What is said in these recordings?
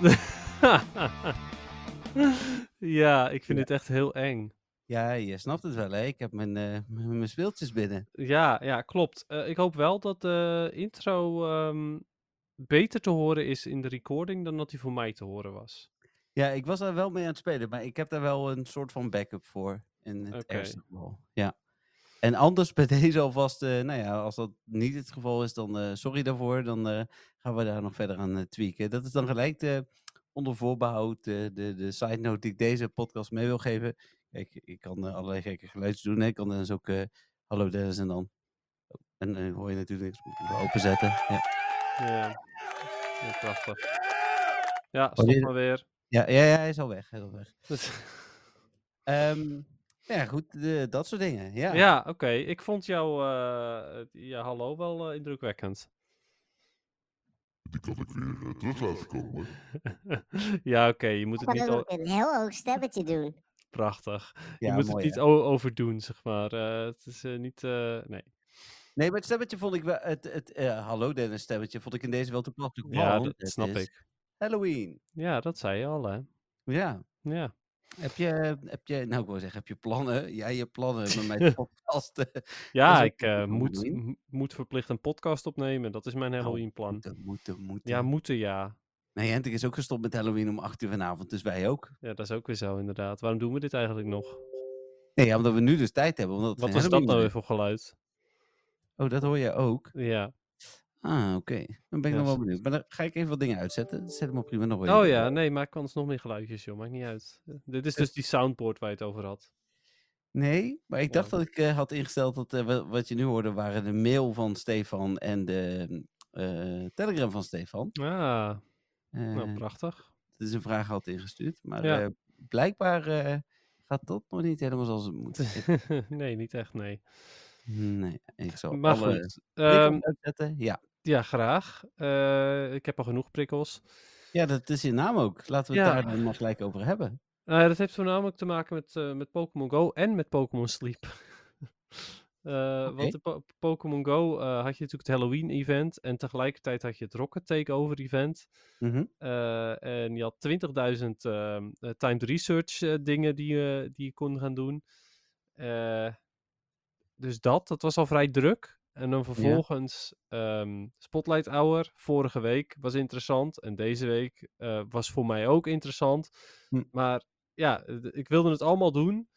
ja, ik vind Ja. dit echt heel eng. Ja, je snapt het wel, hè? Ik heb mijn, eh, mijn speeltjes binnen. Ja, ja, klopt. Eh, ik hoop wel dat de intro ehm, beter te horen is in de recording dan dat die voor mij te horen was. Ja, ik was daar wel mee aan het spelen, maar ik heb daar wel een soort van backup voor. In het Oké. ergste geval. Ja. En anders bij deze alvast, eh, nou ja, als dat niet het geval is, dan sorry daarvoor. Dan gaan we daar nog verder aan eh, tweaken. Dat is dan gelijk de, onder voorbehoud eh, de, de side note die ik deze podcast mee wil geven. Kijk, ik kan eh, allerlei gekke geluidjes doen. Hè? Ik kan dan dus ook eh, hallo Dennis en dan. oh, En dan hoor je natuurlijk niks. Moet ik openzetten. Ja. Ja, ja prachtig. Ja, stop maar weer. Ja, ja, ja, hij is al weg. Hij is al weg. Ehm, ja, goed, de- dat soort dingen. Ja. ja, oké. Ik vond jouw ja, hallo wel indrukwekkend. Die kan ik weer eh, terug laten komen. ja, oké. je moet het niet... ook een heel hoog stemmetje doen. Prachtig. je Ja, moet mooi, het niet overdoen, zeg maar. Eh, het is eh, niet... eh, nee. Nee, maar het stemmetje vond ik wel. Het, het eh, hallo Dennis stemmetje vond ik in deze wel toepasselijk. Ja, want dat snap ik. Halloween. Ja, dat zei je al, hè. Ja. Ja. Heb je, heb je, nou ik wil zeggen, heb je plannen? Ja, je plannen met mijn podcast. Ja, ik eh, moet, Halloween. moet verplicht een podcast opnemen. Dat is mijn Nou, Halloween-plan. Moeten, moeten, moeten. Ja, moeten ja. Nee, Hentik is ook gestopt met Halloween om 8 uur vanavond, dus wij ook. Ja, dat is ook weer zo, inderdaad. Waarom doen we dit eigenlijk nog? Nee, ja, omdat we nu dus tijd hebben. Omdat Wat geen was dat nou Halloween weer voor geluid? is. Oh, dat hoor je ook. Ja. Ah, oké. Dan ben ik Ja, nog wel benieuwd. Maar dan ga ik even wat dingen uitzetten. Zet hem op prima nog wel Oh ja, nee, maar ik kan dus nog meer geluidjes, joh. Maakt niet uit. Eh, Dit is dus die soundboard waar je het over had. Nee, maar ik dacht dat ik eh, had ingesteld dat eh, wa- wat je nu hoorde waren de mail van Stefan en de telegram van Stefan. Ah, nou, prachtig. dat is een vraag had ingestuurd. Maar Ja. blijkbaar gaat dat nog niet helemaal zoals het moet. Nee, niet echt, nee. nee, ik zal Maar alle goed. ehm, uitzetten. Ja. Ja, graag. Eh, ik heb al genoeg prikkels. ja, dat is je naam ook. Laten we het daar dan maar gelijk over hebben. Eh, dat heeft voornamelijk te maken met, eh, met Pokémon Go en met Pokémon Sleep. Eh. Want in Po- Pokémon Go had je natuurlijk het Halloween-event en tegelijkertijd had je het Rocket Takeover-event. Mhm. En je had 20.000 ehm, eh, timed research eh, dingen die, je die je kon gaan doen. Dus dat, dat was al vrij druk. En dan vervolgens ehm, Spotlight Hour, vorige week was interessant. En deze week eh, was voor mij ook interessant. Hm. Maar ja, ik wilde het allemaal doen.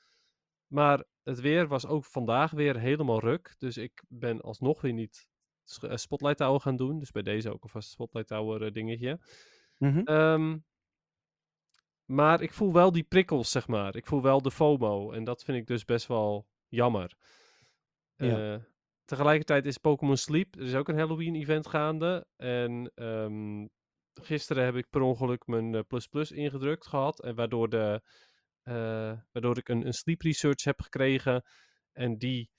Maar het weer was ook vandaag weer helemaal ruk. Dus ik ben alsnog weer niet eh, Spotlight Hour gaan doen. Dus bij deze ook alvast Spotlight Hour eh, dingetje. Mhm. Ehm, maar ik voel wel die prikkels, zeg maar. Ik voel wel de FOMO. En dat vind ik dus best wel jammer. Ja. Tegelijkertijd is Pokémon Sleep. Er is ook een Halloween-event gaande. En ehm, gisteren heb ik per ongeluk mijn eh, plus plus ingedrukt gehad. En waardoor, de, eh, waardoor ik een, een sleep research heb gekregen. En die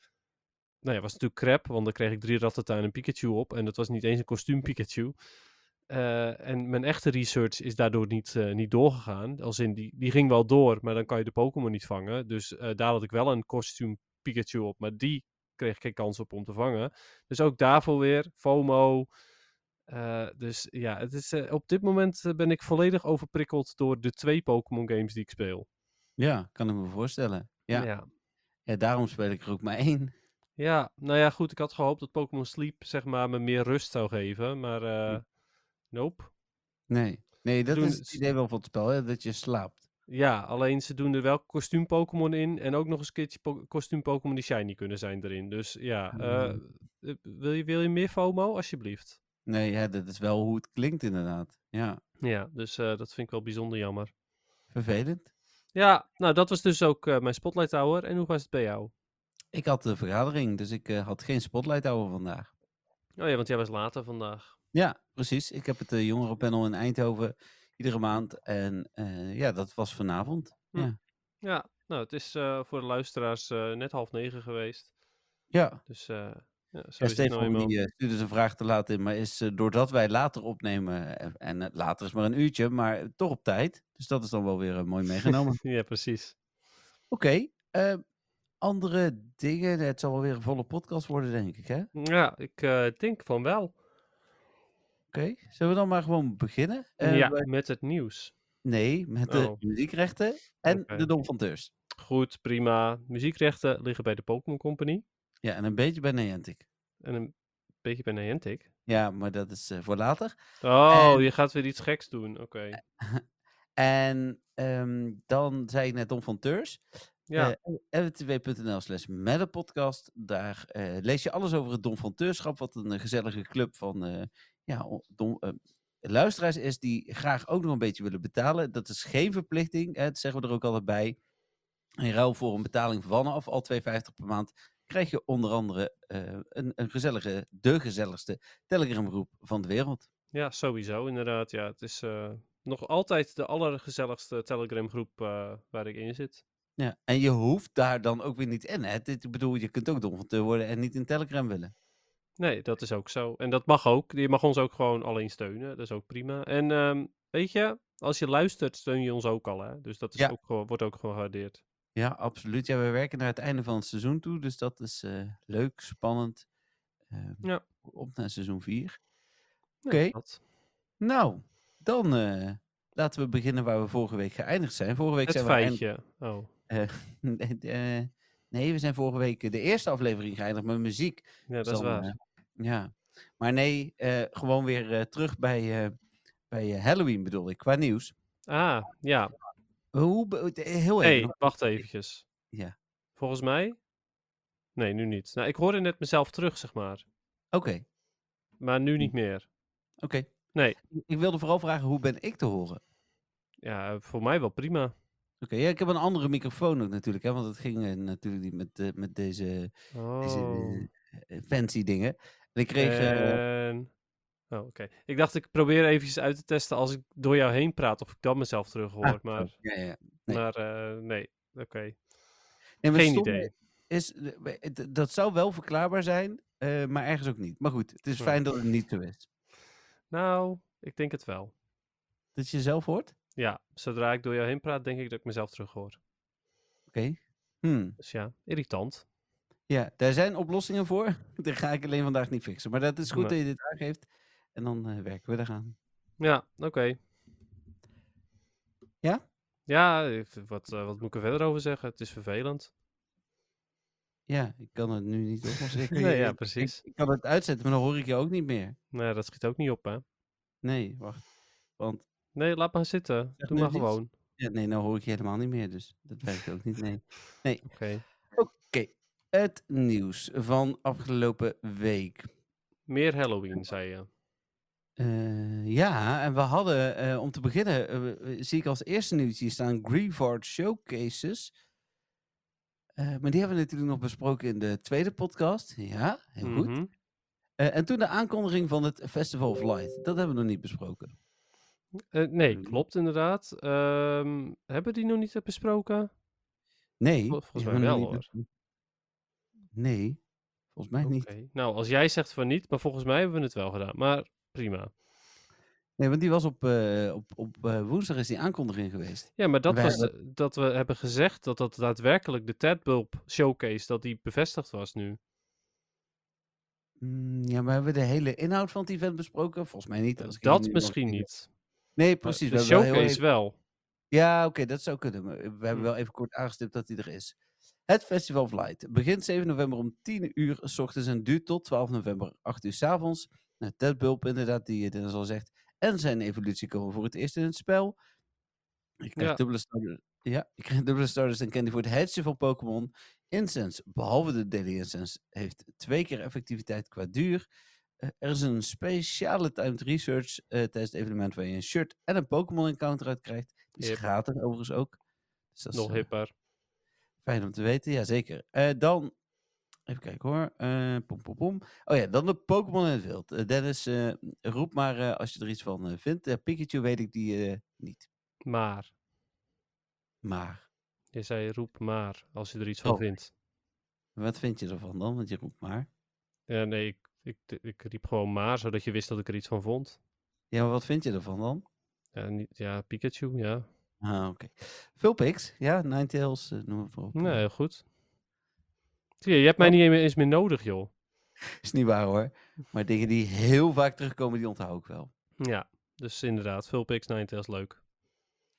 nou ja, was natuurlijk crap, want dan kreeg ik drie Rattata en een Pikachu op. En dat was niet eens een kostuum Pikachu. Eh, en mijn echte research is daardoor niet, niet doorgegaan. Als in, die, die ging wel door, maar dan kan je de Pokémon niet vangen. Dus daar had ik wel een kostuum Pikachu op, maar die kreeg ik geen kans op om te vangen. Dus ook daarvoor weer FOMO. Eh, dus ja, het is, eh, op dit moment eh, ben ik volledig overprikkeld door de twee Pokémon games die ik speel. Ja, kan ik me voorstellen. Ja. ja. ja, daarom speel ik er ook maar één. Ja, nou ja, goed. Ik had gehoopt dat Pokémon Sleep, zeg maar, me meer rust zou geven. Maar, eh nope. Nee, nee dat Doen is het idee wel van het spel, hè? dat je slaapt. Ja, alleen ze doen er wel kostuum Pokémon in. En ook nog eens een keertje kostuum Pokémon die shiny kunnen zijn erin. Dus ja, eh, Hmm. eh, wil, je, wil je meer FOMO? Alsjeblieft. Nee, ja, dat is wel hoe het klinkt inderdaad. Ja, Ja, dus eh, dat vind ik wel bijzonder jammer. vervelend. Ja, nou dat was dus ook mijn Spotlight Hour. En hoe was het bij jou? Ik had de vergadering, dus ik had geen spotlight hour vandaag. Oh ja, want jij was later vandaag. Ja, precies. Ik heb het jongerenpanel in Eindhoven iedere maand. En uh, ja, dat was vanavond. Hm. Ja. Ja, nou, het is uh, voor de luisteraars net half negen geweest. Ja. Dus ja, Ja, nou Stefan eenmaal. die eh, stuurde zijn vraag te laat in, maar is eh, doordat wij later opnemen, eh, en eh, later is maar een uurtje, maar toch op tijd. Dus dat is dan wel weer eh, mooi meegenomen. Ja, precies. Oké, eh, andere dingen. Het zal wel weer een volle podcast worden, denk ik, hè? Ja, ik eh, denk van wel. Zullen we dan maar gewoon beginnen? Eh, ja, wij- met het nieuws. Nee, met de Oh. muziekrechten en de Dom van Teurs. Goed, prima. Muziekrechten liggen bij de Pokémon Company. Ja, en een beetje bij Niantic. En een beetje bij Niantic. Ja, maar dat is eh, voor later. Oh, En- je gaat weer iets geks doen. Oké. En ehm, dan zei ik net Dom van Teurs. Ja, Uh, rtw.nl slash. Daar eh, lees je alles over het Don van Teurschap. Wat een eh, gezellige club van eh, ja, eh, luisteraars is die graag ook nog een beetje willen betalen. Dat is geen verplichting. Hè, dat zeggen we er ook altijd bij. In ruil voor een betaling vanaf al 2,50 per maand krijg je onder andere eh, een, een gezellige, de gezelligste Telegram groep van de wereld. ja, sowieso inderdaad. Ja, het is eh, nog altijd de allergezelligste Telegram groep waar ik in zit. Ja, en je hoeft daar dan ook weer niet in. Hè? Ik bedoel, je kunt ook Don van Teur worden en niet in Telegram willen. Nee, dat is ook zo. En dat mag ook. Je mag ons ook gewoon alleen steunen. Dat is ook prima. En ehm, weet je, als je luistert, steun je ons ook al. Hè? Dus dat is Ja. ook, wordt ook gewaardeerd. Ja, absoluut. Ja, we werken naar het einde van het seizoen toe, dus dat is eh, leuk, spannend. Eh, Ja. Op naar seizoen 4. Nee, Oké. Nou, dan eh, laten we beginnen waar we vorige week geëindigd zijn. Vorige week Het zijn we geëindigd- feitje. Oh, eh, nee, we zijn vorige week de eerste aflevering geëindigd met muziek. ja, dat is Dan, waar. eh, ja, maar nee, eh, gewoon weer eh, terug bij, eh, bij eh, Halloween bedoel ik, qua nieuws. Ah, ja. Hoe, eh, heel even. hey, wacht eventjes. Ja. Volgens mij? Nee, nu niet. Nou, ik hoorde net mezelf terug, zeg maar. Oké, Maar nu niet meer. oké. Nee, Ik wilde vooral vragen, hoe ben ik te horen? ja, voor mij wel prima. Oké, ja, ik heb een andere microfoon ook natuurlijk, hè, want het ging eh, natuurlijk niet met, eh, met deze, deze Oh. eh, fancy dingen. En ik kreeg, En... Oh, oké. Ik dacht, ik probeer eventjes uit te testen als ik door jou heen praat, of ik dan mezelf terug hoor. ah, maar zo, ja, ja. nee. maar nee, oké. Nee, maar Geen idee. Is, dat zou wel verklaarbaar zijn, maar ergens ook niet. Maar goed, het is fijn dat het niet zo is. Nou, ik denk het wel. Dat je jezelf hoort? Ja, zodra ik door jou heen praat, denk ik dat ik mezelf terug hoor. Oké. Hmm. Dus ja, irritant. Ja, daar zijn oplossingen voor. Dat ga ik alleen vandaag niet fixen. Maar dat is goed Nee. dat je dit aangeeft. En dan eh, werken we eraan. Ja, oké. Ja? Ja, wat, eh, wat moet ik er verder over zeggen? Het is vervelend. Ja, ik kan het nu niet oplossen. Nee, ja, precies. Ik, ik kan het uitzetten, maar dan hoor ik je ook niet meer. Nee, dat schiet ook niet op, hè? Nee, wacht. Want Nee, laat maar zitten. Zeg Doe maar gewoon. ja, nee, nou hoor ik je helemaal niet meer. Dus dat werkt ook niet. Nee. Oké. Oké, het nieuws van afgelopen week. Meer Halloween, zei je. Eh, ja, en we hadden, eh, om te beginnen, eh, zie ik als eerste nieuws hier staan Grievard Showcases. Maar die hebben we natuurlijk nog besproken in de tweede podcast. Ja, heel goed. Mhm. En toen de aankondiging van het Festival of Light. Dat hebben we nog niet besproken. Eh, nee, Mhm. klopt inderdaad. Ehm, hebben we die nog niet besproken? Nee. Vol- volgens mij wel, niet besproken. Nee, volgens mij niet. Nou, als jij zegt van niet, maar volgens mij hebben we het wel gedaan. Maar prima. Nee, want die was op, eh, op, op eh, woensdag is die aankondiging geweest. Ja, maar dat We was eh, dat we hebben gezegd dat dat daadwerkelijk de Tadbulb showcase, dat die bevestigd was nu. Mm, ja, maar hebben we de hele inhoud van het event besproken? Volgens mij niet. dat misschien niet. Nee, Maar precies. De we wel showcase even- wel. Ja, oké, dat zou kunnen. We hebben Hm. wel even kort aangestipt dat die er is. Het Festival of Light begint 7 november om 10 uur s ochtends en duurt tot 12 november 8 uur s avonds. Nou, Ted Bulb inderdaad, die het al zegt. En zijn evolutie komen voor het eerst in het spel. Ik krijg Ja. dubbele starters. Ja, ik krijg dubbele starters en candy voor het headje van Pokémon. Incense, behalve de Daily Incense, heeft twee keer effectiviteit qua duur. Eh, er is een speciale timed research eh, tijdens het evenement waar je een shirt en een Pokémon encounter uit krijgt. Die is Hip. gratis overigens ook. Dus dat is Nog eh, hipper. fijn om te weten, ja zeker. Eh, dan Even kijken hoor. Eh pom, pom, pom. Oh ja, dan de Pokémon in het wild. Eh, Dennis, eh, roep maar eh, als je er iets van eh, vindt. Eh, Pikachu weet ik die eh, niet. Maar. Maar, Je zei roep maar als je er iets van Oh. vindt. wat vind je ervan dan? Want je roept maar. Ja, nee, ik, ik, ik riep gewoon maar, zodat je wist dat ik er iets van vond. Ja, maar wat vind je ervan dan? Ja, niet, ja Pikachu, ja. Ah, oké. Vulpix, ja, Ninetales, eh noem maar op. Nee, heel goed. Zie je, je hebt mij niet eens meer nodig, joh. Is niet waar hoor. Maar dingen die heel vaak terugkomen, die onthoud ik wel. Ja, dus inderdaad, Vulpix, Ninetales, leuk.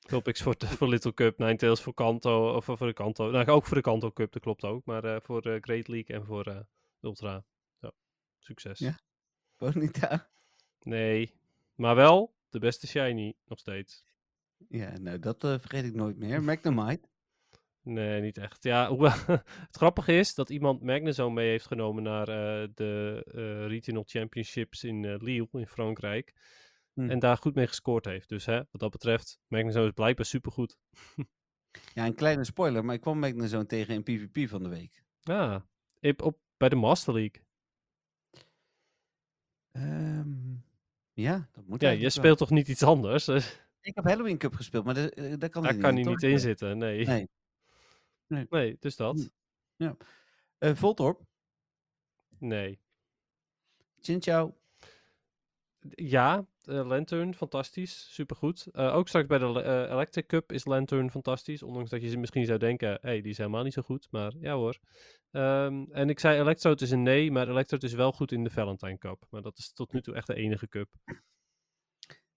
Vulpix voor, de- voor Little Cup, Ninetales voor Kanto, of voor de Kanto. Nou, ook voor de Kanto Cup, dat klopt ook. Maar eh, voor eh, Great League en voor Ultra. Ja, succes. Ja. Bonita. Nee, maar wel de beste shiny, nog steeds. Ja, nou, dat eh, vergeet ik nooit meer. Magnemite. Nee, niet echt. Ja, hoewel, het grappige is dat iemand Magnezone mee heeft genomen naar eh, de eh, Regional Championships in Lille in Frankrijk. Hm. En daar goed mee gescoord heeft. Dus hè, wat dat betreft, Magnezone is blijkbaar supergoed. Ja, een kleine spoiler, maar ik kwam Magnezone tegen in PvP van de week. Ah, op, op, bij de Master League. Ehm, ja, dat moet Ja, je wel. speelt toch niet iets anders? Dus Ik heb Halloween Cup gespeeld, maar daar, eh, daar kan daar hij kan niet hij niet in zitten, nee. Nee. Nee, Nee. dus dat. Hm. Eh, Voltorp. Nee. Chinchou. Ja, eh, Lantern, fantastisch, supergoed. Eh ook straks bij de eh, Electric Cup is Lantern fantastisch. Ondanks dat je ze misschien zou denken, hé, hey, die is helemaal niet zo goed. Maar ja hoor. Ehm, en ik zei Electrode is een nee, maar Electrode is wel goed in de Valentine Cup. Maar dat is tot nu toe echt de enige cup.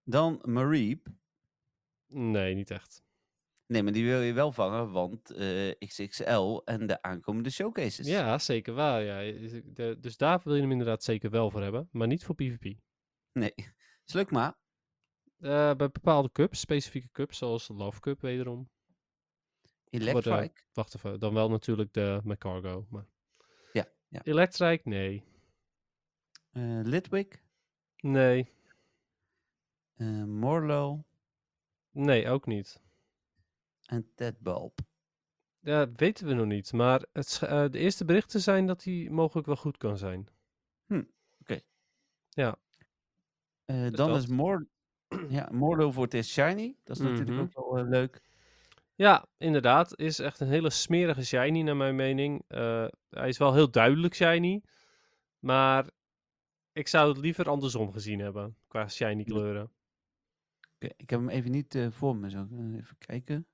Dan Mareep. Nee, niet echt. Nee, maar die wil je wel vangen, want XXL en de aankomende showcases. Ja, zeker waar. Ja. Dus daar wil je hem inderdaad zeker wel voor hebben, maar niet voor PvP. Nee. Slukma. Eh, bij bepaalde cups, specifieke cups, zoals de Love Cup wederom. Electrike. Wacht even, dan wel natuurlijk de McCargo. Maar... Ja, ja. Electrike, nee. eh Litwick. Nee, eh Morlo. nee, ook niet. En Tedbulb. Ja, weten we nog niet. Maar het, de eerste berichten zijn dat hij mogelijk wel goed kan zijn. Eh, Dus dan dat. is Mor ja, Morlo voor het eerst shiny. Dat is natuurlijk Mhm. ook wel eh, leuk. Ja, inderdaad. Is echt een hele smerige shiny naar mijn mening. Eh, hij is wel heel duidelijk shiny. Maar ik zou het liever andersom gezien hebben. Qua shiny kleuren. Ik heb hem even niet eh, voor me. Zo. eh, even kijken.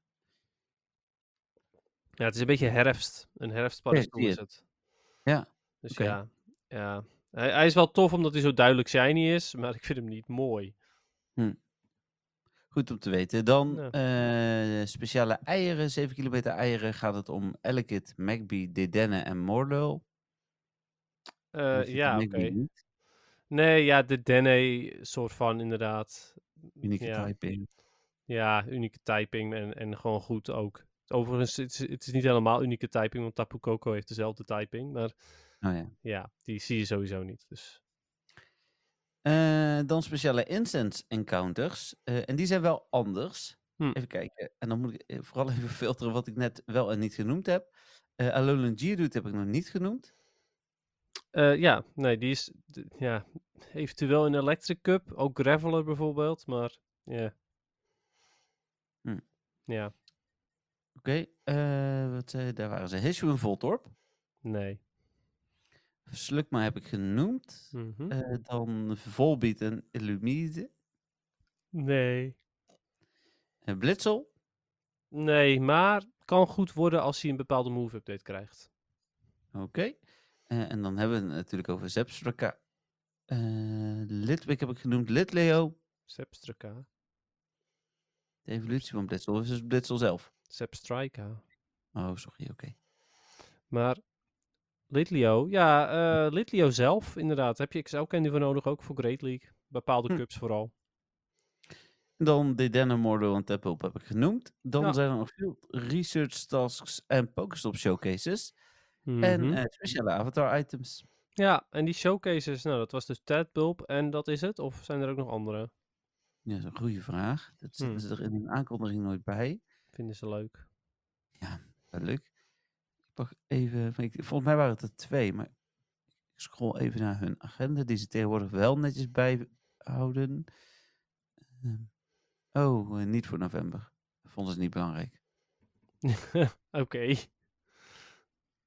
Ja, het is een beetje herfst. Een herfstpaddenstoel is het. Ja, Dus ja, ja. Hij, hij is wel tof omdat hij zo duidelijk shiny is. Maar ik vind hem niet mooi. Goed om te weten. Dan Ja. eh, speciale eieren. 7 kilometer eieren gaat het om Elekid, Magby, Dedenne en Morlo. Eh, Ik vind ja, oké. Nee, ja, de Dene soort van inderdaad. Unieke ja. typing. Ja, unieke typing en, en gewoon goed ook. Overigens, het is, het is niet helemaal unieke typing, want Tapu Koko heeft dezelfde typing. Maar Oh ja. ja, die zie je sowieso niet. Dus Eh, dan speciale incense encounters. Eh, en die zijn wel anders. Hm. Even kijken. En dan moet ik eh, vooral even filteren wat ik net wel en niet genoemd heb. Eh Alolan Geodude heb ik nog niet genoemd. Ja, nee, die is ja, eventueel een Electric Cup, ook Graveler bijvoorbeeld, maar ja. Hm. Ja, Oké. wat, daar waren ze. Hishu en Voltorp. nee. Slukma heb ik genoemd. Mhm. Eh, dan Volbeat en Illumide. Nee. Uh, Blitzel. Nee, maar kan goed worden als hij een bepaalde move update krijgt. Oké. Eh, en dan hebben we het natuurlijk over Zepstraka. Eh Litwick heb ik genoemd. Litleo. Sepstrika. De evolutie van Blitzel. Of is het Blitzel zelf? Sepstrika. Oh, sorry. Oké. Maar Litleo, ja, eh Litleo zelf, inderdaad. Heb je XL candy voor nodig, ook voor Great League. Bepaalde Hm. cups vooral. Dan Dedenne, Mordo en Tappelp heb ik genoemd. Dan Ja. zijn er nog veel research tasks en Pokestop showcases. En eh, speciale avatar items. Ja, en die showcases, nou, dat was dus Tadpulp en dat is het? Of zijn er ook nog andere? Ja, dat is een goede vraag. Dat Hm. ze er in hun aankondiging nooit bij. Vinden ze leuk? Wel leuk. Pak even, ik, volgens mij waren het er twee, maar ik scroll even naar hun agenda, die ze tegenwoordig wel netjes bijhouden. Ehm, oh, eh, niet voor november. Vonden ze niet belangrijk. Oké.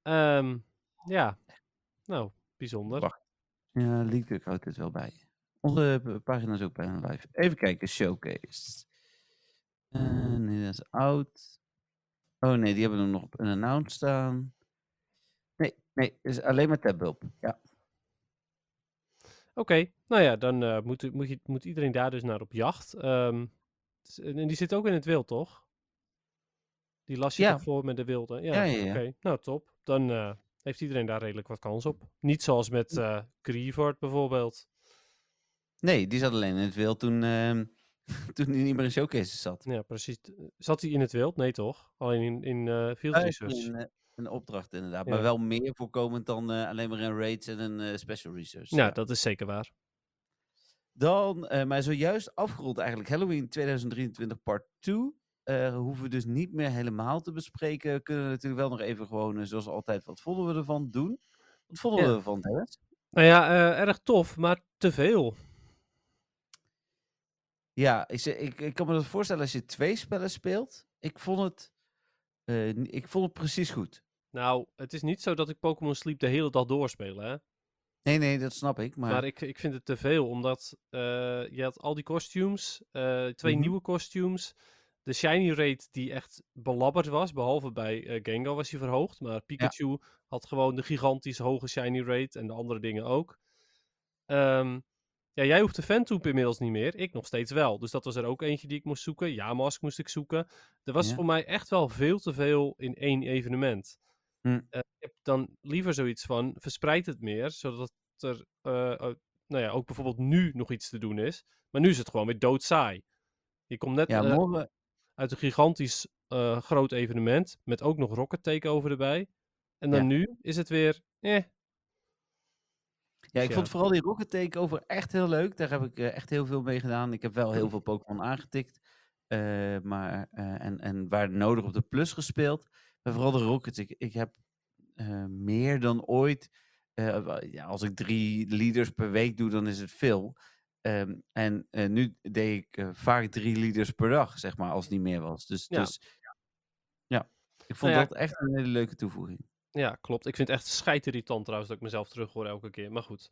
Ehm, ja. Nou, bijzonder. Wacht. Ja, League houdt het wel bij. Onze pagina is ook bij hun live. Even kijken, showcase. Eh, nee, dat is oud. Oh nee, die hebben nog op een announce staan. Nee, nee, is alleen maar tabbulb. Ja. Oké, nou ja, dan eh, moet, moet, je, moet iedereen daar dus naar op jacht. Ehm, en die zit ook in het wild, toch? Die las je Ja. toch voor met de wilde? Ja, Ja, oké. Nou, top. Dan eh, heeft iedereen daar redelijk wat kans op. Niet zoals met eh Grievard bijvoorbeeld. Nee, die zat alleen in het wild toen, ehm, toen hij niet meer in showcases zat. Ja, precies. Zat hij in het wild? Nee, toch? Alleen in, in eh, Field Eh, Research. Een, eh, een opdracht inderdaad, Ja. maar wel meer voorkomend dan eh, alleen maar een raids en een eh, special research. Ja, dat is zeker waar. Dan, eh maar zojuist afgerond eigenlijk Halloween 2023 part 2. Eh hoeven we dus niet meer helemaal te bespreken. Kunnen we natuurlijk wel nog even gewoon, eh, zoals altijd, wat vonden we ervan doen? Wat vonden Ja. we ervan, Dennis? Nou ja, eh, erg tof, maar te veel. Ja, ik, ik, ik kan me dat voorstellen als je twee spellen speelt. Ik vond het, eh, ik vond het precies goed. Nou, het is niet zo dat ik Pokémon Sleep de hele dag doorspeel, hè? Nee, nee, dat snap ik. Maar, Maar ik, ik vind het te veel, omdat eh, je had al die costumes, eh, twee Mhm. nieuwe costumes. De shiny rate die echt belabberd was, behalve bij eh, Gengar was hij verhoogd. Maar Pikachu had gewoon de gigantisch hoge shiny rate en de andere dingen ook. Ehm, ja, jij hoeft de Ventoop inmiddels niet meer, ik nog steeds wel. Dus dat was er ook eentje die ik moest zoeken. Ja, Mask moest ik zoeken. Er was Ja. voor mij echt wel veel te veel in één evenement. Hm. Eh, ik heb dan liever zoiets van, verspreid het meer, zodat er eh, nou ja, ook bijvoorbeeld nu nog iets te doen is. Maar nu is het gewoon weer doodsaai. Je komt net ja, eh, morgen, uit een gigantisch groot evenement, met ook nog Rocket Takeover erbij. En dan Ja. nu is het weer, eh, Ja, ik Ja. vond vooral die Rocket Takeover echt heel leuk. Daar heb ik eh, echt heel veel mee gedaan. Ik heb wel heel veel Pokémon aangetikt. eh, maar, eh, en, en waar nodig op de plus gespeeld. Maar vooral de Rockets. Ik, ik heb meer dan ooit. ja, als ik drie leaders per week doe, dan is het veel. Ehm, en nu deed ik vaak drie leaders per dag, zeg maar, als het niet meer was. Dus Ja. dus, ja, ik vond Nou ja, dat echt een hele leuke toevoeging. Ja, klopt. Ik vind het echt scheidirritant trouwens dat ik mezelf terug hoor elke keer. Maar goed.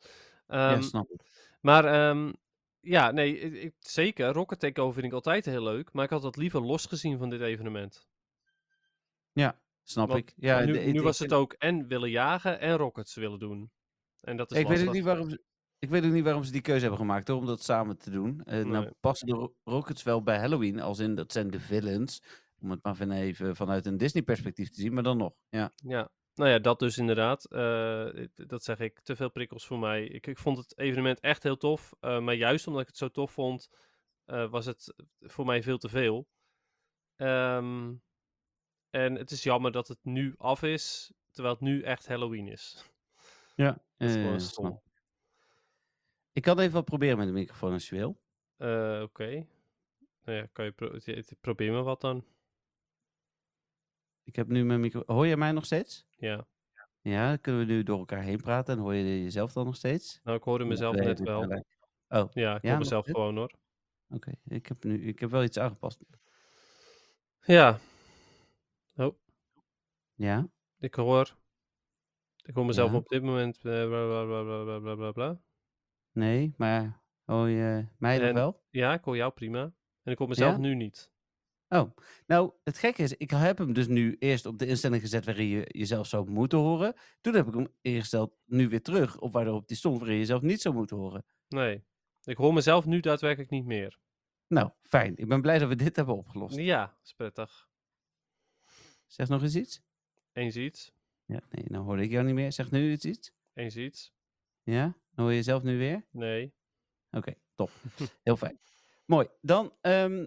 ja, Ehm, snap ik. Maar ehm, ja, nee, ik, zeker. Rocket Takeover vind ik altijd heel leuk. Maar ik had dat liever los gezien van dit evenement. Ja, snap Want ik. Ja, nu de- nu ik was het ook en willen jagen en Rockets willen doen. En dat is ik weet ook niet waarom ze, ik weet ook niet waarom ze die keuze hebben gemaakt hoor, om dat samen te doen. Eh, Nou passen de Ro- Rockets wel bij Halloween, als in dat zijn de villains. Om het maar even vanuit een Disney perspectief te zien, maar dan nog. Ja, Ja, nou ja, dat dus inderdaad. Eh, dat zeg ik, te veel prikkels voor mij. Ik, ik vond het evenement echt heel tof. eh, maar juist omdat ik het zo tof vond, eh, was het voor mij veel te veel. Ehm, en het is jammer dat het nu af is, terwijl het nu echt Halloween is. ja. Dat is gewoon stom. ik. Kan even wat proberen met de microfoon als je wil. Oké. Nou ja, kan je pro- probeer maar wat dan. Ik heb nu mijn micro... Hoor je mij nog steeds? Ja. Ja, dan kunnen we nu door elkaar heen praten en hoor je jezelf dan nog steeds? Nou, ik hoorde mezelf net wel. Oh. Ja, ik hoor mezelf gewoon hoor. Oké, ik heb nu, ik heb wel iets aangepast. Ja. Oh. Ja? Ik hoor, ik hoor mezelf op dit moment eh, bla bla bla bla bla bla bla. Nee, maar hoor je mij wel? Ja, ik hoor jou prima. En ik hoor mezelf nu niet. Oh, nou, het gekke is, ik heb hem dus nu eerst op de instelling gezet waarin je jezelf zou moeten horen. Toen heb ik hem ingesteld nu weer terug op waarop die stond waarin je jezelf niet zou moeten horen. Nee. Ik hoor mezelf nu daadwerkelijk niet meer. Nou, fijn. Ik ben blij dat we dit hebben opgelost. Ja, is prettig. Zeg nog eens iets? Eens iets. Ja, nee, nou hoorde ik jou niet meer. Zeg nu iets iets? Eens iets. Ja? Dan hoor je jezelf nu weer? Nee. Oké, top. Heel fijn. Mooi. Dan, ehm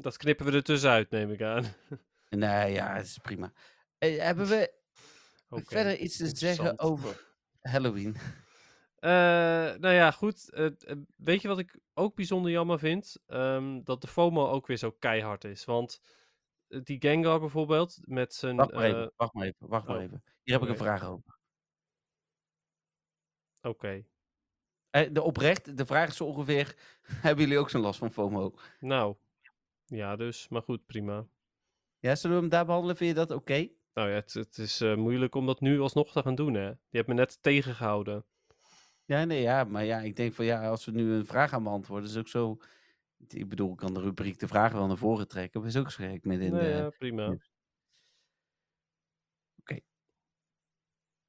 Dat knippen we er tussenuit, neem ik aan. nou ja, het is prima. Eh, hebben we verder iets te zeggen over Halloween? Eh, nou ja, goed. eh, weet je wat ik ook bijzonder jammer vind? Ehm, dat de FOMO ook weer zo keihard is. Want die Gengar bijvoorbeeld, met zijn... Wacht maar even, wacht maar even, wacht maar oh, even. Hier heb ik een vraag over. Oké. Eh, de oprecht, de vraag is ongeveer, hebben jullie ook zo'n last van FOMO? Nou, ja dus, maar goed, prima. Ja, zullen we hem daar behandelen? Vind je dat oké? Nou ja, het, het is eh, moeilijk om dat nu alsnog te gaan doen, hè. Je hebt me net tegengehouden. Ja, nee, ja, maar ja, ik denk van ja, als we nu een vraag gaan beantwoorden, is ook zo. Ik bedoel, ik kan de rubriek de vragen wel naar voren trekken, maar is ook schrik midden in Nee, de. ja, prima.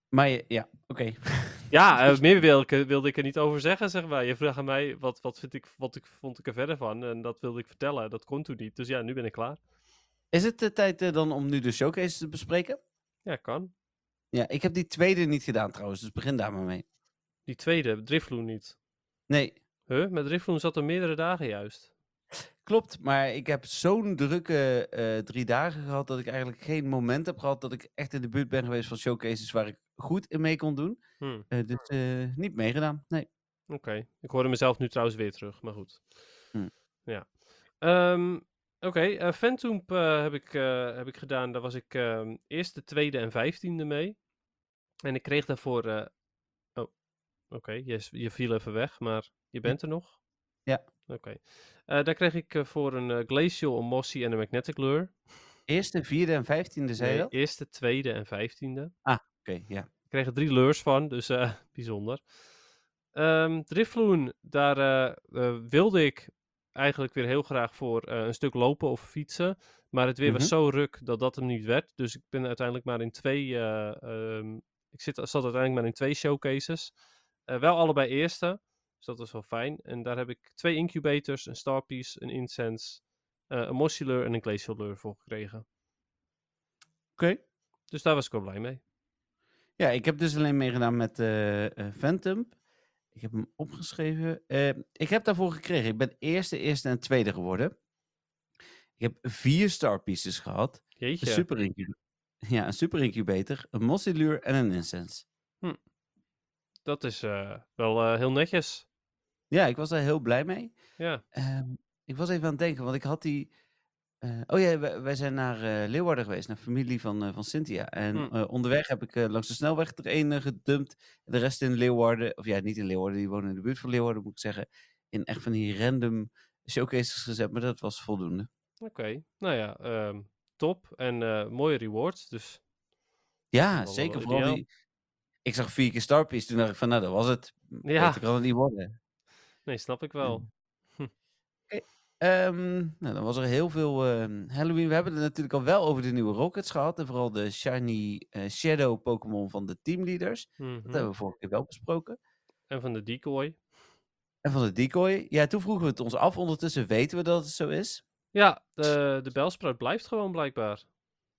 Maar je- ja, oké. Ja, eh, meer wil ik, wilde ik er niet over zeggen, zeg maar. Je vraagt aan mij, wat, wat, vind ik, wat ik, vond ik er verder van? En dat wilde ik vertellen, dat kon toen niet. Dus ja, nu ben ik klaar. Is het de tijd eh, dan om nu de showcase te bespreken? Ja, kan. Ja, ik heb die tweede niet gedaan trouwens, dus begin daar maar mee. Die tweede, Drifloon niet. Nee, Huh? Met Drifloon zat er meerdere dagen juist. klopt, maar ik heb zo'n drukke eh, drie dagen gehad dat ik eigenlijk geen moment heb gehad dat ik echt in de buurt ben geweest van showcases waar ik goed mee kon doen. Hm, Eh, dus eh, niet meegedaan, nee. Oké. Ik hoorde mezelf nu trouwens weer terug, maar goed. Hm. Ja. Ehm, Oké, eh Phantom eh, heb, ik, heb ik gedaan. Daar was ik ehm, eerste, tweede en vijftiende mee. En ik kreeg daarvoor... Oh, oké. Je, je viel even weg, maar je bent er nog? Ja. Oké. Daar kreeg ik voor een Glacial, een Mossy en een Magnetic Lure. Eerste, vierde en vijftiende zei je Nee, dat? eerste, tweede en vijftiende. Oké, ja. Ik kreeg er drie lures van, dus eh, bijzonder. Drifloon, daar eh, eh, wilde ik eigenlijk weer heel graag voor een stuk lopen of fietsen. Maar het weer Mhm. was zo ruk dat dat hem niet werd. Dus ik ben uiteindelijk maar in twee. eh, ehm, ik zit, zat uiteindelijk maar in twee showcases. Wel allebei eerste. Dus dat was wel fijn. En daar heb ik twee incubators, een Starpiece, een Incense, eh, een Mossy en een Glacial Lure voor gekregen. Oké. Dus daar was ik wel blij mee. Ja, ik heb dus alleen meegedaan met eh, Phantom. Ik heb hem opgeschreven. Eh, ik heb daarvoor gekregen. Ik ben eerste, eerste en tweede geworden. Ik heb vier star pieces gehad. Een super incubator. Ja, een super incubator, een mossiluur en een incense. Dat is wel heel netjes. Ja, ik was daar heel blij mee. Ja. Ehm, ik was even aan het denken, want ik had die... eh, oh ja, wij, wij zijn naar eh, Leeuwarden geweest, naar familie van, eh, van Cynthia. En Hm. eh, onderweg heb ik eh, langs de snelweg er een gedumpt. De rest in Leeuwarden, of ja, niet in Leeuwarden, die wonen in de buurt van Leeuwarden, moet ik zeggen. In echt van die random showcases gezet, maar dat was voldoende. Oké, nou ja, ehm, top. En eh, mooie rewards, dus Ja, wel, wel zeker. Vooral ideaal. die... Ik zag vier keer Starpiece, toen dacht ik van, nou, dat was het. Ja. Beter kan het niet worden. nee, snap ik wel. Ehm, nou, dan was er heel veel ehm, Halloween. We hebben het natuurlijk al wel over de nieuwe Rockets gehad. En vooral de shiny eh, Shadow Pokémon van de teamleaders. Mhm. Dat hebben we vorige keer wel besproken. En van de decoy. En van de decoy. Ja, toen vroegen we het ons af. Ondertussen weten we dat het zo is. Ja, de, de belsprout blijft gewoon blijkbaar.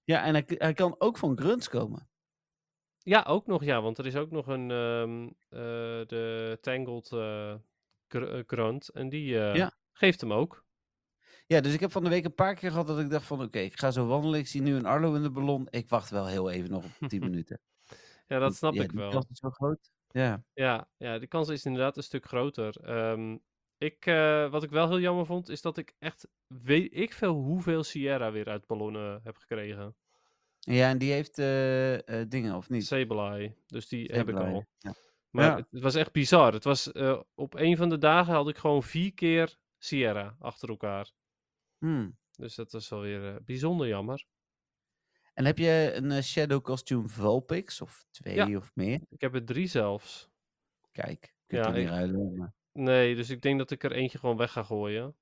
Ja, en hij, hij kan ook van grunts komen. Ja, ook nog, ja, want er is ook nog een, ehm, eh, de Tangled eh gr- grunt. En die Ja. geeft hem ook. Ja, dus ik heb van de week een paar keer gehad dat ik dacht van... Oké, ik ga zo wandelen. Ik zie nu een Arlo in de ballon. Ik wacht wel heel even nog op 10 minuten. Ja, dat snap ja, ik wel. kans is zo groot. Ja. Ja, ja, de kans is inderdaad een stuk groter. Ehm, ik, eh, wat ik wel heel jammer vond, is dat ik echt weet ik veel hoeveel Sierra weer uit ballonnen heb gekregen. ja, en die heeft eh, eh, dingen, of niet? Sableye, dus die heb ik al. ja. Maar Ja. het, was echt bizar. Het was, op een van de dagen had ik gewoon vier keer Sierra achter elkaar. Hmm. Dus dat was wel weer eh, bijzonder jammer. En heb je een eh, Shadow Costume Vulpix? Of twee Ja. of meer? Ik heb er drie zelfs. Kijk, Ja, er niet ik- ruilen. Maar... Nee, dus ik denk dat ik er eentje gewoon weg ga gooien.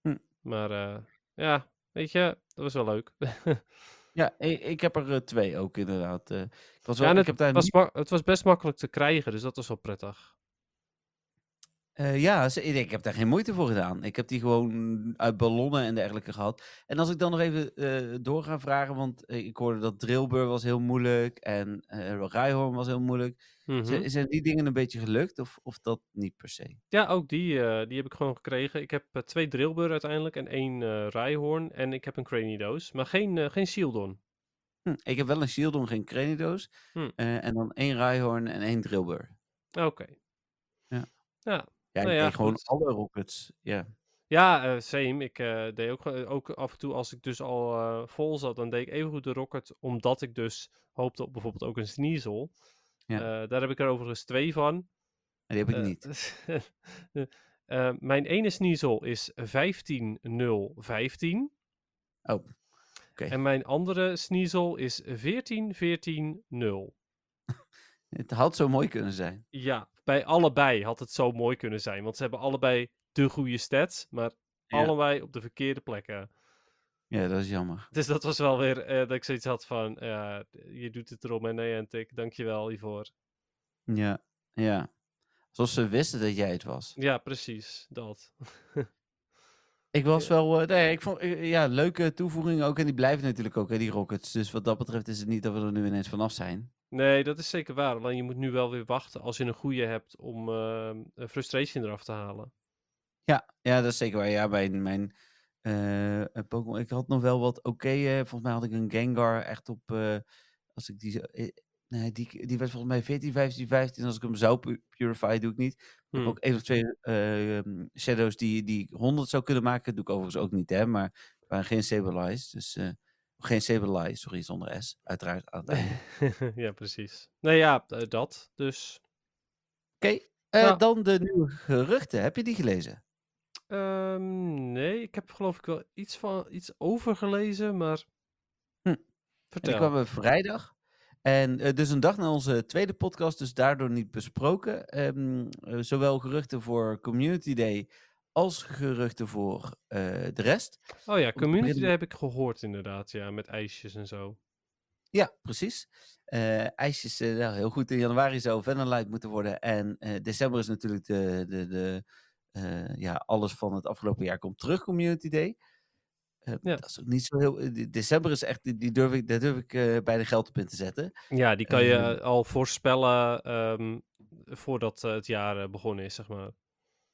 Hm. Maar eh, ja, weet je, dat was wel leuk. Ja, ik, ik heb er twee ook inderdaad. ik was wel, ja, en ik het, heb daar was niet- het was best makkelijk te krijgen, dus dat was wel prettig. Eh, ja, ik, heb daar geen moeite voor gedaan. Ik heb die gewoon uit ballonnen en dergelijke gehad. En als ik dan nog even eh, door ga vragen, want eh, ik hoorde dat Drillbur was heel moeilijk en eh Rhyhorn was heel moeilijk. Mhm. Zijn die dingen een beetje gelukt of, of dat niet per se? Ja, ook die, die heb ik gewoon gekregen. Ik heb twee Drillbur uiteindelijk en één Rhyhorn en ik heb een Cranidos, maar geen, geen Shieldon. Hm, ik heb wel een Shieldon, geen Cranidos. Hm. en dan één Rhyhorn en één Drillbur. Oké. Ja. Ja, Ja, Nou ik ja, gewoon goed. alle rockets. Ja. Ja, eh, same. Ik eh, deed ook, ge- ook af en toe, als ik dus al eh, vol zat, dan deed ik evengoed de Rocket, omdat ik dus hoopte op bijvoorbeeld ook een Sneasel. Ja. Eh, daar heb ik er overigens twee van. En die heb ik Eh, niet. eh, mijn ene Sneasel is 15015 Oh, oké. en mijn andere Sneasel is 14140. Het had zo mooi kunnen zijn. Ja, bij allebei had het zo mooi kunnen zijn, want ze hebben allebei de goede stats, maar Ja. allebei op de verkeerde plekken. Ja, dat is jammer. Dus dat was wel weer eh, dat ik zoiets had van, ja, je doet het erom en nee, en tik, dankjewel hiervoor. Ja, ja. Alsof ze wisten dat jij het was. Ja, precies, dat. Ik was wel, eh, nee, ik vond, eh, ja, leuke toevoeging ook. En die blijven natuurlijk ook, hè, die Rockets. Dus wat dat betreft is het niet dat we er nu ineens vanaf zijn. Nee, dat is zeker waar. Alleen je moet nu wel weer wachten als je een goede hebt om eh, een frustration eraf te halen. Ja, ja, dat is zeker waar. Ja, mijn, mijn eh, Pokémon, ik had nog wel wat oké. eh, volgens mij had ik een Gengar echt op, eh, als ik die, nee, die, die werd volgens mij 14, 15, 15. Als ik hem zou pu- purify, doe ik niet. Ik heb Hm. ook één of twee eh, ehm, shadows die, die ik 100 zou kunnen maken. doe ik overigens ook niet, hè. Maar waren geen Sableye, dus... geen Sableye, sorry, zonder S. Uiteraard aan het einde. ja, precies. Nee, ja, eh, dat. Dus. Oké, eh, Ja. dan de nieuwe geruchten. Heb je die gelezen? Ehm, nee, ik heb geloof ik wel iets, van, iets over gelezen, maar. Hm. En Vertel. die kwamen vrijdag. En eh, dus een dag na onze tweede podcast, dus daardoor niet besproken. Ehm, eh, zowel geruchten voor Community Day als geruchten voor eh, de rest. Oh ja, Community Day heb ik gehoord inderdaad, ja, met ijsjes en zo. Ja, precies. Eh, ijsjes, eh, nou, heel goed. In januari zou Vanillite moeten worden. En december is natuurlijk de, de, de, ja, alles van het afgelopen jaar komt terug, Community Day. Ja. Dat is ook niet zo heel... de- December is echt, die, durf ik, daar durf ik eh, bijna geld op in te zetten. Ja, die kan je Ehm. eh, al voorspellen ehm, voordat het jaar begonnen is, zeg maar.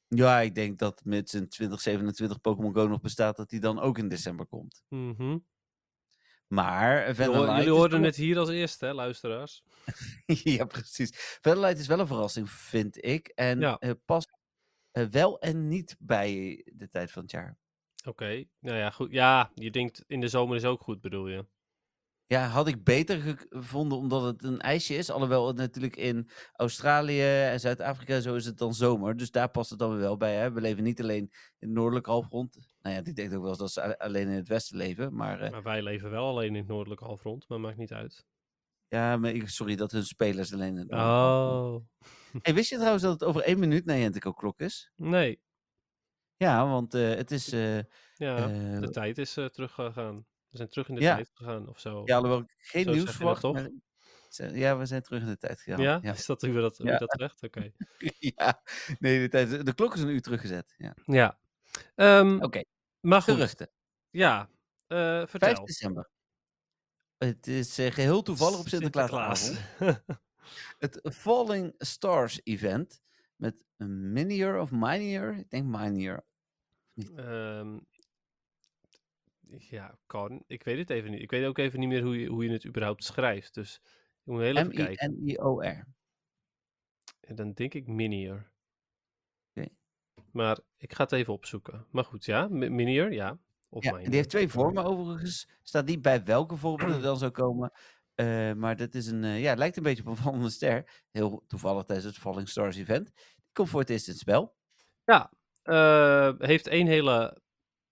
Ja, ik denk dat met zijn 2027 Pokémon Go nog bestaat, dat die dan ook in december komt. Mhm. Maar Vanillite hoor- jullie hoorden het hier als eerste, hè, luisteraars. ja, precies. Vanillite is wel een verrassing, vind ik. En Ja. eh, past eh, wel en niet bij de tijd van het jaar. Oké, nou ja, goed. Ja, je denkt in de zomer is ook goed, bedoel je? Ja, had ik beter ge- gevonden omdat het een ijsje is. Alhoewel het natuurlijk in Australië en Zuid-Afrika zo is het dan zomer. Dus daar past het dan weer wel bij. Hè? We leven niet alleen in het noordelijke halfrond. Nou ja, die denkt ook wel eens dat ze alleen in het westen leven. Maar eh, Maar wij leven wel alleen in het noordelijke halfrond, maar maakt niet uit. ja, maar ik, sorry dat hun spelers alleen in het. Oh, Hey, wist je trouwens dat het over één minuut naar Jentico klok is? nee. Ja, want eh, het is... eh, Ja, de tijd is teruggegaan. We zijn terug in de Ja. tijd gegaan, of zo. ja, alhoewel ik geen Zo nieuws verwacht. toch? maar- Ja, we zijn terug in de tijd gegaan. ja? Ja, Is dat hoe, we dat, hoe je Ja. dat zegt? Oké. ja. Nee, de, tijd, de klok is een uur teruggezet. Ja. Ja. Ehm, Oké, maar goed, geruchten. ja. eh 5 vertel. december. Het is eh, geheel toevallig op Sinterklaasavond. Het Falling Stars event met een Minier of Minier? Ik denk Minier. Ehm, ja, kan. Ik weet het even niet. Ik weet ook even niet meer hoe je, hoe je het überhaupt schrijft. Dus ik moet heel even kijken. M-I-N-I-O-R. En dan denk ik Minier. Oké. Maar ik ga het even opzoeken. Maar goed, ja. Mi- Minier, ja. Of Ja, die heeft twee vormen overigens. Staat niet bij welke vorm er dan zou komen. Eh, maar dat is een, eh, ja, het lijkt een beetje op een vallende ster. Heel toevallig tijdens het Falling Stars event. Die komt voor het eerst in het spel. Ja, eh, heeft één hele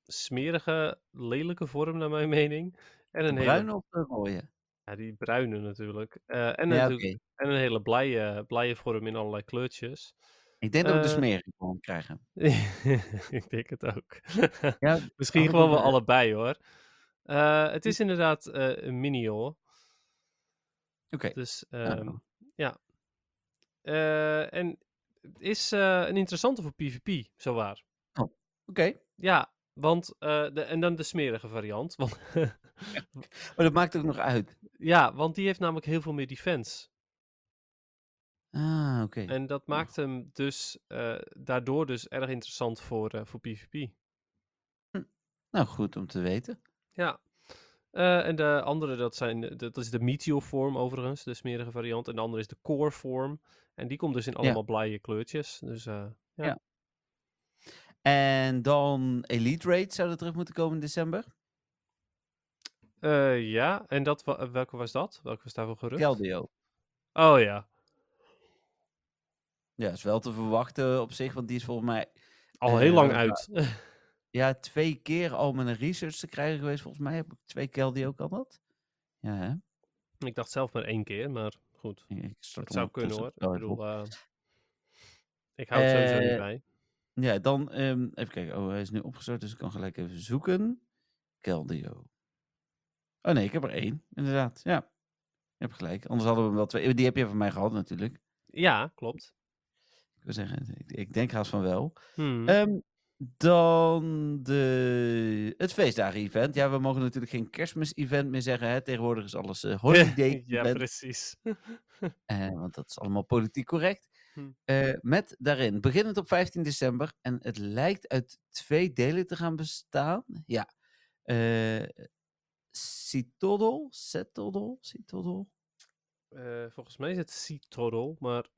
smerige, lelijke vorm, naar mijn mening. En De een hele, bruine of de rode? ja, die bruine natuurlijk. Eh, en, Ja, natuurlijk en een hele blije, blije vorm in allerlei kleurtjes. Ik denk dat we de Eh, smerige vorm krijgen. ik denk het ook. Ja, Misschien gewoon wel allebei hoor. Eh, het is inderdaad een mini hoor. Oké. Dus Nou, ehm, ja. Eh, en het is een interessante voor PvP, zowaar. Oké. Ja, want, eh, de, en dan de smerige variant. Want, Maar dat maakt ook nog uit. ja, want die heeft namelijk heel veel meer defense. Ah, oké. En dat maakt hem dus eh, daardoor dus erg interessant voor, eh, voor PvP. Nou, goed om te weten. Ja. En de andere, dat, zijn, dat is de Meteor vorm overigens, de smerige variant. En de andere is de Core vorm. En die komt dus in allemaal blije kleurtjes. Dus ja. Ja. En dan Elite Raid zou er terug moeten komen in december. Eh, ja, en dat, welke was dat? Welke was daarvoor gerucht? Keldeo. Oh ja, Ja, is wel te verwachten op zich, want die is volgens mij al heel lang Eh, uit. ja, twee keer al met een research te krijgen geweest. Volgens mij heb ik twee Keldeo kan dat. Ja, hè? ik dacht zelf maar één keer, maar goed. Ik- Het zou kunnen hoor. Ik bedoel, eh, ik hou het sowieso niet bij. Ja, dan ehm, even kijken. Oh, hij is nu opgestart, dus ik kan gelijk even zoeken. Keldeo. Oh nee, ik heb er één, inderdaad. Ja, je hebt gelijk. Anders hadden we hem wel twee. Die heb je van mij gehad natuurlijk. Ja, klopt. Ik wil zeggen, ik, ik denk haast van wel. Hmm. Ehm, dan de, het feestdagen-event. Ja, we mogen natuurlijk geen kerstmis-event meer zeggen. Hè? Tegenwoordig is alles eh holiday ja, precies. Eh, want dat is allemaal politiek correct. Hm. Eh, met daarin, beginnend op 15 december. En het lijkt uit twee delen te gaan bestaan. Ja. eh Citodel? Cetodel? Citodel? Eh, volgens mij is het Sea-Torrel, maar...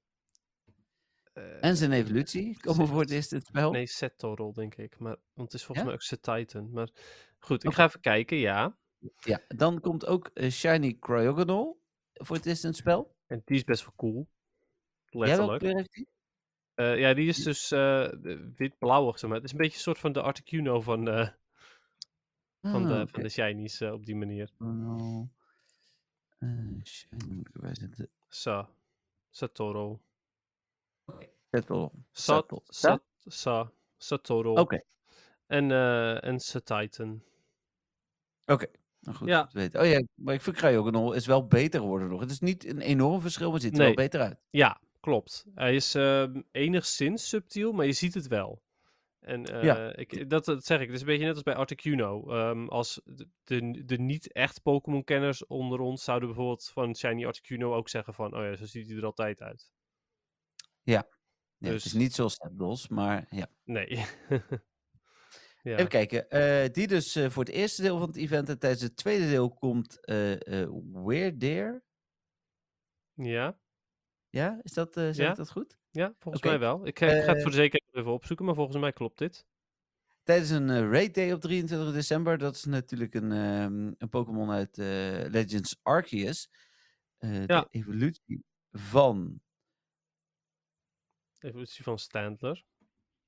En zijn evolutie komen voor het eerst in het spel. Nee, Set-Torrel, denk ik. Maar, want het is volgens Ja? mij ook Set-Titan. Maar goed, ik ga even kijken, ja. Ja, dan komt ook Shiny Cryogonal voor het eerst in het spel. En die is best wel cool. Letterlijk. kleur heeft die? Eh, ja, die is dus eh, de- wit-blauwig, zeg maar. Het is een beetje een soort van de Articuno van, eh, van, Ah, de, van de Shinies eh, op die manier. Eh, shiny moet. Sa. Cetodel. Sa. Cetodel. Sa. Sa. Satoru. Oké, En, eh en Titan. oké. Nou goed, Ja. weten. Oh ja, maar ik vind Cryogonal is wel beter geworden nog. Het is niet een enorm verschil, maar het ziet er wel beter uit. Ja, klopt. Hij is ehm, enigszins subtiel, maar je ziet het wel. En eh, Ja. ik, dat, dat zeg ik. Het is een beetje net als bij Articuno. Ehm, als de, de, de niet-echt Pokémon-kenners onder ons zouden bijvoorbeeld van Shiny Articuno ook zeggen van... Oh ja, zo ziet hij er altijd uit. Ja, Het is Dus- niet zoals Zapdos, maar ja. Nee. ja. Even kijken. eh, die dus eh, voor het eerste deel van het event. En tijdens het tweede deel komt eh eh Weird Dare. ja, Ja, is dat, eh zeg Ja. ik dat goed? ja, volgens mij wel. Ik, ga- ik ga het Eh, voor de zekerheid even opzoeken, maar volgens mij klopt dit. Tijdens een eh, raid day op 23 december. Dat is natuurlijk een, ehm, een Pokémon uit eh, Legends Arceus. Eh, Ja. De evolutie van... Evolutie van Standler.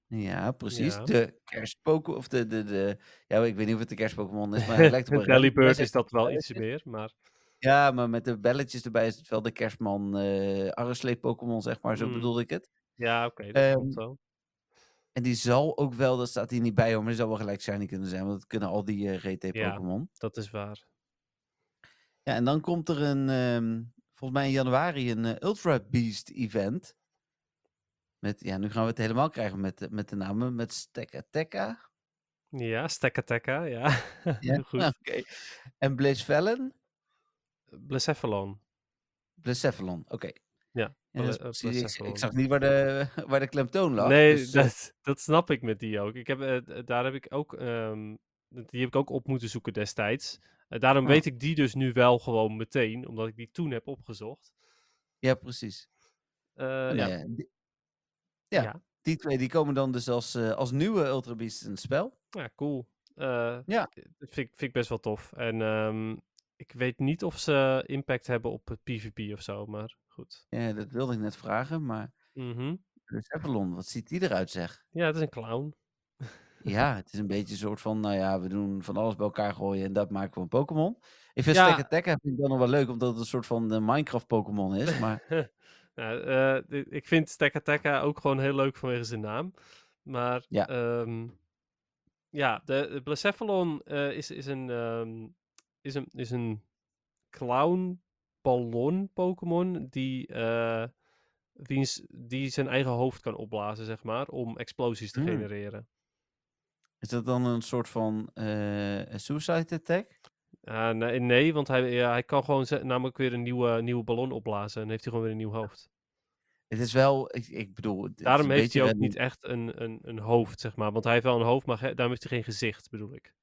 Ja, precies. Ja. De kerstpokémon. Of de, de, de... Ja, ik weet niet of het de kerstpokémon is, maar hij lijkt op Delibird is dat wel iets meer, maar... Ja, maar met de belletjes erbij is het wel de kerstman uh, Arresleep Pokémon, zeg maar. Zo Mm. bedoelde ik het. Ja, oké, dat Ehm, klopt wel. En die zal ook wel, dat staat hier niet bij hoor, maar die zal wel gelijk shiny kunnen zijn. Want dat kunnen al die uh, RT Ja. Pokémon. Dat is waar. Ja, en dan komt er een, ehm, volgens mij in januari, een eh, Ultra Beast event. Met, ja, nu gaan we het helemaal krijgen met, de- met de namen. Met Stekateka. Ja, Stekateka, ja. Ja, Goed. oké. En Blazefelon. Blacephalon. Blacephalon, oké. Ja, eh, precies- ik, ik zag niet waar de, waar de klemtoon lag. nee, dus, eh, dat, dat snap ik met die ook. Ik heb, eh, daar heb ik ook, ehm, die heb ik ook op moeten zoeken destijds. Daarom Ah. weet ik die dus nu wel gewoon meteen, omdat ik die toen heb opgezocht. ja, precies. Nou ja. ja, die, ja, Ja. die twee die komen dan dus als, als nieuwe Ultra Beasts in het spel. ja, cool. Eh, Ja. Dat vind, ik- vind ik best wel tof. En ehm, ik weet niet of ze impact hebben op het PvP of zo, maar goed. Ja, dat wilde ik net vragen, maar. Blacephalon, wat ziet die eruit zeg? Ja, het is een clown. Ja, het is een beetje een soort van, nou ja, we doen van alles bij elkaar gooien en dat maken we een Pokémon. Ik vind Ja. Vind ik dan nog wel leuk, omdat het een soort van eh, Minecraft Pokémon is, maar nou, eh, ik vind Stekateka ook gewoon heel leuk vanwege zijn naam. Maar Ja. ehm, ja, de, de Blacephalon eh, is, is een, ehm, is een, is een clown ballon Pokémon die, eh, die zijn eigen hoofd kan opblazen, zeg maar, om explosies te Hmm. genereren. is dat dan een soort van eh, Suicide Attack? Ah, nee, nee, want hij, ja, hij kan gewoon namelijk weer een nieuwe, nieuwe ballon opblazen en heeft hij gewoon weer een nieuw hoofd. Het is wel, ik, ik bedoel... Daarom heeft hij ook niet echt een, een, een hoofd, zeg maar. Want hij heeft wel een hoofd, maar daarom heeft hij geen gezicht, bedoel ik.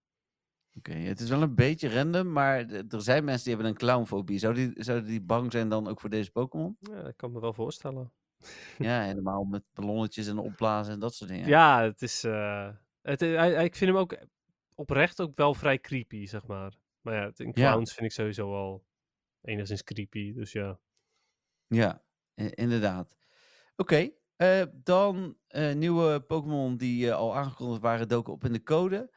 Oké, het is wel een beetje random, maar er zijn mensen die hebben een clownfobie. Zouden die, zouden die bang zijn dan ook voor deze Pokémon? Ja, dat kan me wel voorstellen. Ja, helemaal met ballonnetjes en opblazen en dat soort dingen. Ja, het is. eh, het, hij, hij- ik vind hem ook oprecht ook wel vrij creepy, zeg maar. Maar ja, in Ja. clowns vind ik sowieso al enigszins creepy. Dus ja. Ja, inderdaad. Oké, eh, dan eh, nieuwe Pokémon die eh, al aangekondigd waren, doken op in de code.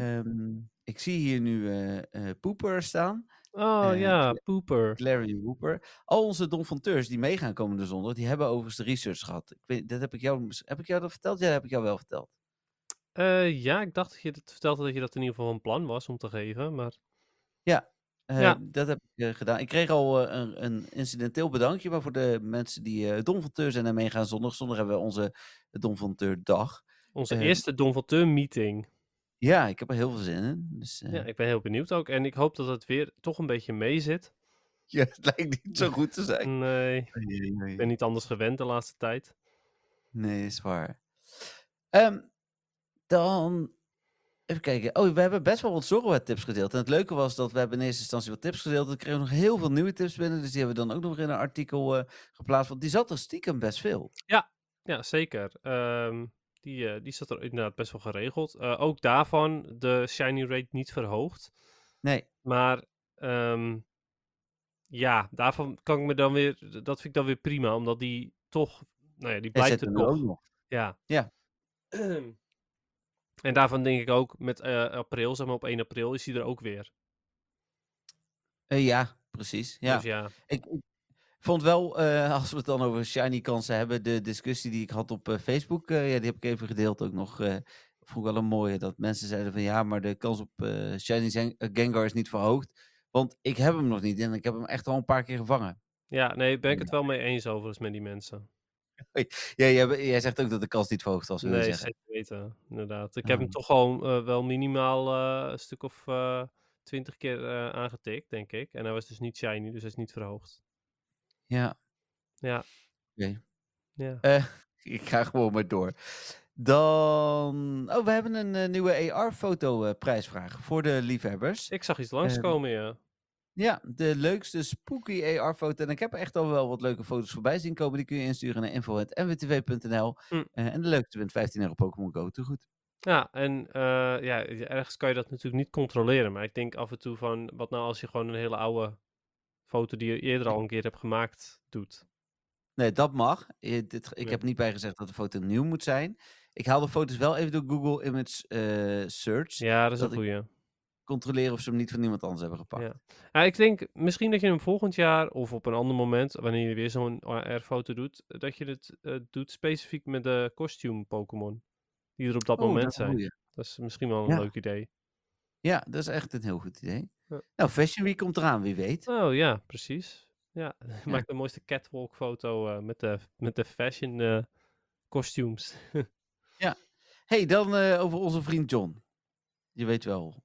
Ehm, ik zie hier nu eh eh, Pooper staan. oh eh, ja, Pooper. Larry Wooper. Al onze donfonteurs die meegaan komende zondag, die hebben overigens de research gehad. Ik weet, dat heb ik jou, heb ik jou dat verteld? Ja, dat heb ik jou wel verteld. Ja, ik dacht dat je het vertelde dat je dat in ieder geval van plan was om te geven. Maar Ja. Dat heb ik gedaan. Ik kreeg al een, een incidenteel bedankje, maar voor de mensen die donfonteur zijn en meegaan zondag, zondag hebben we onze donfonteurdag. onze eerste Don van Teur meeting. Ja, ik heb er heel veel zin in. Dus, eh, Ja, ik ben heel benieuwd ook. En ik hoop dat het weer toch een beetje mee zit. ja, het lijkt niet zo goed te zijn. Nee, ik ben niet anders gewend de laatste tijd. Nee, is waar. Ehm, dan even kijken. Oh, we hebben best wel wat Zorro-tips gedeeld. En het leuke was dat we hebben in eerste instantie wat tips gedeeld. We kregen nog heel veel nieuwe tips binnen. Dus die hebben we dan ook nog in een artikel eh, geplaatst. Want die zat er stiekem best veel. Ja, zeker. Ehm, die, eh, die zat er inderdaad best wel geregeld. Eh, ook daarvan de shiny rate niet verhoogd. Nee, Maar ehm, ja, daarvan kan ik me dan weer. Dat vind ik dan weer prima, omdat die toch. Nou ja, die blijft er ook nog. Ja. Ja. en daarvan denk ik ook met eh, april, zeg maar op 1 april, is hij er ook weer. Ja, precies. Ja. Dus ja. Ik, ik vond wel, eh, als we het dan over shiny kansen hebben, de discussie die ik had op eh, Facebook, eh, ja, die heb ik even gedeeld ook nog. vond ik wel een mooie, dat mensen zeiden van ja, maar de kans op shiny Gengar is niet verhoogd. Want ik heb hem nog niet en ik heb hem echt al een paar keer gevangen. Ja, nee, ben ik het wel mee eens overigens met die mensen. Ja, jij, jij zegt ook dat de kans niet verhoogd was, Nee, zeggen. zeker weten, inderdaad. Ik heb hem Ah. toch al wel minimaal een stuk of twintig keer aangetikt, denk ik. En hij was dus niet shiny, dus hij is niet verhoogd. Ja, Ja. Oké. Ja. Eh, ik ga gewoon maar door. Dan, oh, we hebben een eh, nieuwe AR-foto prijsvraag voor de liefhebbers. Ik zag iets langskomen, ja. Ja, de leukste spooky AR-foto. En ik heb echt al wel wat leuke foto's voorbij zien komen. Die kun je insturen naar info.nwtv.nl. Hm. Eh, en de leukste wint 15 euro Pokémon Go. Te goed. Ja, en eh, ja, ergens kan je dat natuurlijk niet controleren. Maar ik denk af en toe van, wat nou als je gewoon een hele oude foto die je eerder al een keer hebt gemaakt, doet. Nee, dat mag. Dit, ik Ja. heb niet bij gezegd dat de foto nieuw moet zijn. Ik haal de foto's wel even door Google Image eh, Search. Ja, dat is dat een goeie. Controleren of ze hem niet van iemand anders hebben gepakt. Ja. Ja, ik denk misschien dat je hem volgend jaar of op een ander moment, wanneer je weer zo'n AR-foto doet, dat je het eh, doet specifiek met de costume Pokémon. Die er op dat Oh, moment dat zijn. goeie. Dat is misschien wel een Ja. leuk idee. Ja, dat is echt een heel goed idee. Ja. Nou, Fashion Week komt eraan, wie weet. Oh ja, precies. Ja, maak de mooiste catwalk foto eh, met, de, met de fashion eh costumes. hey, dan eh, over onze vriend John. Je weet wel.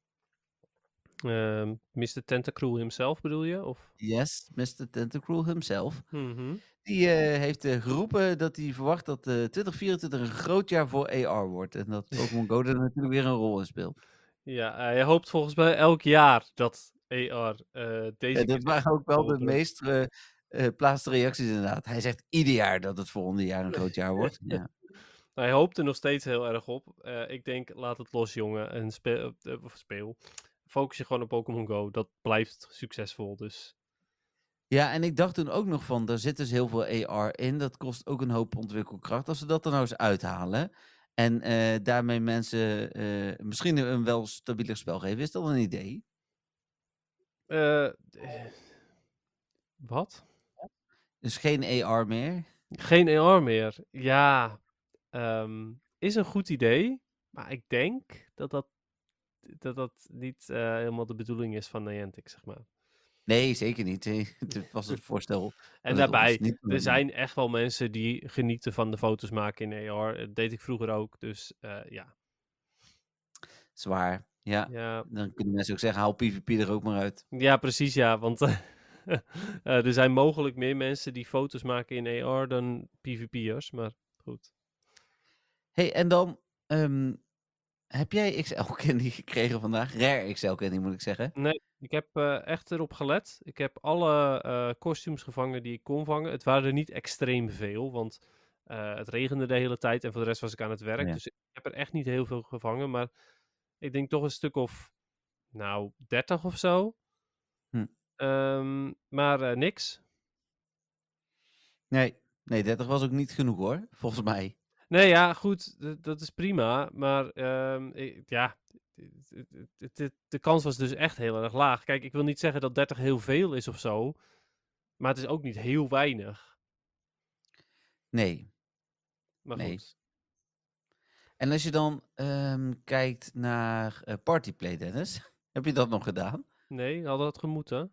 Ehm Mr. Tentacruel himself bedoel je? Of? Yes, Mr. Tentacruel himself. Mhm. Die heeft geroepen dat hij verwacht dat eh 2024 een groot jaar voor AR wordt. En dat Pokémon Go er natuurlijk weer een rol in speelt. Ja, hij hoopt volgens mij elk jaar dat AR eh deze Ja, dat waren ook wel de meest eh eh, plaatste reacties inderdaad. Hij zegt ieder jaar dat het volgende jaar een groot jaar wordt. Ja. Hij hoopt er nog steeds heel erg op. Eh, ik denk, laat het los, jongen. En speel, eh, speel. Focus je gewoon op Pokémon Go. Dat blijft succesvol. Dus ja, en ik dacht toen ook nog van, daar zit dus heel veel AR in. Dat kost ook een hoop ontwikkelkracht. Als we dat er nou eens uithalen en eh, daarmee mensen eh, misschien een wel stabieler spel geven, is dat een idee? Eh, wat? Dus geen AR meer? Geen AR meer. Ja, ehm, is een goed idee. Maar ik denk dat dat, dat, dat niet helemaal de bedoeling is van Niantic, zeg maar. Nee, zeker niet. Het was het voorstel. En daarbij, er zijn echt wel mensen die genieten van de foto's maken in AR. Dat deed ik vroeger ook. Dus eh, ja. Zwaar. Ja. ja. Dan kunnen mensen ook zeggen, haal PvP er ook maar uit. Ja, precies ja. Want eh, er zijn mogelijk meer mensen die foto's maken in AR dan PvP'ers. Maar goed. hey, en dan... ehm, heb jij XL Candy gekregen vandaag? Rare XL Candy moet ik zeggen. Nee, ik heb eh, echt erop gelet. Ik heb alle eh costumes gevangen die ik kon vangen. Het waren er niet extreem veel, want eh, het regende de hele tijd en voor de rest was ik aan het werk. Ja. Dus ik heb er echt niet heel veel gevangen, maar ik denk toch een stuk of, nou, 30 of zo. Hm. Ehm, maar niks. Nee, nee, 30 was ook niet genoeg hoor, volgens mij. Nee, ja, goed, dat is prima. Maar ehm, ik- ja, de kans was dus echt heel erg laag. Kijk, ik wil niet zeggen dat 30 heel veel is of zo. Maar het is ook niet heel weinig. Nee. Maar Nee. goed. En als je dan ehm, kijkt naar eh Partyplay, Dennis, heb je dat nog gedaan? Nee, had dat gemoeten?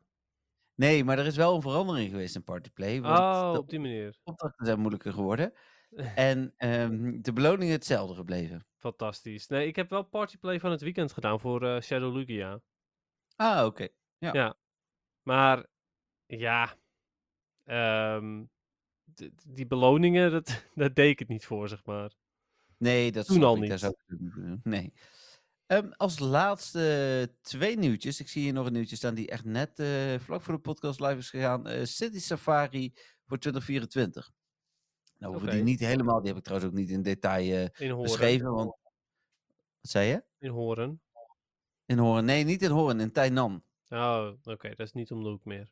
Nee, maar er is wel een verandering geweest in Partyplay. Want Oh, de op die manier. opdrachten zijn moeilijker geworden. En ehm, de beloningen hetzelfde gebleven. Fantastisch. Nee, ik heb wel partyplay van het weekend gedaan voor eh, Shadow Lugia. Ah, oké. Ja. Maar, ja. ehm, die beloningen, dat, daar deed ik het niet voor, zeg maar. Nee, dat Toen al niet. doen. Nee. Ehm, als laatste twee nieuwtjes. Ik zie hier nog een nieuwtje staan die echt net eh, vlak voor de podcast live is gegaan. Eh, City Safari voor 2024. Nou, hoeven die niet helemaal. Die heb ik trouwens ook niet in detail eh, In beschreven. Want... Wat zei je? In Horen. In Horen? Nee, niet in Horen, in Tainan. Oh, oké, dat is niet om de hoek meer.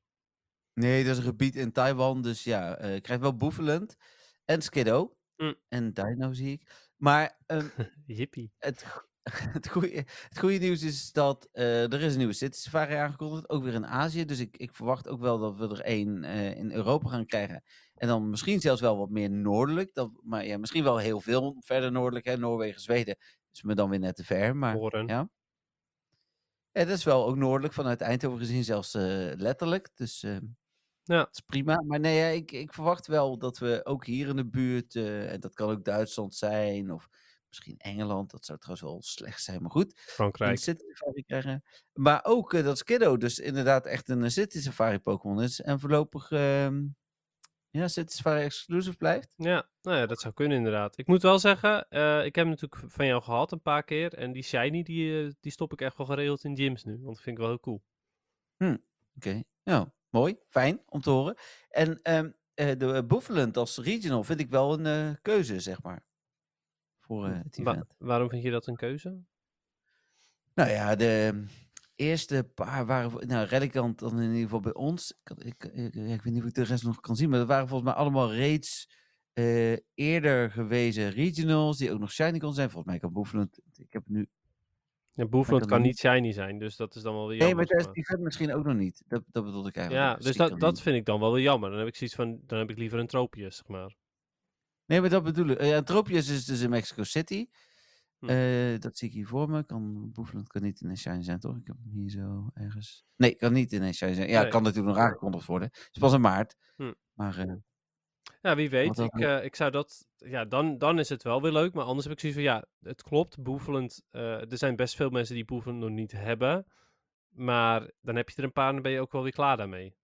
Nee, dat is een gebied in Taiwan. Dus ja, eh ik krijg wel Boefeland en Skiddo. Mm. En Dino zie ik. Maar Hippie. het, het, goede, het goede nieuws is dat eh, er is een nieuwe City Safari aangekondigd. Ook weer in Azië. Dus ik, ik verwacht ook wel dat we er één eh, in Europa gaan krijgen. En dan misschien zelfs wel wat meer noordelijk. Dat, maar ja, misschien wel heel veel verder noordelijk. Hè? Noorwegen, Zweden is me dan weer net te ver. Maar Horen. ja. Ja, dat is wel ook noordelijk vanuit Eindhoven gezien, zelfs eh, letterlijk. Dus Ja. dat is prima. Maar nee, ja, ik, ik verwacht wel dat we ook hier in de buurt, en dat kan ook Duitsland zijn, of misschien Engeland, dat zou trouwens wel slecht zijn, maar goed. Een Frankrijk. City Safari krijgen. Maar ook eh, dat Skiddo dus inderdaad echt een eh, City Safari Pokémon is. En voorlopig, ehm, ja, City Safari exclusive blijft. Ja, nou ja, dat zou kunnen inderdaad. Ik moet wel zeggen, eh, ik heb hem natuurlijk van jou gehad een paar keer. En die shiny, die, die stop ik echt wel geregeld in gyms nu. Want dat vind ik wel heel cool. Oké, ja, mooi, fijn om te horen. En ehm, eh, de uh, Boefeland als regional vind ik wel een keuze, zeg maar. Voor eh, Wa- waarom vind je dat een keuze? Nou ja, de eerste paar waren... Nou, Reddicant dan in ieder geval bij ons. Ik, ik, ik, ik weet niet of ik de rest nog kan zien, maar dat waren volgens mij allemaal reeds eh, eerder gewezen regionals, die ook nog shiny kon zijn. Volgens mij kan Boefeland... Ik heb nu... Ja, Boefland kan kan niet- shiny zijn, dus dat is dan wel weer Nee, jammer. maar tijdens zeg het event misschien ook nog niet. Dat, dat bedoelde ik eigenlijk. Ja, dus die dat, dat vind ik dan wel weer jammer. Dan heb ik zoiets van, dan heb ik liever een Tropius, zeg maar. Nee, maar dat bedoel ik. Eh, ja, Tropius is dus in Mexico City. Hm. Eh, dat zie ik hier voor me. Kan, Boefeland kan niet in een shine zijn, toch? Ik heb hem hier zo ergens. Nee, kan niet in een shine zijn. Ja, Nee. kan natuurlijk nog aangekondigd worden. Het is pas in maart. Hm. Maar eh, Ja, wie weet. Ik, ik zou dat... Ja, dan, dan is het wel weer leuk. Maar anders heb ik zoiets van, ja, het klopt. Boefelend... eh, er zijn best veel mensen die Boefelend nog niet hebben. Maar dan heb je er een paar en dan ben je ook wel weer klaar daarmee.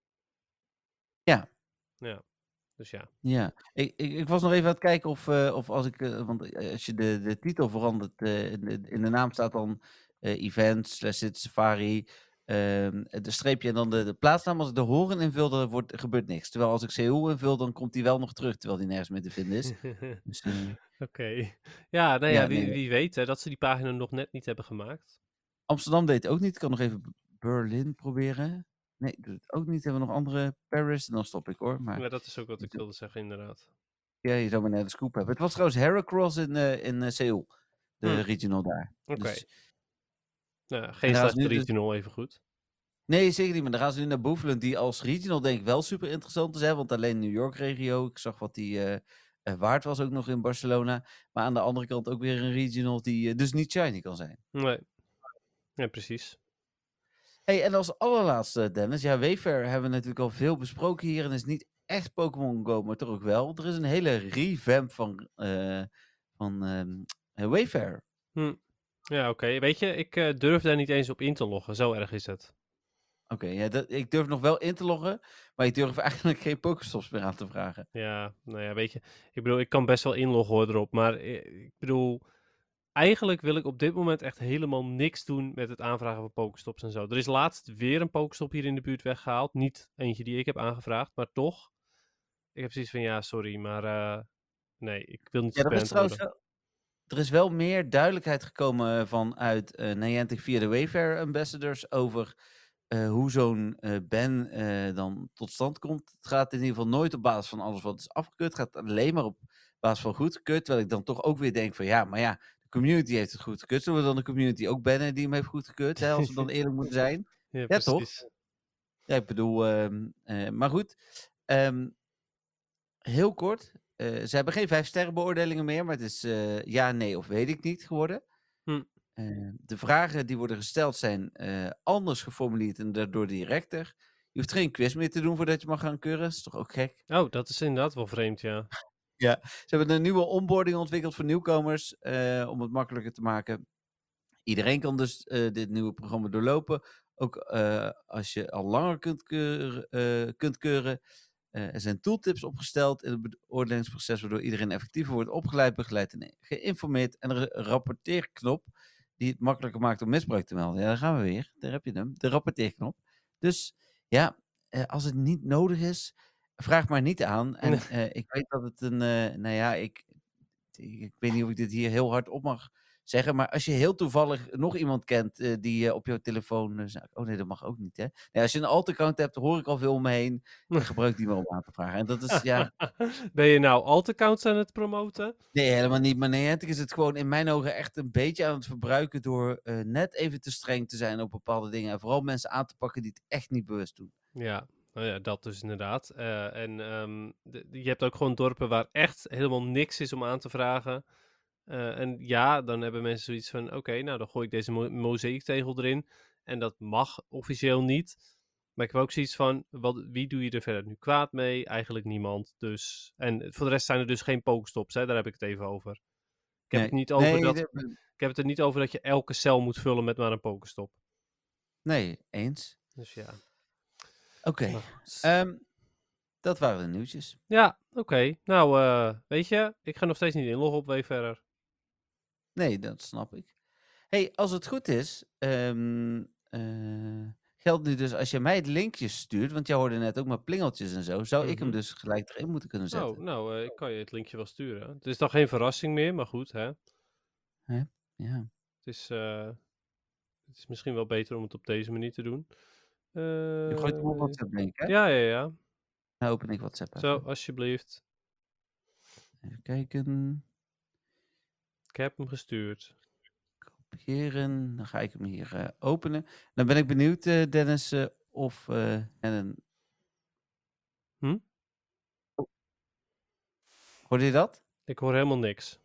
Ja. Ja. Dus ja. ja, ik, ik, ik was nog even aan het kijken of, eh, of als ik. eh, want eh, als je de, de titel verandert, in, de, in de naam staat dan event slash safari. ehm, de streepje en dan de, de plaatsnaam. Als ik de horen invul, dan wordt, gebeurt niks. Terwijl als ik Seoul invul, dan komt die wel nog terug. Terwijl die nergens meer te vinden is. Dus, Oké. Ja, nou ja, Ja, wie, nee. wie weet hè, dat ze die pagina nog net niet hebben gemaakt. Amsterdam deed het ook niet. Ik kan nog even Berlin proberen. Nee, doet het ook niet. Hebben we nog andere Paris? En dan stop ik hoor. Maar Ja, dat is ook wat ik wilde zeggen, inderdaad. ja, je zou maar net de scoop hebben. Het was trouwens Heracross in, eh in eh, Seoul. De Hm. regional daar. Oké. Dus- Nou, En geen nu dus- regional even goed. nee, zeker niet. Maar dan gaan ze nu naar Boefeland. Die als regional denk ik wel super interessant is. Hè? Want alleen New York regio. Ik zag wat die eh, waard was ook nog in Barcelona. Maar aan de andere kant ook weer een regional die dus niet shiny kan zijn. Nee. Ja, precies. Hey, en als allerlaatste, Dennis. Ja, Wayfair hebben we natuurlijk al veel besproken hier. En is niet echt Pokémon Go, maar toch ook wel. Er is een hele revamp van, eh van eh, Wayfair. Ja, oké. Weet je, ik eh, durf daar niet eens op in te loggen. Zo erg is het. Oké, ja, dat- ik durf nog wel in te loggen. Maar ik durf eigenlijk geen Pokéstops meer aan te vragen. Ja, nou ja, weet je. Ik bedoel, ik kan best wel inloggen hoor erop. Maar ik bedoel, eigenlijk wil ik op dit moment echt helemaal niks doen met het aanvragen van pokestops en zo. Er is laatst weer een pokestop hier in de buurt weggehaald. Niet eentje die ik heb aangevraagd, maar toch. Ik heb zoiets van, ja, sorry, maar eh, nee, ik wil niet Ja, er is trouwens wel, er is wel meer duidelijkheid gekomen vanuit eh Niantic via de Wayfair Ambassadors over eh, hoe zo'n eh, ban eh, dan tot stand komt. Het gaat in ieder geval nooit op basis van alles wat is afgekeurd. Het gaat alleen maar op basis van goedgekeurd. Terwijl ik dan toch ook weer denk van ja, maar ja, de community heeft het goedgekeurd. Zullen we dan de community ook bannen die hem heeft goedgekeurd? Hè, als we dan eerlijk moeten zijn. Ja, Ja, toch? Ja, ik bedoel, ehm, eh, maar goed. ehm, heel kort. eh, ze hebben geen vijf sterren beoordelingen meer, maar het is eh, ja, nee of weet ik niet geworden. Hm. De vragen die worden gesteld zijn anders geformuleerd en daardoor directer. Je hoeft geen quiz meer te doen voordat je mag gaan keuren. Dat is toch ook gek? Oh, dat is inderdaad wel vreemd, ja. Ze hebben een nieuwe onboarding ontwikkeld voor nieuwkomers eh, om het makkelijker te maken. Iedereen kan dus eh, dit nieuwe programma doorlopen. Ook eh, als je al langer kunt keuren. kunt keuren. Er zijn tooltips opgesteld in het beoordelingsproces, waardoor iedereen effectiever wordt opgeleid, begeleid en geïnformeerd. En een rapporteerknop die het makkelijker maakt om misbruik te melden. Ja, daar gaan we weer. Daar heb je hem, de rapporteerknop. Dus ja, als het niet nodig is, vraag maar niet aan. En eh, ik weet dat het een, eh, nou ja, ik, ik, ik weet niet of ik dit hier heel hard op mag zeggen, maar als je heel toevallig nog iemand kent eh, die op jouw telefoon, oh nee, dat mag ook niet hè. Nee, als je een alt-account hebt, hoor ik al veel om me heen, dan gebruik die maar om aan te vragen. En dat is, ja, ben je nou alt-accounts aan het promoten? nee, helemaal niet. Maar Niantic is het gewoon in mijn ogen echt een beetje aan het verbruiken door net even te streng te zijn op bepaalde dingen. En vooral mensen aan te pakken die het echt niet bewust doen. Ja, nou ja, dat dus inderdaad. Eh, en ehm, de- je hebt ook gewoon dorpen waar echt helemaal niks is om aan te vragen. Eh, en ja, dan hebben mensen zoiets van: oké, nou dan gooi ik deze mo mozaïektegel erin. En dat mag officieel niet. Maar ik heb ook zoiets van: wat, wie doe je er verder nu kwaad mee? Eigenlijk niemand. Dus. En voor de rest zijn er dus geen pokestops, hè? daar heb ik het even over. Ik heb, Nee. het niet over nee, dat, ik heb het er niet over dat je elke cel moet vullen met maar een pokestop. nee, eens. Dus ja. Oké, ehm, dat waren de nieuwtjes. Ja, oké. Nou, eh, weet je, ik ga nog steeds niet inloggen op Wayfarer. Nee, dat snap ik. hey, als het goed is, ehm, eh, geldt nu dus als je mij het linkje stuurt, want jij hoorde net ook maar plingeltjes en zo, zou ik hem Mhm. dus gelijk erin moeten kunnen zetten. Oh, nou, eh, ik kan je het linkje wel sturen. Het is dan geen verrassing meer, maar goed, hè. Ja. Het is, eh, het is misschien wel beter om het op deze manier te doen. Je gooit hem op Eh, WhatsApp, denk ik, hè? Ja, ja, ja. Dan open ik WhatsApp even. Zo, alsjeblieft. Even kijken. Ik heb hem gestuurd. Kopiëren. Dan ga ik hem hier eh, openen. Dan ben ik benieuwd, eh, Dennis, of en een... Hm? Hoorde je dat? Ik hoor helemaal niks.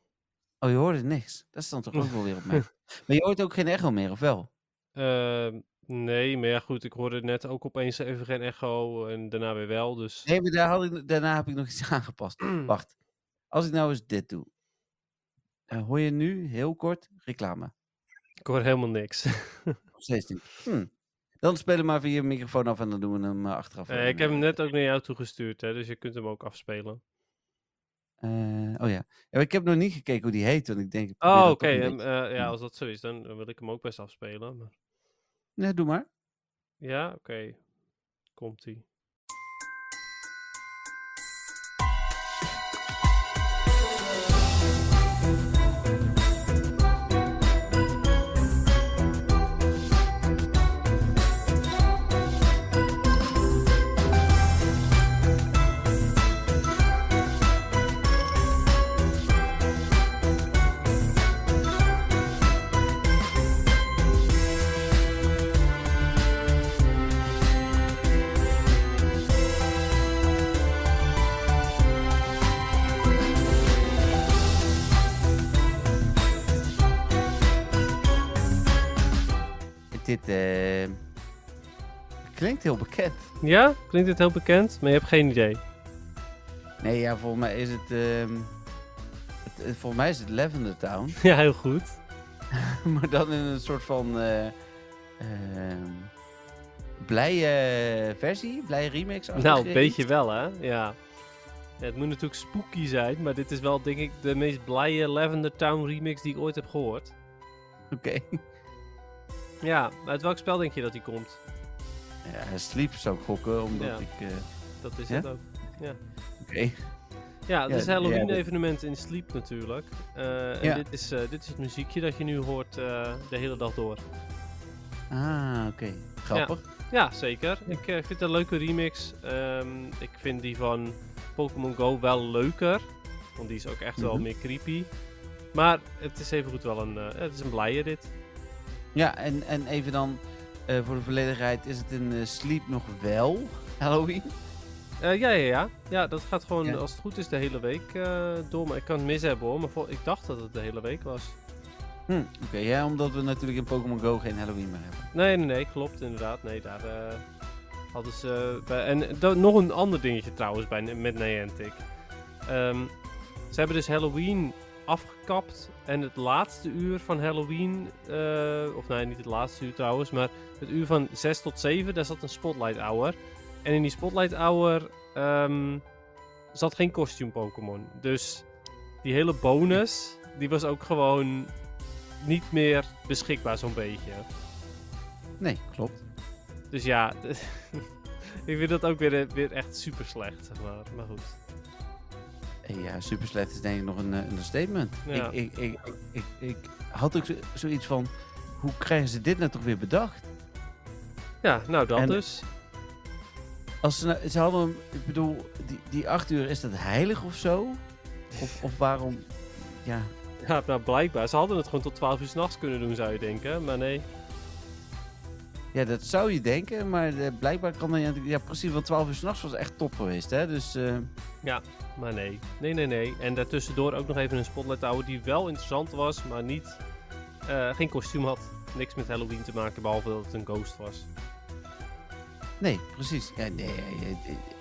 Oh, je hoorde niks. Dat dan toch ook wel weer op mij. Maar je hoort ook geen echo meer, of wel? Nee, maar ja, goed, ik hoorde net ook opeens even geen echo en daarna weer wel, dus... Nee, maar daar had ik, daarna heb ik nog iets aangepast. Wacht. Als ik nou eens dit doe. eh, hoor je nu heel kort reclame? Ik hoor helemaal niks. Nog steeds niet. Hm. Dan spelen maar via je microfoon af en dan doen we hem eh, achteraf. Eh, ik heb hem net ook naar jou toegestuurd, hè, dus je kunt hem ook afspelen. oh ja. ik heb nog niet gekeken hoe die heet, want ik denk... ik Oh, oké. ja, doen. als dat zo is, dan dan wil ik hem ook best afspelen. Maar... Nee, doe maar. Ja, oké. Komt-ie. Klinkt heel bekend. Ja? Klinkt dit heel bekend? Maar je hebt geen idee. Nee, ja, volgens mij is het... ehm, het, het- volgens mij is het Lavender Town. ja, heel goed. maar dan in een soort van... eh ehm, blije versie? Blije remix? Nou, een beetje wel, hè? Ja. Ja, het moet natuurlijk spooky zijn, maar dit is wel denk ik de meest blije Lavender Town remix die ik ooit heb gehoord. Oké. Ja, uit welk spel denk je dat die komt? Ja, Sleep zou ik gokken, omdat Ja. ik... eh, Dat is Ja? het ook. Oké. Ja, het Ja, is d- ja, Halloween dat- evenement in Sleep natuurlijk. Eh, en Ja. dit, is, eh, dit is het muziekje dat je nu hoort de hele dag door. Ah, oké. Grappig. Ja, zeker. Ik vind het een leuke remix. Ehm, ik vind die van Pokémon Go wel leuker. Want die is ook echt wel Mhm. meer creepy. Maar het is evengoed wel een, eh, het is een blije dit. Ja, en, en even dan eh, voor de volledigheid, is het in eh, Sleep nog wel Halloween? Eh, ja, ja, ja. Ja, dat gaat gewoon, Ja. als het goed is, de hele week door. Maar ik kan het mis hebben hoor. Maar ik dacht dat het de hele week was. Hm, Oké, ja, omdat we natuurlijk in Pokémon Go geen Halloween meer hebben. Nee, nee, nee, klopt inderdaad. Nee, daar hadden ze... Bij, en nog een ander dingetje trouwens bij, met Niantic. Ehm, ze hebben dus Halloween afgekapt. En het laatste uur van Halloween... eh, of nee, niet het laatste uur trouwens. Maar het uur van 6 tot 7, daar zat een Spotlight Hour. En in die Spotlight Hour ehm, zat geen costume Pokémon. Dus die hele bonus, die was ook gewoon niet meer beschikbaar zo'n beetje. Nee, klopt. Dus ja, ik vind dat ook weer, weer echt super slecht, zeg maar. Maar goed. Ja, super slecht is denk ik nog een, eh, een statement. Ja. Ik, ik, ik, ik, had ook zo- zoiets van, hoe krijgen ze dit nou toch weer bedacht? Ja, nou dat En- dus. Als ze, nou- ze hadden, hem- ik bedoel, die, die acht uur, is dat heilig of zo? Of, of waarom, ja, Ja, nou blijkbaar. Ze hadden het gewoon tot 12 uur s'nachts kunnen doen, zou je denken. Maar nee. Ja, dat zou je denken, maar eh, blijkbaar kan dan, ja precies, want 12 uur s'nachts was echt top geweest, hè? Dus, eh, Maar nee. Nee, nee, nee. En daartussendoor ook nog even een spotlight houden die wel interessant was, maar niet... eh, geen kostuum had. Niks met Halloween te maken, behalve dat het een ghost was. nee, precies. Ja, nee,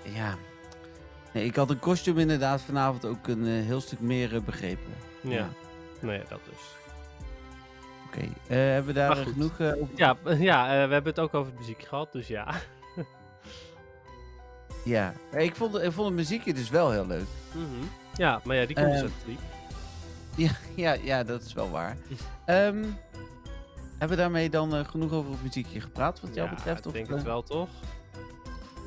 ja. Nee, ik had een kostuum inderdaad vanavond ook een heel stuk meer begrepen. Ja. Ja. Nou ja, dat dus. Oké, eh, hebben we daar goed. genoeg eh, over? Ja, ja eh, we hebben het ook over het muziek gehad, dus ja. Ja, ik vond, ik vond het muziekje dus wel heel leuk. Mhm. Ja, maar ja, die komt dus Eh, uit het lied. Ja, ja, ja dat is wel waar. Ehm, hebben we daarmee dan genoeg over het muziekje gepraat, wat jou Ja, betreft? ik denk het wel, toch?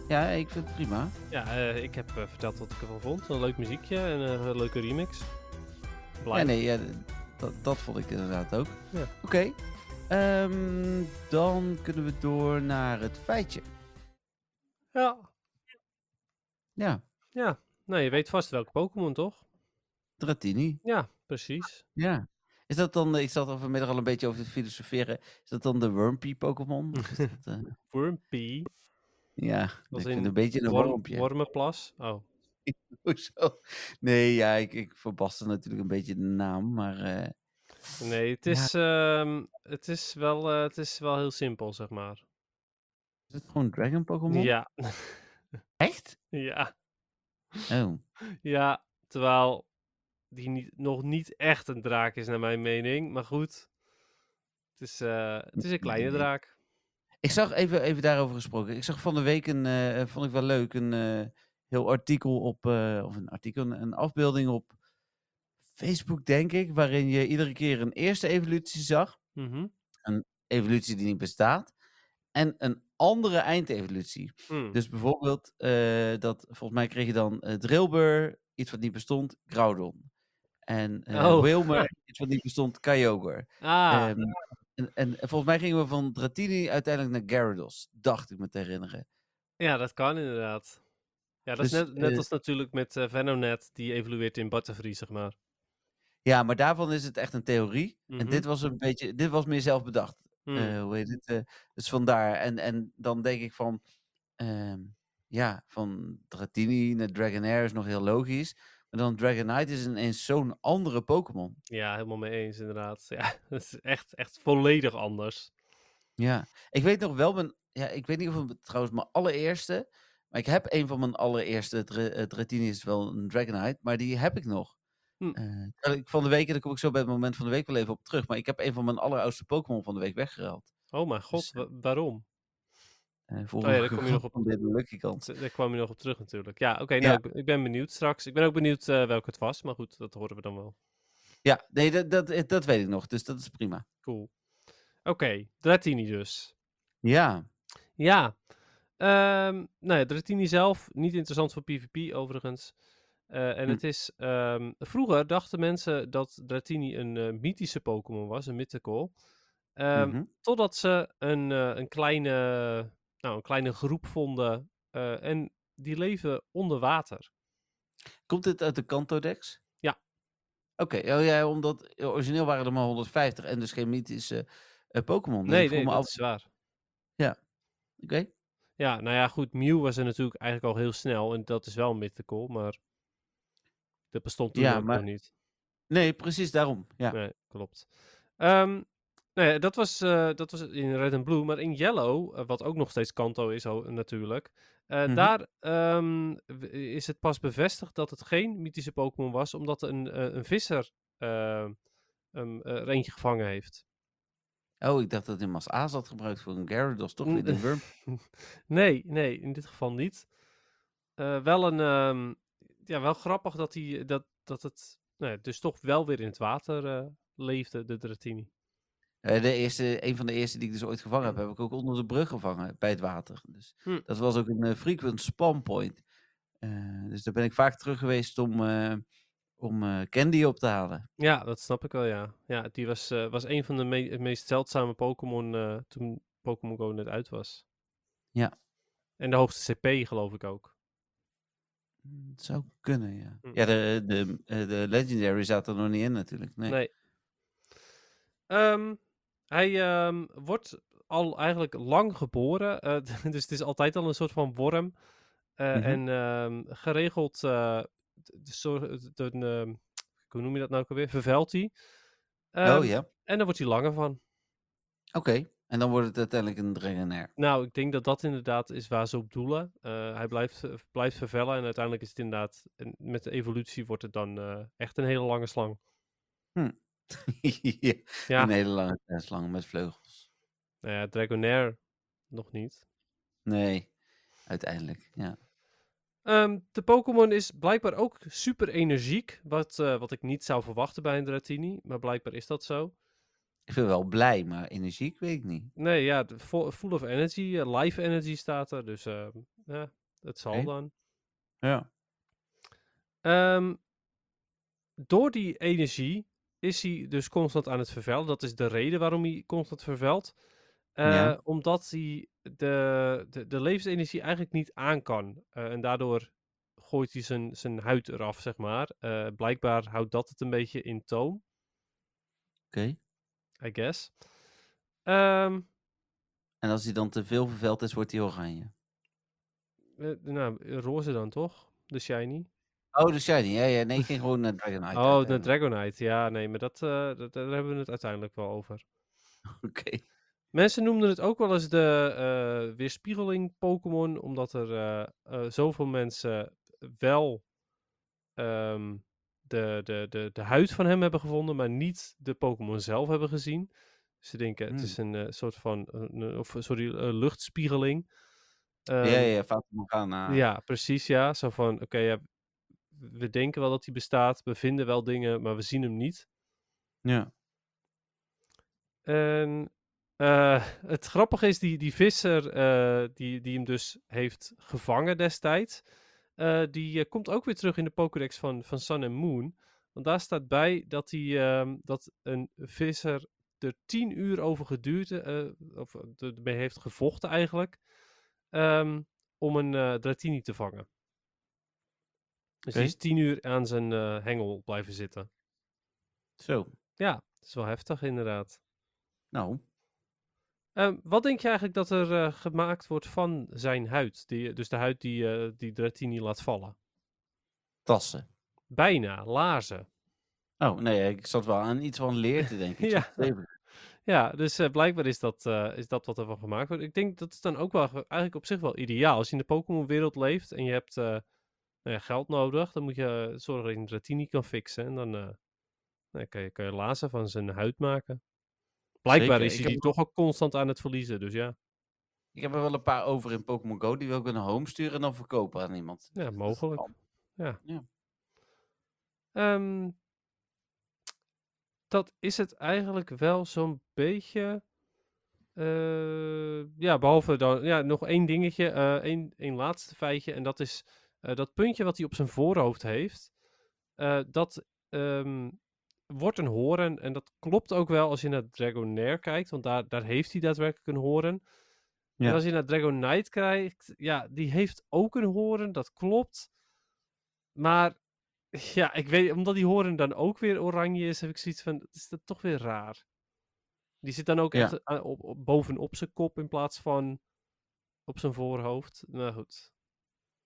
Ja, ik vind het prima. Ja, ik heb verteld wat ik ervan vond. Een leuk muziekje en een leuke remix. Blij. Ja, nee, ja, dat, dat vond ik inderdaad ook. Ja. Oké, ehm, dan kunnen we door naar het feitje. Ja. Ja, Ja. Nou, je weet vast welke Pokémon, toch? Dratini. Ja, precies. Ja. Is dat dan, ik zat er vanmiddag al een beetje over te filosoferen, is dat dan de Wurmpy Pokémon? Of is dat, Wormpy. ja, ik vind in een beetje een Worm, wormpje. wormenplas. Oh. Hoezo? Nee, ja, ik, ik verbaste natuurlijk een beetje de naam, maar eh, Nee, het Ja. is, ehm, het, is wel, eh, het is wel heel simpel, zeg maar. is het gewoon Dragon Pokémon? Ja. Echt? ja. Oh, Ja. Terwijl die niet, nog niet echt een draak is, naar mijn mening. Maar goed. Het is, eh, het is een kleine draak. ik zag even, even daarover gesproken. Ik zag van de week een, vond ik wel leuk, een heel artikel op, eh, of een artikel, een, een afbeelding op Facebook, denk ik, waarin je iedere keer een eerste evolutie zag, Mhm. evolutie die niet bestaat, en een andere eindevolutie. Hm. Dus bijvoorbeeld, eh, dat, volgens mij kreeg je dan Drillbur, iets wat niet bestond, Groudon. En Oh. Wilmer, iets wat niet bestond, Kyogre. ah, Ehm, en, en volgens mij gingen we van Dratini uiteindelijk naar Gyarados, dacht ik me te herinneren. ja, dat kan inderdaad. Ja, dat is Dus, net, net eh, als natuurlijk met eh Venonet, die evolueert in Butterfree, zeg maar. Ja, maar daarvan is het echt een theorie. En Mhm. dit was een beetje, dit was meer zelf bedacht. Eh, hoe heet het? eh, dus vandaar. En, en dan denk ik van, ehm, ja, van Dratini naar Dragonair is nog heel logisch. Maar dan Dragonite is ineens zo'n andere Pokémon. Ja, helemaal mee eens, inderdaad. Ja, het is echt, echt volledig anders. Ja, ik weet nog wel mijn, ja, ik weet niet of het trouwens mijn allereerste, maar ik heb een van mijn allereerste Dra- eh, Dratini is wel een Dragonite, maar die heb ik nog. Hm. Eh, van de week, en daar kom ik zo bij het moment van de week wel even op terug, maar ik heb een van mijn alleroudste Pokémon van de week weggeruild. Oh mijn god, Dus, eh, wa- waarom? Eh Oh ja, daar kom je nog op. de Lucky kant. Daar kwam je nog op terug natuurlijk. Ja, oké, nou, ik ben- ik ben benieuwd straks. Ik ben ook benieuwd eh, welke het was, maar goed, dat horen we dan wel. Ja, nee, dat, dat, eh, dat weet ik nog, dus dat is prima. Cool. Oké, Dratini dus. Ja, Ja. Ehm nou ja, Dratini zelf, niet interessant voor PvP overigens. Eh, en Hm. het is... ehm, vroeger dachten mensen dat Dratini een eh, mythische Pokémon was, een mythical. Ehm, mhm. Totdat ze een, eh, een, kleine, nou, een kleine groep vonden. en die leven onder water. Komt dit uit de Kanto-dex? Ja. Oké, oh ja, omdat origineel waren er maar 150 en dus geen mythische Pokémon. Dus nee, nee, me dat af. is waar. Oké, Ja, nou ja, goed. Mew was er natuurlijk eigenlijk al heel snel. En dat is wel een mythical, maar... Dat bestond toen Ja, ook maar- nog niet. nee, precies daarom. Ja. Nee, klopt. Ehm, nou ja, dat was, eh, dat was in Red en Blue. Maar in Yellow, eh, wat ook nog steeds Kanto is ho- natuurlijk. eh, Mhm. Daar ehm, is het pas bevestigd dat het geen mythische Pokémon was. Omdat een, eh, een visser eh, eh, er eentje gevangen heeft. Oh, ik dacht dat hij aas had gebruikt voor een Gyarados, toch weer een worm. nee, nee, in dit geval niet. Eh, wel een, ehm, ja, wel grappig dat, hij, dat, dat het nou dus toch wel weer in het water eh, leefde, de Dratini. Eh, de eerste, een van de eerste die ik dus ooit gevangen heb, heb ik ook onder de brug gevangen bij het water. Dus Hm. dat was ook een eh, frequent spawn point. Eh, dus daar ben ik vaak terug geweest om, eh, om eh, candy op te halen. Ja, dat snap ik wel, ja. Ja, die was, eh, was een van de me- meest zeldzame Pokémon eh, toen Pokémon Go net uit was. Ja. En de hoogste CP, geloof ik ook. Mm, Het zou kunnen, ja. Hm. Ja, de, de, de Legendary zat er nog niet in natuurlijk. Nee. Nee. Ehm, hij ehm, wordt al eigenlijk lang geboren. dus het is altijd al een soort van worm. Mhm. En ehm, geregeld, een, ehm, hoe noem je dat nou ook alweer? Vervuilt hij. Ehm, oh ja, En daar wordt hij langer van. oké. En dan wordt het uiteindelijk een Dragonair. Nou, ik denk dat dat inderdaad is waar ze op doelen. Eh, hij blijft, eh, blijft vervellen en uiteindelijk is het inderdaad, met de evolutie wordt het dan eh, echt een hele lange slang. ja, Ja, Een hele lange slang met vleugels. nou ja, Dragonair nog niet. Nee, uiteindelijk, ja. Ehm, de Pokémon is blijkbaar ook super energiek, wat, eh, wat ik niet zou verwachten bij een Dratini, maar blijkbaar is dat zo. Ik ben wel blij, maar energiek weet ik niet. Nee, ja, full of energy, eh, life energy staat er, dus ehm, ja, het zal dan. Ja. Ehm, door die energie is hij dus constant aan het vervuilen. Dat is de reden waarom hij constant vervuilt. Eh, Ja. Omdat hij de, de, de levensenergie eigenlijk niet aan kan. Eh, en daardoor gooit hij zijn, zijn huid eraf, zeg maar. Eh, blijkbaar houdt dat het een beetje in toon, Oké. I guess. Ehm, En als hij dan te veel vervuild is, wordt hij oranje. nou, roze dan toch? De shiny. Oh, de shiny. Ja, ja. Nee, ik ging gewoon naar Dragonite. Oh, de uiteindelijk. Dragonite. Ja, nee, maar dat, dat, daar hebben we het uiteindelijk wel over. Oké. Mensen noemden het ook wel eens de eh, weerspiegeling Pokémon, omdat er eh, eh, zoveel mensen wel ehm, de, de, de, de huid van hem hebben gevonden, maar niet de Pokémon zelf hebben gezien. Ze denken het is een soort van, een- of sorry, luchtspiegeling. Ja, Ehm, ja, ja. Fata Morgana. ja, precies, ja. Zo van, oké, ja, we denken wel dat hij bestaat, we vinden wel dingen, maar we zien hem niet. Ja. En eh, het grappige is, die, die visser eh, die, die hem dus heeft gevangen destijds, eh, die komt ook weer terug in de Pokédex van, van Sun and Moon. Want daar staat bij dat, hij, ehm, dat een visser er tien uur over geduurd, of er- ermee heeft gevochten eigenlijk, ehm, om een Dratini te vangen. Dus die is tien uur aan zijn hengel blijven zitten. Zo. Ja, dat is wel heftig inderdaad. Nou. Ehm, wat denk je eigenlijk dat er eh, gemaakt wordt van zijn huid? Die, dus de huid die, eh die Dratini laat vallen. Tassen. Bijna, laarzen. Oh, nee. Ik zat wel aan iets van leer te denken. Ik Ja. Ja, dus eh, blijkbaar is dat, is dat wat ervan gemaakt wordt. Ik denk dat is dan ook wel ge- eigenlijk op zich wel ideaal. Als je in de Pokémon-wereld leeft en je hebt nou ja, geld nodig, dan moet je zorgen dat je een Dratini kan fixen. En dan nou, kan, je, kan je laarzen van zijn huid maken. Blijkbaar Zeker, is hij die toch ook constant aan het verliezen, dus ja. Ik heb er wel een paar over in Pokémon Go. Die wil ik naar home sturen en dan verkopen aan iemand. Ja, Dat mogelijk. kan. Ehm, dat is het eigenlijk wel zo'n beetje. Eh, ja, behalve dan ja, nog één dingetje, eh één, één laatste feitje. En dat is eh, dat puntje wat hij op zijn voorhoofd heeft. dat ehm, wordt een horen. En dat klopt ook wel als je naar Dragonair kijkt. Want daar, daar heeft hij daadwerkelijk een horen. Ja. En als je naar Dragonite kijkt, ja, die heeft ook een horen. Dat klopt. Maar ja, ik weet, omdat die horen dan ook weer oranje is, heb ik zoiets van, is dat toch weer raar. Die zit dan ook Ja. echt aan- op, op, bovenop zijn kop in plaats van op zijn voorhoofd. Nou goed.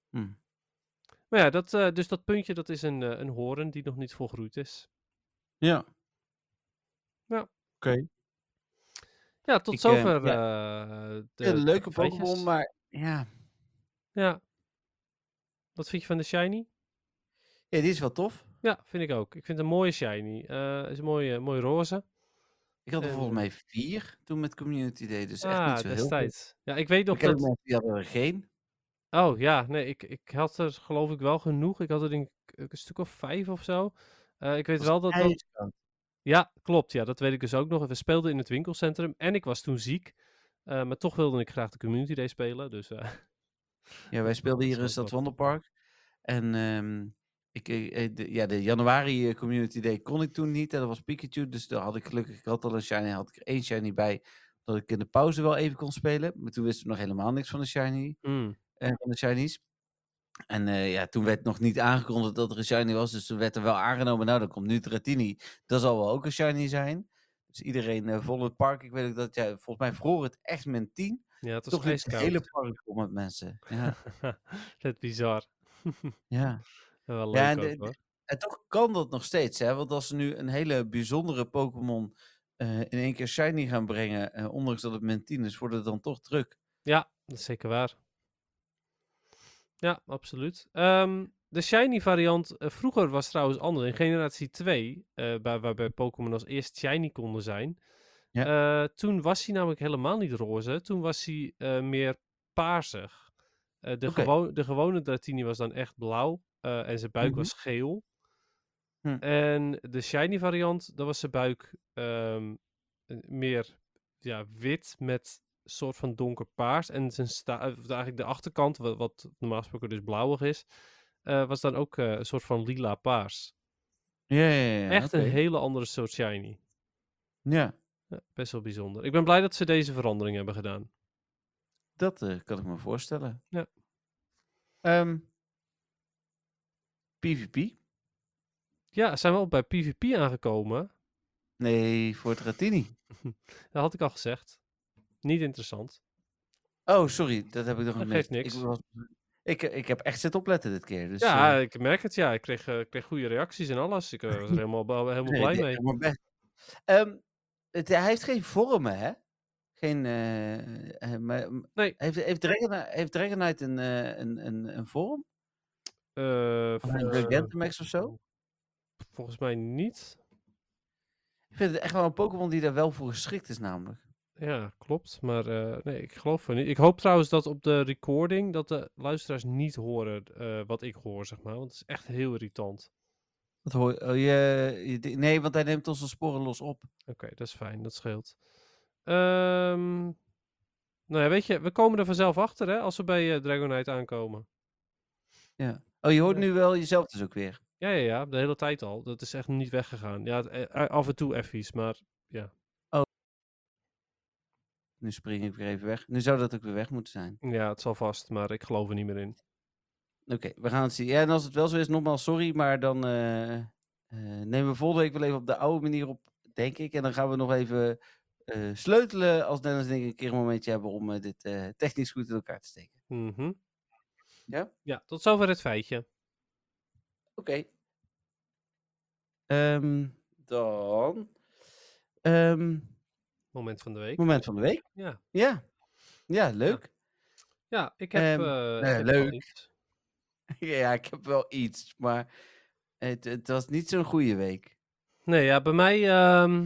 Hm. Maar ja, dat, eh, dus dat puntje, dat is een, eh, een horen die nog niet volgroeid is. Ja. Ja. Oké. Ja, tot Ik, eh, zover ja. eh, de, Een leuke. Pokémon, maar ja. Ja. Wat vind je van de shiny? ja, die is wel tof. Ja, vind ik ook. Ik vind het een mooie shiny. Eh is een mooie, mooie roze. Ik had er En, volgens mij vier toen met Community Day, dus echt ah, niet zo heel veel. destijds. Ja, ik weet nog Ik dat... mensen die hadden er geen. Oh ja, nee, ik, ik had er geloof ik wel genoeg. Ik had er denk ik een stuk of vijf of zo. Eh, ik weet Was wel dat dat... Ja, klopt. Ja, dat weet ik dus ook nog. We speelden in het winkelcentrum en ik was toen ziek. Eh, maar toch wilde ik graag de Community Day spelen. Dus eh, Ja, wij speelden hier in Stad Wandelpark. En ehm, ik, de, ja, de januari Community Day kon ik toen niet. En dat was Pikachu, dus daar had ik gelukkig, ik had al een shiny, had ik er één shiny bij. Dat ik in de pauze wel even kon spelen. Maar toen wisten we nog helemaal niks van de shiny. mm, eh, van de shinies. En eh, ja, toen werd nog niet aangekondigd dat er een shiny was. Dus toen werd er wel aangenomen. Nou, dan komt nu Dratini. Dat zal wel ook een shiny zijn. Dus iedereen eh, vol het park. Ik weet ook dat, ja, volgens mij vroor het echt min 10. ja, het was Toch het hele park vol met mensen. Ja, dat is bizar. ja. wel Ja, leuk en ook, de- hoor. En toch kan dat nog steeds, hè? Want als ze nu een hele bijzondere Pokémon eh, in één keer shiny gaan brengen, ondanks dat het min 10 is, wordt het dan toch druk. Ja, dat is zeker waar. Ja, absoluut. Ehm, de shiny variant, eh, vroeger was trouwens anders. In generatie 2, eh, waar, waarbij Pokémon als eerst shiny konden zijn. eh, toen was hij namelijk helemaal niet roze. Toen was hij eh, meer paarsig. Eh, de, gewo- de gewone Dratini was dan echt blauw. eh, en zijn buik Mhm. was geel. Hm. En de shiny variant, dat was zijn buik ehm, eh, meer ja, wit met soort van donkerpaars. En zijn sta eh, eigenlijk de achterkant, wat, wat normaal gesproken dus blauwig is, eh, was dan ook eh, een soort van lila paars. Ja, ja, ja. Echt een hele andere soort shiny. Ja, Ja, best wel bijzonder. Ik ben blij dat ze deze verandering hebben gedaan. dat kan ik me voorstellen. Ja. Ehm, PvP? Ja, zijn we ook bij PvP aangekomen? Nee, voor Dratini. Dat had ik al gezegd. Niet interessant. Oh, sorry, dat heb ik nog gemist. geeft niks. Ik, was, ik, ik heb echt zitten opletten dit keer. Dus, ja, eh, ik merk het. Ja, ik kreeg, eh, ik kreeg goede reacties en alles. Ik eh, was er helemaal, helemaal nee, blij mee. helemaal. Ehm, het, hij heeft geen vormen, hè? Geen. maar, Nee. Heeft, heeft, Dragon, heeft Dragonite een, een, een, een vorm? Of een Gigantamax of zo? volgens mij niet. Ik vind het echt wel een Pokémon die daar wel voor geschikt is, namelijk. Ja, klopt. Maar eh, nee, ik geloof het niet. Ik hoop trouwens dat op de recording dat de luisteraars niet horen eh, wat ik hoor, zeg maar. Want het is echt heel irritant. Wat hoor oh, je, je- Nee, want hij neemt onze sporen los op. Oké, dat is fijn. Dat scheelt. Ehm, nou ja, weet je, we komen er vanzelf achter, hè, als we bij eh, Dragonite aankomen. Ja. Oh, je hoort Ja. nu wel jezelf dus ook weer. Ja, ja, ja, de hele tijd al. Dat is echt niet weggegaan. Ja, af en toe effies, maar Nu spring ik weer even weg. Nu zou dat ook weer weg moeten zijn. ja, het zal vast. Maar ik geloof er niet meer in. Oké, we gaan het zien. Ja, en als het wel zo is, nogmaals sorry, maar dan eh, eh, nemen we volgende week wel even op de oude manier op, denk ik. En dan gaan we nog even eh, sleutelen als Dennis en ik een keer een momentje hebben om dit technisch goed in elkaar te steken. Mhm. Ja? Ja, tot zover het feitje. Oké. Ehm, dan... ehm, Moment van de week. moment van de week. Ja, Ja. Ja, leuk. ja ik heb, Ehm, eh, ik wel leuk. iets. Ja, ik heb wel iets, maar het, het was niet zo'n goede week. Nee, ja, bij mij... ehm,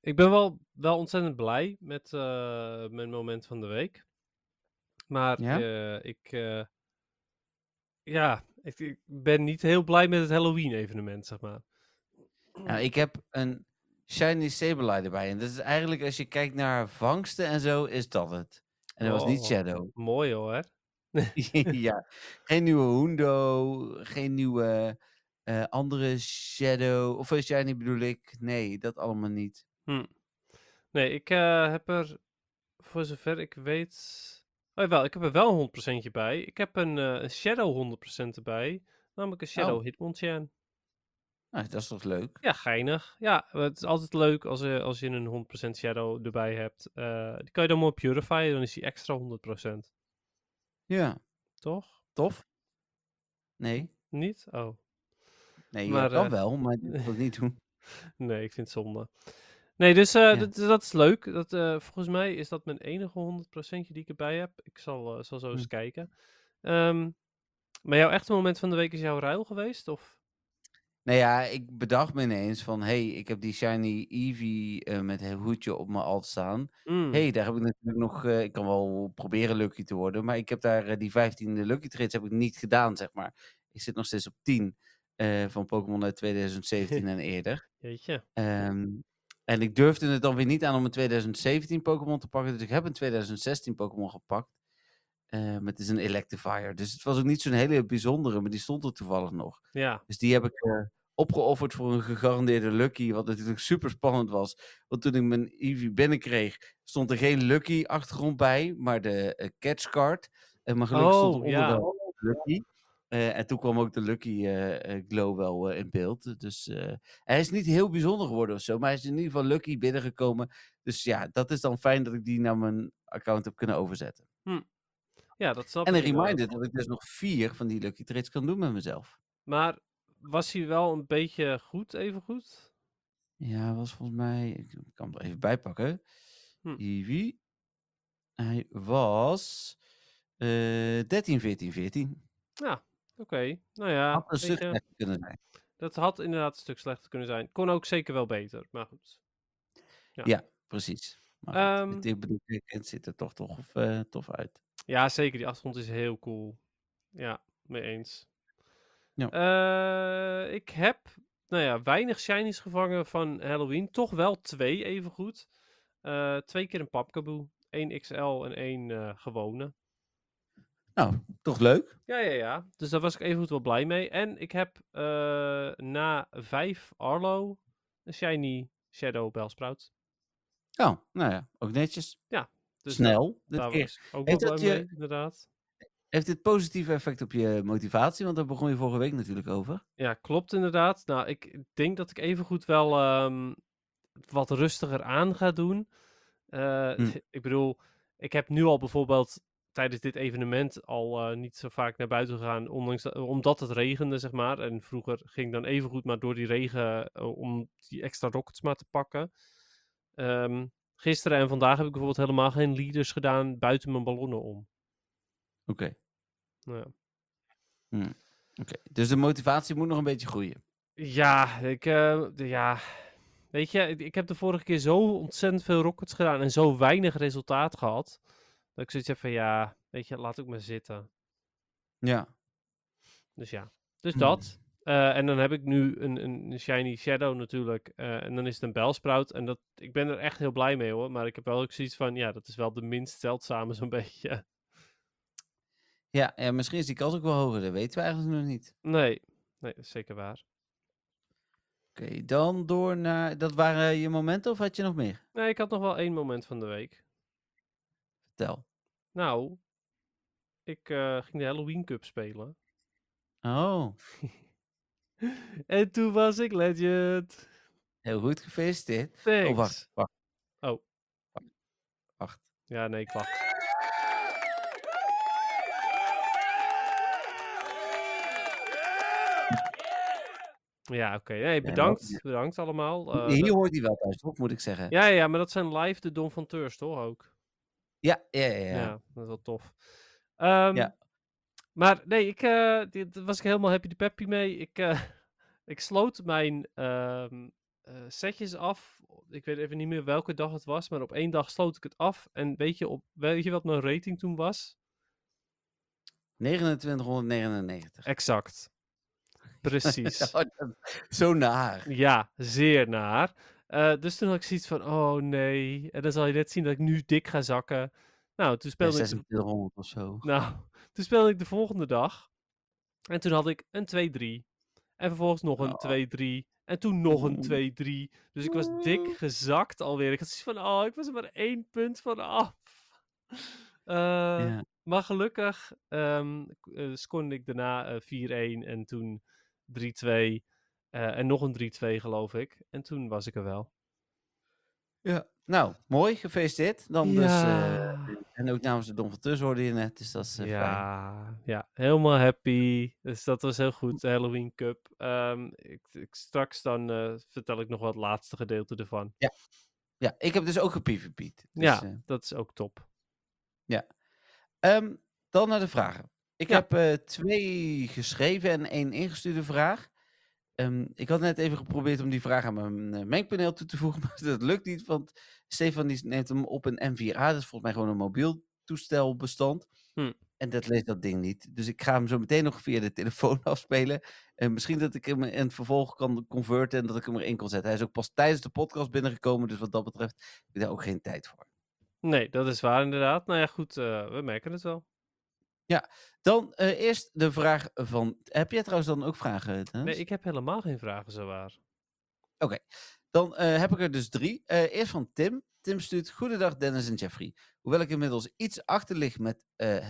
ik ben wel, wel ontzettend blij met eh, mijn moment van de week. Maar Ja? eh, ik, ja, ik, ik ben niet heel blij met het Halloween-evenement, zeg maar. Nou, ik heb een Shiny Sableye erbij. En dat is eigenlijk, als je kijkt naar vangsten en zo, is dat het. En dat was niet Oh. Shadow. Mooi hoor. ja, geen nieuwe Hundo, geen nieuwe eh, andere Shadow. Of een Shiny bedoel ik. Nee, dat allemaal niet. Nee, ik eh, heb er, voor zover ik weet... Oh wel, ik heb er wel een 100% bij. Ik heb een, eh, Shadow 100% erbij. Namelijk een Shadow Oh. Hitmonchan. Nou, dat is toch leuk? Ja, geinig. Ja, het is altijd leuk als, je als je een 100% Shadow erbij hebt. Eh, die kan je dan mooi purifyen, dan is die extra 100%. Ja, Toch? tof. Nee, Niet? Oh. nee Maar, kan eh, wel, maar ik wil niet doen. Nee, ik vind het zonde. Nee, dus eh, Ja. dat, dat is leuk. Dat, eh, volgens mij is dat mijn enige 100% die ik erbij heb. Ik zal, eh, zal zo eens Hm. kijken. Ehm, maar jouw echte moment van de week is jouw ruil geweest? Of? Nou ja, ik bedacht me ineens van, hey, ik heb die Shiny Eevee eh, met het hoedje op mijn alt staan. Mm. hey, daar heb ik natuurlijk nog, eh, ik kan wel proberen lucky te worden, maar ik heb daar eh, die 15e lucky trades heb ik niet gedaan, zeg maar. Ik zit nog steeds op 10 eh, van Pokémon uit 2017 en eerder. Jeetje. Ehm, en ik durfde het dan weer niet aan om een 2017 Pokémon te pakken, dus ik heb een 2016 Pokémon gepakt. Eh, met is een Electivire. Dus het was ook niet zo'n hele bijzondere, maar die stond er toevallig nog. Ja. Dus die heb ik eh, opgeofferd voor een gegarandeerde Lucky, wat natuurlijk super spannend was. Want toen ik mijn Eevee binnenkreeg, stond er geen Lucky achtergrond bij, maar de eh, Catch Card. En maar gelukkig stond Oh, er onder ja. wel Lucky. Eh, en toen kwam ook de Lucky eh, eh, Glow wel eh, in beeld. Dus eh, hij is niet heel bijzonder geworden of zo, maar hij is in ieder geval Lucky binnengekomen. Dus ja, dat is dan fijn dat ik die naar mijn account heb kunnen overzetten. Ja, dat snap En een reminder dat ik dus nog vier van die Lucky Trades kan doen met mezelf. Maar was hij wel een beetje goed, even goed? Ja, was volgens mij. Ik kan hem er even bij pakken. Hm. Eevee. Hij was. eh 13, 14, 14. Ja, oké. Nou ja, Had een weet stuk je, slechter kunnen zijn. dat had inderdaad een stuk slechter kunnen zijn. Kon ook zeker wel beter, maar goed. Ja. Precies. Maar goed, het, ik bedoel, het ziet er toch tof, eh, tof uit. Ja, zeker. Die achtergrond is heel cool. Ja, mee eens. Ja. Eh, ik heb, nou ja, weinig shinies gevangen van Halloween. Toch wel twee evengoed. Eh twee keer een papkaboe. Eén XL en één eh, gewone. Nou, toch leuk. Ja, ja, ja. Dus daar was ik evengoed wel blij mee. En ik heb na vijf Arlo een shiny Shadow Bellsprout. Oh, nou ja, ook netjes. Dus Snel. Daar was ik ook wel dat blij je- mee, inderdaad. Heeft dit positieve effect op je motivatie? Want daar begon je vorige week natuurlijk over. Ja, klopt inderdaad. Nou, ik denk dat ik evengoed wel ehm, wat rustiger aan ga doen. Eh, Hm. Ik bedoel, ik heb nu al bijvoorbeeld tijdens dit evenement al eh, niet zo vaak naar buiten gegaan, ondanks dat, omdat het regende, zeg maar. En vroeger ging ik dan evengoed maar door die regen eh, om die extra rockets maar te pakken. Ehm, gisteren en vandaag heb ik bijvoorbeeld helemaal geen leaders gedaan buiten mijn ballonnen om. Oké. Nou ja. Oké. Dus de motivatie moet nog een beetje groeien. Ja, ik, eh, ja, weet je, ik, ik heb de vorige keer zo ontzettend veel rockets gedaan en zo weinig resultaat gehad. Dat ik zoiets heb van, ja, weet je, laat ook maar zitten. Ja. Dus ja, dus Hmm. dat. Eh, en dan heb ik nu een, een shiny shadow natuurlijk. eh, en dan is het een belsprout. En dat, ik ben er echt heel blij mee hoor. Maar ik heb wel ook zoiets van, ja, dat is wel de minst zeldzame zo'n beetje. Ja, ja, misschien is die kans ook wel hoger. Dat weten we eigenlijk nog niet. Nee, nee, dat is zeker waar. Oké, dan door naar... Dat waren je momenten of had je nog meer? Nee, ik had nog wel één moment van de week. Vertel. Nou, ik eh, ging de Halloween Cup spelen. Oh, En toen was ik legend. heel goed gefeliciteerd. Thanks. Oh, wacht, wacht. Oh. Wacht. Wacht. Ja, nee, ik wacht. Ja, oké. Maar- bedankt. Bedankt allemaal. Eh, Hier dat- hoort hij wel thuis, toch? Moet ik zeggen. Ja, ja, maar dat zijn live de Don van Teurs, toch ook? Ja, ja, ja. Ja, ja. dat is wel tof. Ehm, Ja. Maar nee, ik eh, dit, daar was ik helemaal happy de peppy mee. Ik, eh, ik sloot mijn, ehm, eh, setjes af. Ik weet even niet meer welke dag het was, maar op één dag sloot ik het af. En weet je, op, weet je wat mijn rating toen was? 2999. Exact. Precies. Oh, Zo naar. Ja, zeer naar. Dus toen had ik zoiets van, oh nee. En dan zal je net zien dat ik nu dik ga zakken. Nou, toen speelde ik... de- 2600 of zo. Nou, toen speelde ik de volgende dag. En toen had ik een 2-3. En vervolgens nog een Oh. 2-3. En toen nog een Oeh. 2-3. Dus ik was dik gezakt alweer. Ik had zoiets van, oh, ik was er maar één punt van af. Eh. Maar gelukkig eh, scoorde ik daarna eh, 4-1 en toen 3-2. eh, en nog een 3-2 geloof ik. En toen was ik er wel. Ja. Nou, mooi. Gefeliciteerd. Dan dus, eh, Ja. en ook namens de Don van Tus hoorde je net. Dus dat is eh, fijn. Ja, ja, helemaal happy. Dus dat was heel goed, de Halloween Cup. Ehm, ik, ik, straks dan eh, vertel ik nog wel het laatste gedeelte ervan. Ja, ik heb dus ook gepvp'd. Dus, ja, dat is ook top. Ehm, dan naar de vragen. Ik Ja. heb twee geschreven en één ingestuurde vraag. Ehm, ik had net even geprobeerd om die vraag aan mijn eh, mengpaneel toe te voegen, maar dat lukt niet, want Stefan die neemt hem op een M4A, dat is volgens mij gewoon een mobiel toestelbestand. Hm. En dat leest dat ding niet. Dus ik ga hem zo meteen nog via de telefoon afspelen. En misschien dat ik hem in het vervolg kan converten en dat ik hem erin kan zetten. Hij is ook pas tijdens de podcast binnengekomen, dus wat dat betreft heb ik daar ook geen tijd voor. Nee, dat is waar inderdaad. Nou ja, goed, eh, we merken het wel. Dan eh, eerst de vraag van. Heb jij trouwens dan ook vragen? Dennis? Nee, ik heb helemaal geen vragen zo waar. Dan eh, heb ik er dus drie. Eh, eerst van Tim. Tim stuurt: Goedendag Dennis en Jeffrey. Hoewel ik inmiddels iets achter lig met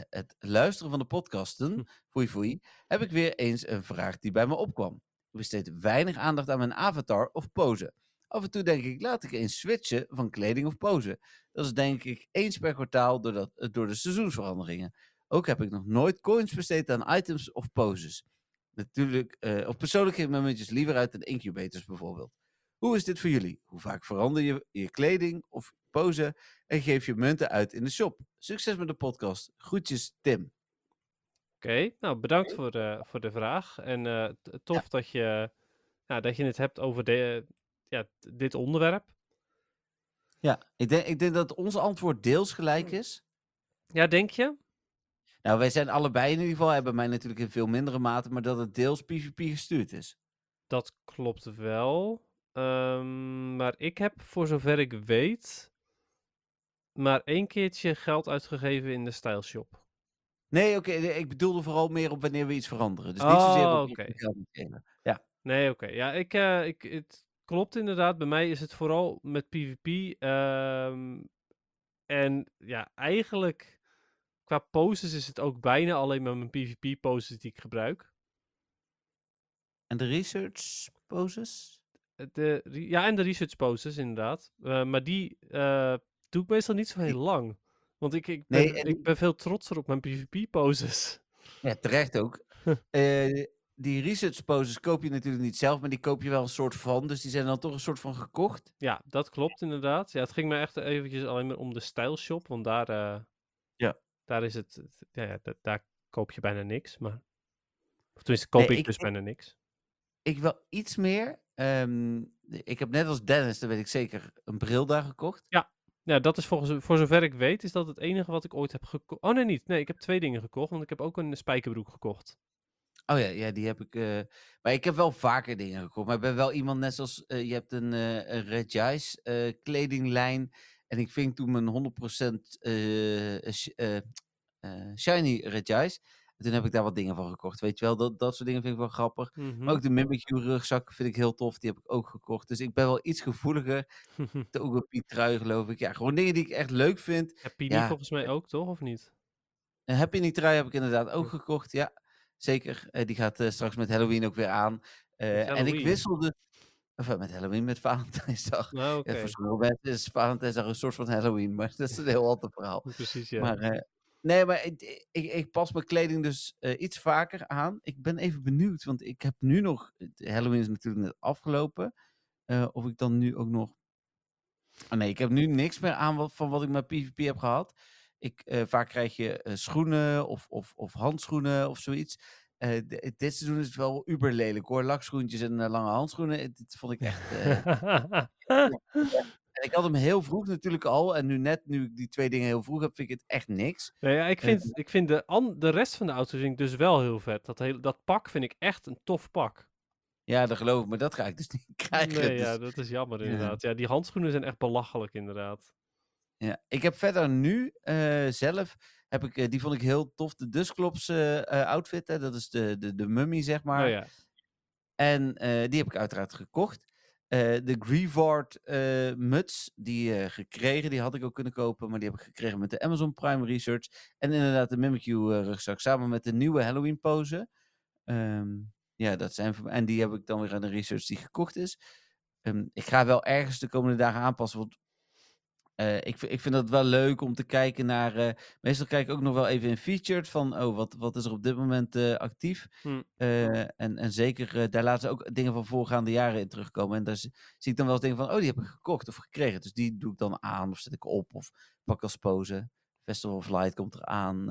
het luisteren van de podcasten, Hm. foei foei, heb ik weer eens een vraag die bij me opkwam. Ik besteed weinig aandacht aan mijn avatar of pose. Af en toe denk ik, laat ik eens switchen van kleding of pose. Dat is denk ik eens per kwartaal door, dat, door de seizoensveranderingen. Ook heb ik nog nooit coins besteed aan items of poses. Natuurlijk, eh, of persoonlijk geef ik mijn muntjes liever uit dan incubators bijvoorbeeld. Hoe is dit voor jullie? Hoe vaak verander je je kleding of pose en geef je munten uit in de shop? Succes met de podcast. Groetjes, Tim. Oké, nou bedankt voor de, voor de vraag. En eh, tof dat, je, ja, dat je het hebt over de, ja, dit onderwerp. Ja, ik denk, ik denk dat ons antwoord deels gelijk is. Ja, denk je? Nou, wij zijn allebei in ieder geval, hebben mij natuurlijk in veel mindere mate, maar dat het deels PvP gestuurd is. Dat klopt wel. Ehm, maar ik heb, voor zover ik weet, maar één keertje geld uitgegeven in de Style Shop. Nee, oké, ik bedoelde vooral meer op wanneer we iets veranderen. Dus niet Oh, zozeer op uitgeven. Ja, Nee, oké. Ja, ik, eh, ik, het klopt inderdaad. Bij mij is het vooral met PvP. ehm, en ja, eigenlijk qua poses is het ook bijna alleen maar mijn PvP-poses die ik gebruik. en de research poses? Eh, De, ja, en de research poses inderdaad. Eh, maar die eh, doe ik meestal niet zo heel lang. Want ik, ik, ben, Nee, en- ik ben veel trotser op mijn PvP-poses. Ja, terecht ook. Die research poses koop je natuurlijk niet zelf, maar die koop je wel een soort van. Dus die zijn dan toch een soort van gekocht. Ja, dat klopt inderdaad. Ja, het ging me echt eventjes alleen maar om de style shop, want daar. Daar is het, ja, ja, da- daar koop je bijna niks, maar, of tenminste koop Nee, ik, dus ik- bijna niks. Ik wel iets meer. ehm, ik heb net als Dennis, dat weet ik zeker, een bril daar gekocht. Ja, dat is volgens, voor zover ik weet, is dat het enige wat ik ooit heb gekocht. Oh nee, niet. Nee, ik heb twee dingen gekocht, want ik heb ook een spijkerbroek gekocht. Oh ja, ja, die heb ik. eh, maar ik heb wel vaker dingen gekocht. Maar ik ben wel iemand net zoals. eh, je hebt een, een Red Jice kledinglijn. En ik ving toen mijn 100% eh, eh, eh, shiny. En toen heb ik daar wat dingen van gekocht. Weet je wel, dat, dat soort dingen vind ik wel grappig. Mhm. Maar ook de Mimikyu rugzak vind ik heel tof. Die heb ik ook gekocht. Dus ik ben wel iets gevoeliger. De Ogopi trui geloof ik. Ja, gewoon dingen die ik echt leuk vind. Heb je die Ja, volgens mij ook, toch? Of niet? Een Happy New trui heb ik inderdaad ook gekocht. Ja, zeker. Die gaat straks met Halloween ook weer aan. En ik wisselde... Of eh, met Halloween, met Valentijnsdag. Nou, oké. Ja, voor sommige is Valentijnsdag een soort van Halloween. Maar dat is een heel ander verhaal. Precies, ja. Maar, eh, nee, maar ik, ik, ik pas mijn kleding dus eh, iets vaker aan. Ik ben even benieuwd, want ik heb nu nog... Halloween is natuurlijk net afgelopen. of ik dan nu ook nog... Oh nee, ik heb nu niks meer aan wat, van wat ik met PvP heb gehad. Ik, vaak krijg je schoenen of, of, of handschoenen of zoiets. Eh, d- dit seizoen is het wel uber lelijk hoor. Lakschoentjes en eh, lange handschoenen. eh, Dit vond ik echt... eh, en ik had hem heel vroeg natuurlijk al. En nu net, nu ik die twee dingen heel vroeg heb, vind ik het echt niks. Nee, ja, ik Eh, vind, ik vind de, an- de rest van de auto vind ik dus wel heel vet. Dat, hele, dat pak vind ik echt een tof pak. Ja, dat geloof ik. Maar dat ga ik dus niet krijgen. Nee, dus- ja, dat is jammer ja. inderdaad. Ja, die handschoenen zijn echt belachelijk inderdaad. Ja, ik heb verder nu eh, zelf, heb ik, eh, die vond ik heel tof, de Dusclops eh, eh, outfit. Hè? Dat is de, de, de mummy, zeg maar. Oh ja. En die heb ik uiteraard gekocht. De Grievard eh, muts, die gekregen, die had ik ook kunnen kopen, maar die heb ik gekregen met de Amazon Prime Research. En inderdaad de Mimikyu rugzak, samen met de nieuwe Halloween pose. Ehm, ja, dat zijn voor. En die heb ik dan weer aan de research die gekocht is. Ehm, ik ga wel ergens de komende dagen aanpassen, want eh, ik, vind- ik vind het wel leuk om te kijken naar. eh, meestal kijk ik ook nog wel even in featured van. Oh, wat, wat is er op dit moment eh, actief? Hm. En, en zeker, daar laten ze ook dingen van voorgaande jaren in terugkomen. En daar zi- zie ik dan wel eens dingen van. Oh, die heb ik gekocht of gekregen. Dus die doe ik dan aan of zet ik op of pak als pose. Festival of Light komt eraan.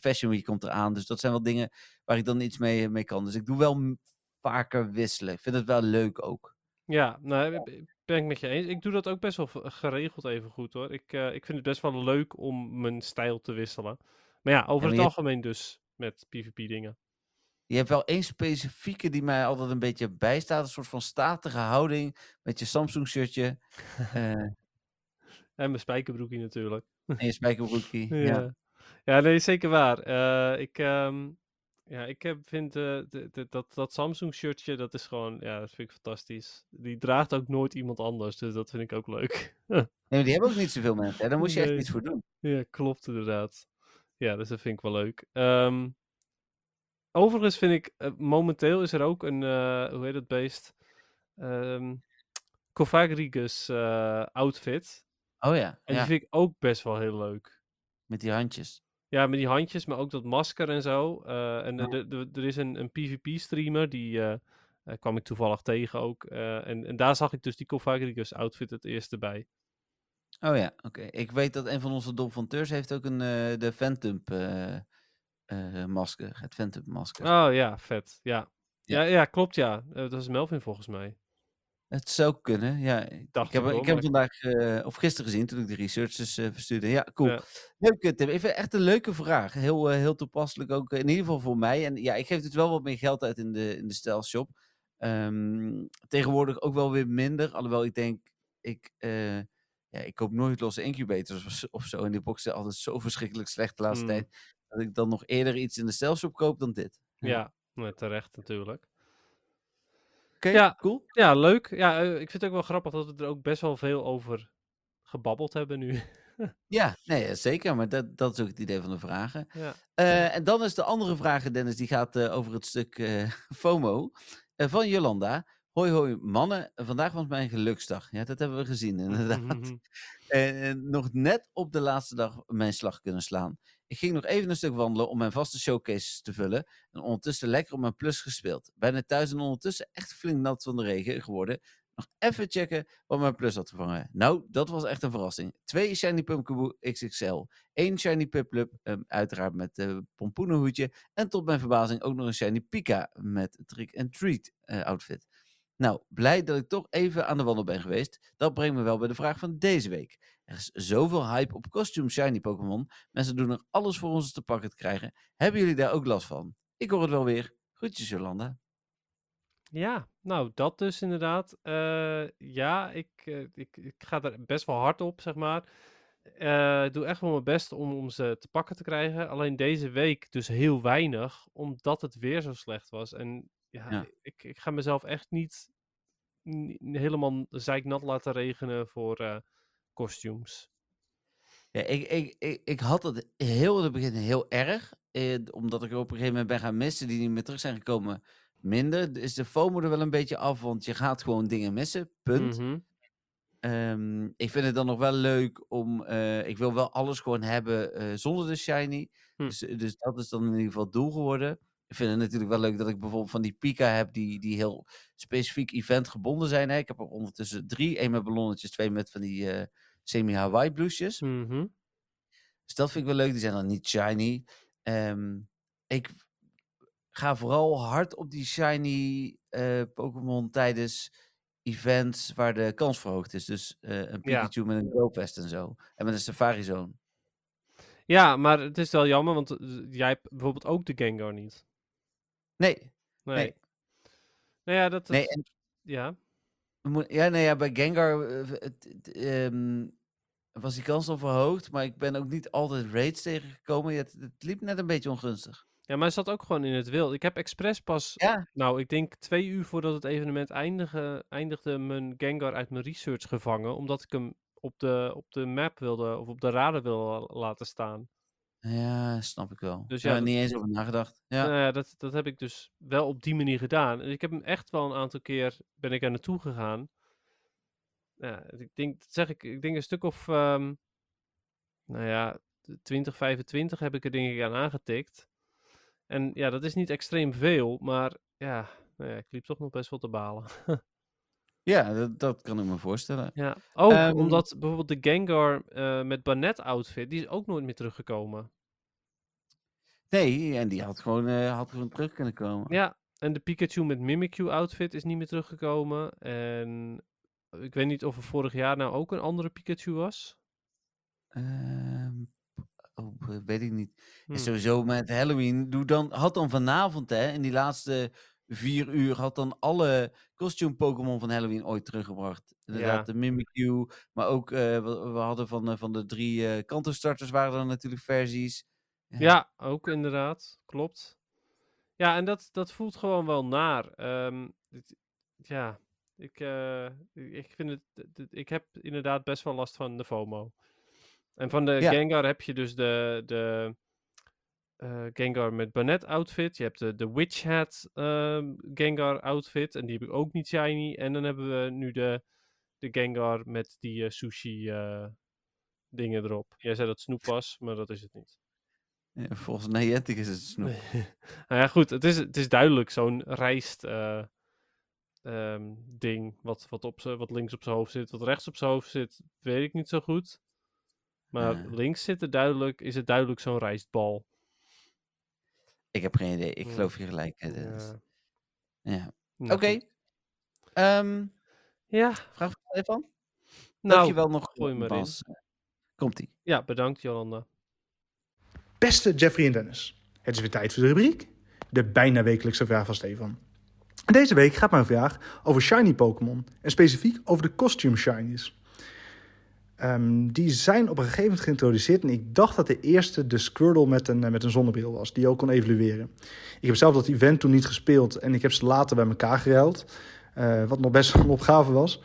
Fashion Week komt eraan. Dus dat zijn wel dingen waar ik dan iets mee, mee kan. Dus ik doe wel vaker wisselen. Ik vind het wel leuk ook. Ja, nou, ben ik met je eens. Ik doe dat ook best wel geregeld even goed hoor. Ik, eh, ik vind het best wel leuk om mijn stijl te wisselen. Maar ja, over maar het algemeen dus met PvP dingen. Je hebt wel één specifieke die mij altijd een beetje bijstaat. Een soort van statige houding. Met je Samsung shirtje. eh, En mijn spijkerbroekie natuurlijk. en je spijkerbroekie. ja. Ja. ja, nee, zeker waar. Eh, ik, ehm, ja, ik heb, vind eh, de- de- dat, dat Samsung shirtje, dat is gewoon, ja, dat vind ik fantastisch. Die draagt ook nooit iemand anders, dus dat vind ik ook leuk. Nee, die hebben ook niet zoveel mensen. Hè? Daar moet je echt iets voor doen. Ja, klopt inderdaad. Ja, dus dat vind ik wel leuk. Ehm, overigens vind ik, eh, momenteel is er ook een, eh, hoe heet het beest? Covagrigus eh, outfit. Oh ja, En ja die vind ik ook best wel heel leuk. met die handjes. Ja, met die handjes, maar ook dat masker en zo. Eh, en Ja. er- is een, een PvP-streamer, die eh, eh, kwam ik toevallig tegen ook. en, en daar zag ik dus die Covagrigus outfit het eerste bij. Oh ja, oké. Ik weet dat een van onze donfonteurs heeft ook een, de Phantom masker. Het Phantom masker. Oh ja, vet. Ja, Ja. ja. ja, klopt ja. Dat is Melvin volgens mij. Het zou kunnen, ja. Ik Dacht heb, ik wel, ik heb vandaag, eh, of gisteren gezien, toen ik de researches eh, verstuurde. Ja, cool. Ja. Leuk, eh, Tim. Even echt een leuke vraag. Heel, heel toepasselijk ook, in ieder geval voor mij. En ja, ik geef dus wel wat meer geld uit in de, in de stijlshop. Ehm, tegenwoordig ook wel weer minder. Alhoewel ik denk, ik, ja, ik koop nooit losse incubators of, zo-. En die boxen zijn altijd zo verschrikkelijk slecht de laatste Mm. tijd. Dat ik dan nog eerder iets in de stijlshop koop dan dit. Ja. Ja, terecht natuurlijk. Oké, Ja. cool. Ja, leuk. Ja, eh, ik vind het ook wel grappig dat we er ook best wel veel over gebabbeld hebben nu. Ja, nee, zeker. Maar dat, dat is ook het idee van de vragen. ja. Eh, en dan is de andere vraag, Dennis, die gaat eh, over het stuk eh, FOMO van Jolanda. Hoi, hoi, mannen. Vandaag was mijn geluksdag. Ja, dat hebben we gezien, inderdaad. En eh, nog net op de laatste dag mijn slag kunnen slaan. Ik ging nog even een stuk wandelen om mijn vaste showcases te vullen. En ondertussen lekker op mijn plus gespeeld. Bijna thuis en ondertussen echt flink nat van de regen geworden. Nog even checken wat mijn plus had gevangen. Nou, dat was echt een verrassing. Twee Shiny Pumpkaboo XXL. één Shiny Piplup, ehm, uiteraard met uh, pompoenenhoedje. En tot mijn verbazing ook nog een Shiny Pika met trick and treat eh, outfit. Nou, blij dat ik toch even aan de wandel ben geweest. Dat brengt me wel bij de vraag van deze week. Er is zoveel hype op costume shiny Pokémon. Mensen doen er alles voor ons te pakken te krijgen. Hebben jullie daar ook last van? Ik hoor het wel weer. Groetjes, Jolanda. Ja, nou, dat dus inderdaad. Eh, ja, ik, eh, ik, ik ga er best wel hard op, zeg maar. Eh, Ik doe echt wel mijn best om, om ze te pakken te krijgen. Alleen deze week dus heel weinig, omdat het weer zo slecht was. En ja, Ja. Ik, ik ga mezelf echt niet, ni- helemaal zeiknat laten regenen voor eh costumes. Ja, ik, ik, ik, ik had het heel in het begin heel erg. Eh, omdat ik er op een gegeven moment ben gaan missen die niet meer terug zijn gekomen. Minder. Is de FOMO er wel een beetje af, want je gaat gewoon dingen missen. Punt. Mhm. Ehm, ik vind het dan nog wel leuk om. eh, ik wil wel alles gewoon hebben eh, zonder de shiny. Hm. Dus, dus dat is dan in ieder geval het doel geworden. Ik vind het natuurlijk wel leuk dat ik bijvoorbeeld van die Pika heb die, die heel specifiek event gebonden zijn. Hè. Ik heb er ondertussen drie. één met ballonnetjes, twee met van die eh, semi-Hawaii blouses. Mhm. Dus dat vind ik wel leuk. Die zijn dan niet shiny. Ehm, ik ga vooral hard op die shiny eh, Pokémon tijdens events waar de kans verhoogd is. Dus eh, een Ja. Pikachu met een Growfest en zo. En met een Safari Zone. Ja, maar het is wel jammer, want eh, jij hebt bijvoorbeeld ook de Gengar niet. Nee, Nee. Nee. Nou ja, dat... nee, en ja. Ja, nee, ja, bij Gengar eh, ehm, was die kans al verhoogd, maar ik ben ook niet altijd raids tegengekomen. Het, het liep net een beetje ongunstig. ja, maar hij zat ook gewoon in het wild. Ik heb expres pas, Ja, nou, ik denk twee uur voordat het evenement eindigde, eindigde mijn Gengar uit mijn research gevangen, omdat ik hem op de, op de map wilde, of op de radar wilde laten staan. Ja, snap ik wel. Dus ja, dat- niet eens over nagedacht. Ja. Nou ja, dat, dat heb ik dus wel op die manier gedaan. En ik heb hem echt wel een aantal keer ben ik er naartoe gegaan. Ja, ik denk, dat zeg ik, ik denk een stuk of, ehm, nou ja, 20, 25 heb ik er denk ik aan aangetikt. En ja, dat is niet extreem veel, maar ja, nou ja ik liep toch nog best wel te balen. Ja, dat, dat kan ik me voorstellen. ja, ook Ehm, omdat bijvoorbeeld de Gengar eh, met Bannet outfit, die is ook nooit meer teruggekomen. Nee, en die had gewoon, eh, had gewoon terug kunnen komen. Ja, en de Pikachu met Mimikyu outfit is niet meer teruggekomen. En ik weet niet of er vorig jaar nou ook een andere Pikachu was. Ehm, oh, eh, weet ik niet. Hmm. En sowieso met Halloween, doe dan, had dan vanavond, hè, in die laatste vier uur, had dan alle costume Pokémon van Halloween ooit teruggebracht. Inderdaad, de Mimikyu, maar ook, eh, we, we hadden van, eh, van de drie eh kanterstarters waren er natuurlijk versies. Ja, ook inderdaad. Klopt. Ja, en dat, dat voelt gewoon wel naar. Ehm, ja, ik, ik vind het. Ik heb inderdaad best wel last van de FOMO. En van de Ja. Gengar heb je dus de, de eh, Gengar met Bannet outfit. Je hebt de, de Witch Hat ehm, Gengar outfit. En die heb ik ook niet shiny. En dan hebben we nu de, de Gengar met die eh, sushi eh, dingen erop. Jij zei dat snoep was, maar dat is het niet. Ja, volgens Niantic is het snoep. nou ja, goed. Het is, het is duidelijk zo'n rijst eh, ehm, ding. Wat, wat, op wat links op zijn hoofd zit, wat rechts op zijn hoofd zit, weet ik niet zo goed. Maar links zit er duidelijk, is het duidelijk zo'n rijstbal. Ik heb geen idee, ik Ja. geloof je gelijk. Ja. Ja. Nou, Oké. Ehm, Ja, vraag van Stefan? nou, Dankjewel nog, gooi in. Bas. Komt-ie. ja, bedankt Jolanda. Beste Jeffrey en Dennis, het is weer tijd voor de rubriek. De bijna wekelijkse vraag van Stefan. Deze week gaat mijn vraag over shiny Pokémon. En specifiek over de costume shinies. Ehm, die zijn op een gegeven moment geïntroduceerd. En ik dacht dat de eerste de Squirtle met een, eh, met een zonnebril was. Die ook kon evalueren. Ik heb zelf dat event toen niet gespeeld. En ik heb ze later bij elkaar geruild. eh, wat nog best een opgave was.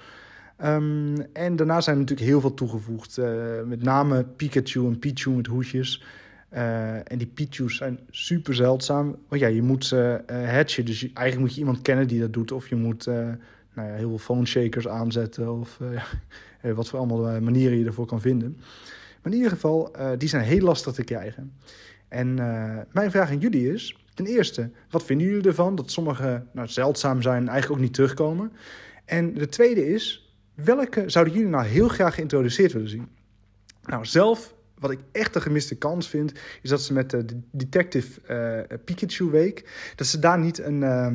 Ehm, en daarna zijn er natuurlijk heel veel toegevoegd. eh, met name Pikachu en Pichu met hoedjes. En die Pichu's zijn super zeldzaam. Want ja, je moet ze hatchen. Dus eigenlijk moet je iemand kennen die dat doet. Of je moet nou ja, heel veel phone shakers aanzetten. Of wat voor allemaal eh, manieren je ervoor kan vinden. Maar in ieder geval, eh, die zijn heel lastig te krijgen. En eh, mijn vraag aan jullie is... Ten eerste, wat vinden jullie ervan? Dat sommige nou, zeldzaam zijn en eigenlijk ook niet terugkomen. En de tweede is... Welke zouden jullie nou heel graag geïntroduceerd willen zien? Nou, zelf, wat ik echt een gemiste kans vind, is dat ze met de de Detective eh, Pikachu Week, dat ze daar niet een, eh,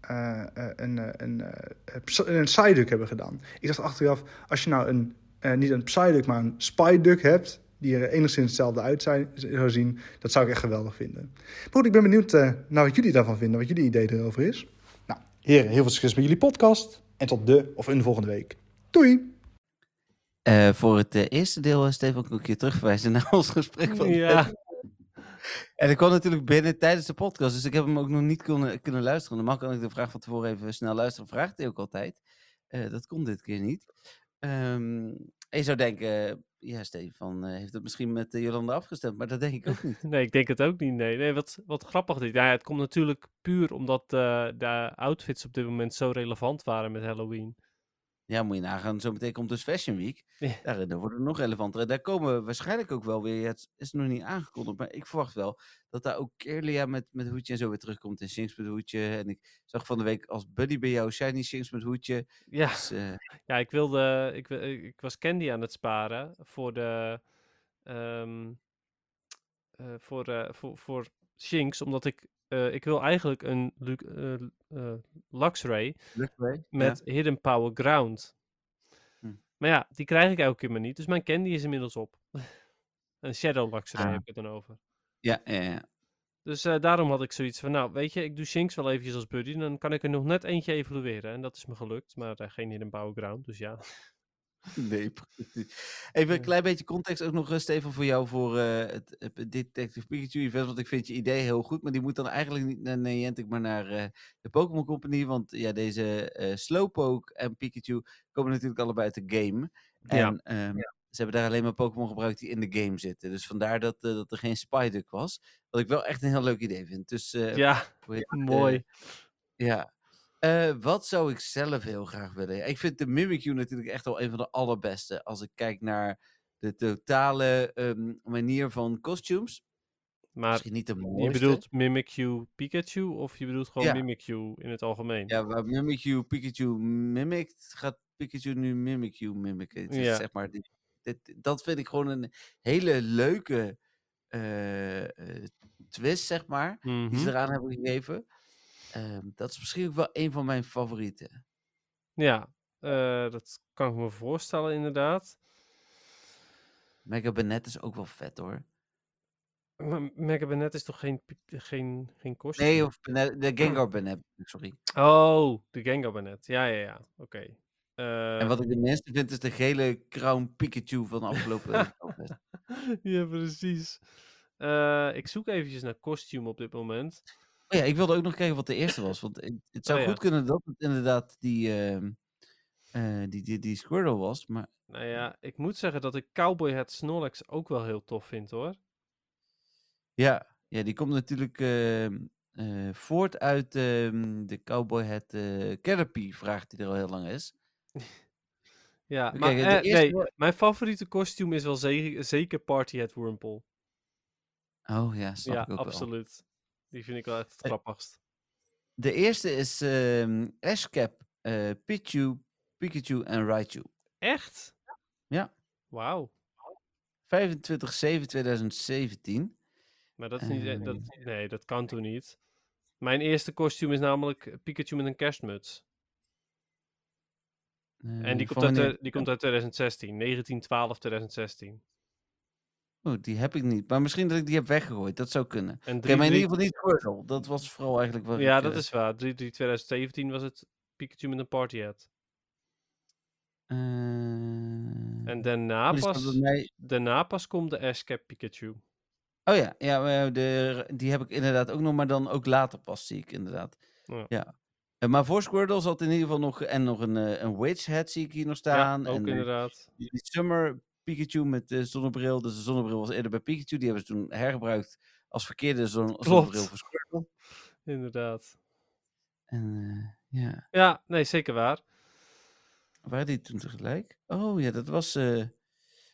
eh, een, eh, een, eh, een Psyduck hebben gedaan. Ik dacht achteraf, als je nou een, eh, niet een Psyduck, maar een Spyduck hebt, die er enigszins hetzelfde uit zou zien, dat zou ik echt geweldig vinden. Maar goed, ik ben benieuwd eh, naar wat jullie daarvan vinden, wat jullie idee erover is. Nou, heren, heel veel succes met jullie podcast en tot de of een volgende week. Doei! Eh, voor het eh, eerste deel, Stefan, kan ik je terugverwijzen naar ons gesprek van Ja. En ik kwam natuurlijk binnen tijdens de podcast, dus ik heb hem ook nog niet kunnen, kunnen luisteren. Normaal kan ik de vraag van tevoren even snel luisteren. Vraagt hij ook altijd. Eh, dat kon dit keer niet. En je zou denken, ja, Stefan heeft het misschien met Jolanda afgestemd, maar dat denk ik ook niet. Nee, ik denk het ook niet. Nee, nee wat, wat grappig dit. Ja, het komt natuurlijk puur omdat de outfits op dit moment zo relevant waren met Halloween. Ja, moet je nagaan. Zometeen komt dus Fashion Week. Ja. Daar, daar wordt het nog relevanter. Daar komen waarschijnlijk ook wel weer. Het is nog niet aangekondigd, maar ik verwacht wel dat daar ook Kirlia met, met hoedje en zo weer terugkomt. En Shinx met hoedje. En ik zag van de week als buddy bij jou Shiny Shinx met hoedje. Ja, Dus, eh, ja ik wilde. Ik, wi- ik was Candy aan het sparen voor de. ehm, eh, voor, eh, voor, voor Shinx, omdat ik eh, ik wil eigenlijk een eh, Luxray met Hidden Power Ground. Hm. Maar ja, die krijg ik elke keer maar niet. Dus mijn candy is inmiddels op. een Shadow Luxray Ah. heb ik het dan over. Ja, ja, ja. Dus daarom had ik zoiets van, nou weet je, ik doe Shinx wel eventjes als buddy. Dan kan ik er nog net eentje evalueren. En dat is me gelukt. Maar eh, geen Hidden Power Ground, dus ja. Nee, precies. Even een klein beetje context ook nog, eh, Stefan, voor jou voor eh, het, het Detective Pikachu event. Want ik vind je idee heel goed, maar die moet dan eigenlijk niet naar Niantic, maar naar eh, de Pokémon Company. Want ja, deze Slowpoke en Pikachu komen natuurlijk allebei uit de game. En Ja. ehm, ze hebben daar alleen maar Pokémon gebruikt die in de game zitten. Dus vandaar dat, dat er geen Spyduck was. Wat ik wel echt een heel leuk idee vind. Dus Ja, het, mooi. ja. Eh, wat zou ik zelf heel graag willen? Ik vind de Mimikyu natuurlijk echt wel een van de allerbeste. Als ik kijk naar de totale ehm, manier van costumes. maar Misschien niet de je mooiste. bedoelt Mimikyu Pikachu of je bedoelt gewoon Ja. Mimikyu in het algemeen? Ja, waar Mimikyu Pikachu mimikt, gaat Pikachu nu Mimikyu mimiken. Ja. zeg maar, dit, dit- dat vind ik gewoon een hele leuke eh, eh, twist, zeg maar. Die Mhm. ze eraan hebben gegeven. Ehm, dat is misschien ook wel een van mijn favorieten. Ja, eh, dat kan ik me voorstellen inderdaad. Mega Benet is ook wel vet hoor. Maar Mega Benet is toch geen, geen, geen kostuum? Nee, of de Gengar Benet, sorry. Oh, de Gengar Benet. Ja, ja, ja. Oké. En Eh, wat ik de minste vind is de gele Crown Pikachu van de afgelopen ja, precies. Eh, ik zoek eventjes naar kostuum op dit moment. Oh ja, ik wilde ook nog kijken wat de eerste was. Want het, zou Oh ja. goed kunnen dat het inderdaad die, eh, die, die, die Squirtle was. Maar Nou ja, ik moet zeggen dat ik Cowboy Hat Snorlax ook wel heel tof vind hoor. ja, ja die komt natuurlijk ehm, eh, voort uit ehm, de Cowboy Hat eh Caterpie vraag die er al heel lang is. Ja, maar de eerste nee, wa- mijn favoriete kostuum is wel ze- zeker Party Hat Wurmple. Oh ja, snap Ja, ik ook wel. Die vind ik wel echt het Eh, grappigst. De eerste is ehm Ashcap, eh Pichu, Pikachu en Raichu. Echt? Ja. Wauw. 25-7-2017. Maar dat is niet... eh, Dat, nee, dat kan toen niet. Mijn eerste kostuum is namelijk Pikachu met een kerstmuts. En Eh, die komt, uit, die komt uit 2016. 1912, 2016. Oh, die heb ik niet. Maar misschien dat ik die heb weggegooid. Dat zou kunnen. En Oké, maar in 3-3 ieder geval niet Squirtle. Dat was vooral eigenlijk wat Ja, ik, dat eh, is waar. 3-3 2017 was het Pikachu met een party hat. eh, En daarna pas, mij- daarna pas komt de Ashcap Pikachu. Oh ja, ja de, die heb ik inderdaad ook nog, maar dan ook later pas zie ik inderdaad. Ja. Ja. Eh, Maar voor Squirtle zat in ieder geval nog, en nog een, een Witch Hat zie ik hier nog staan. ja, ook en, inderdaad. die Summer Pikachu met de zonnebril. Dus de zonnebril was eerder bij Pikachu. Die hebben ze toen hergebruikt als verkeerde zon zonnebril voor Squirtle. Inderdaad. En eh, ja, Ja, nee, zeker waar. waren die toen tegelijk? Oh ja, dat was, eh,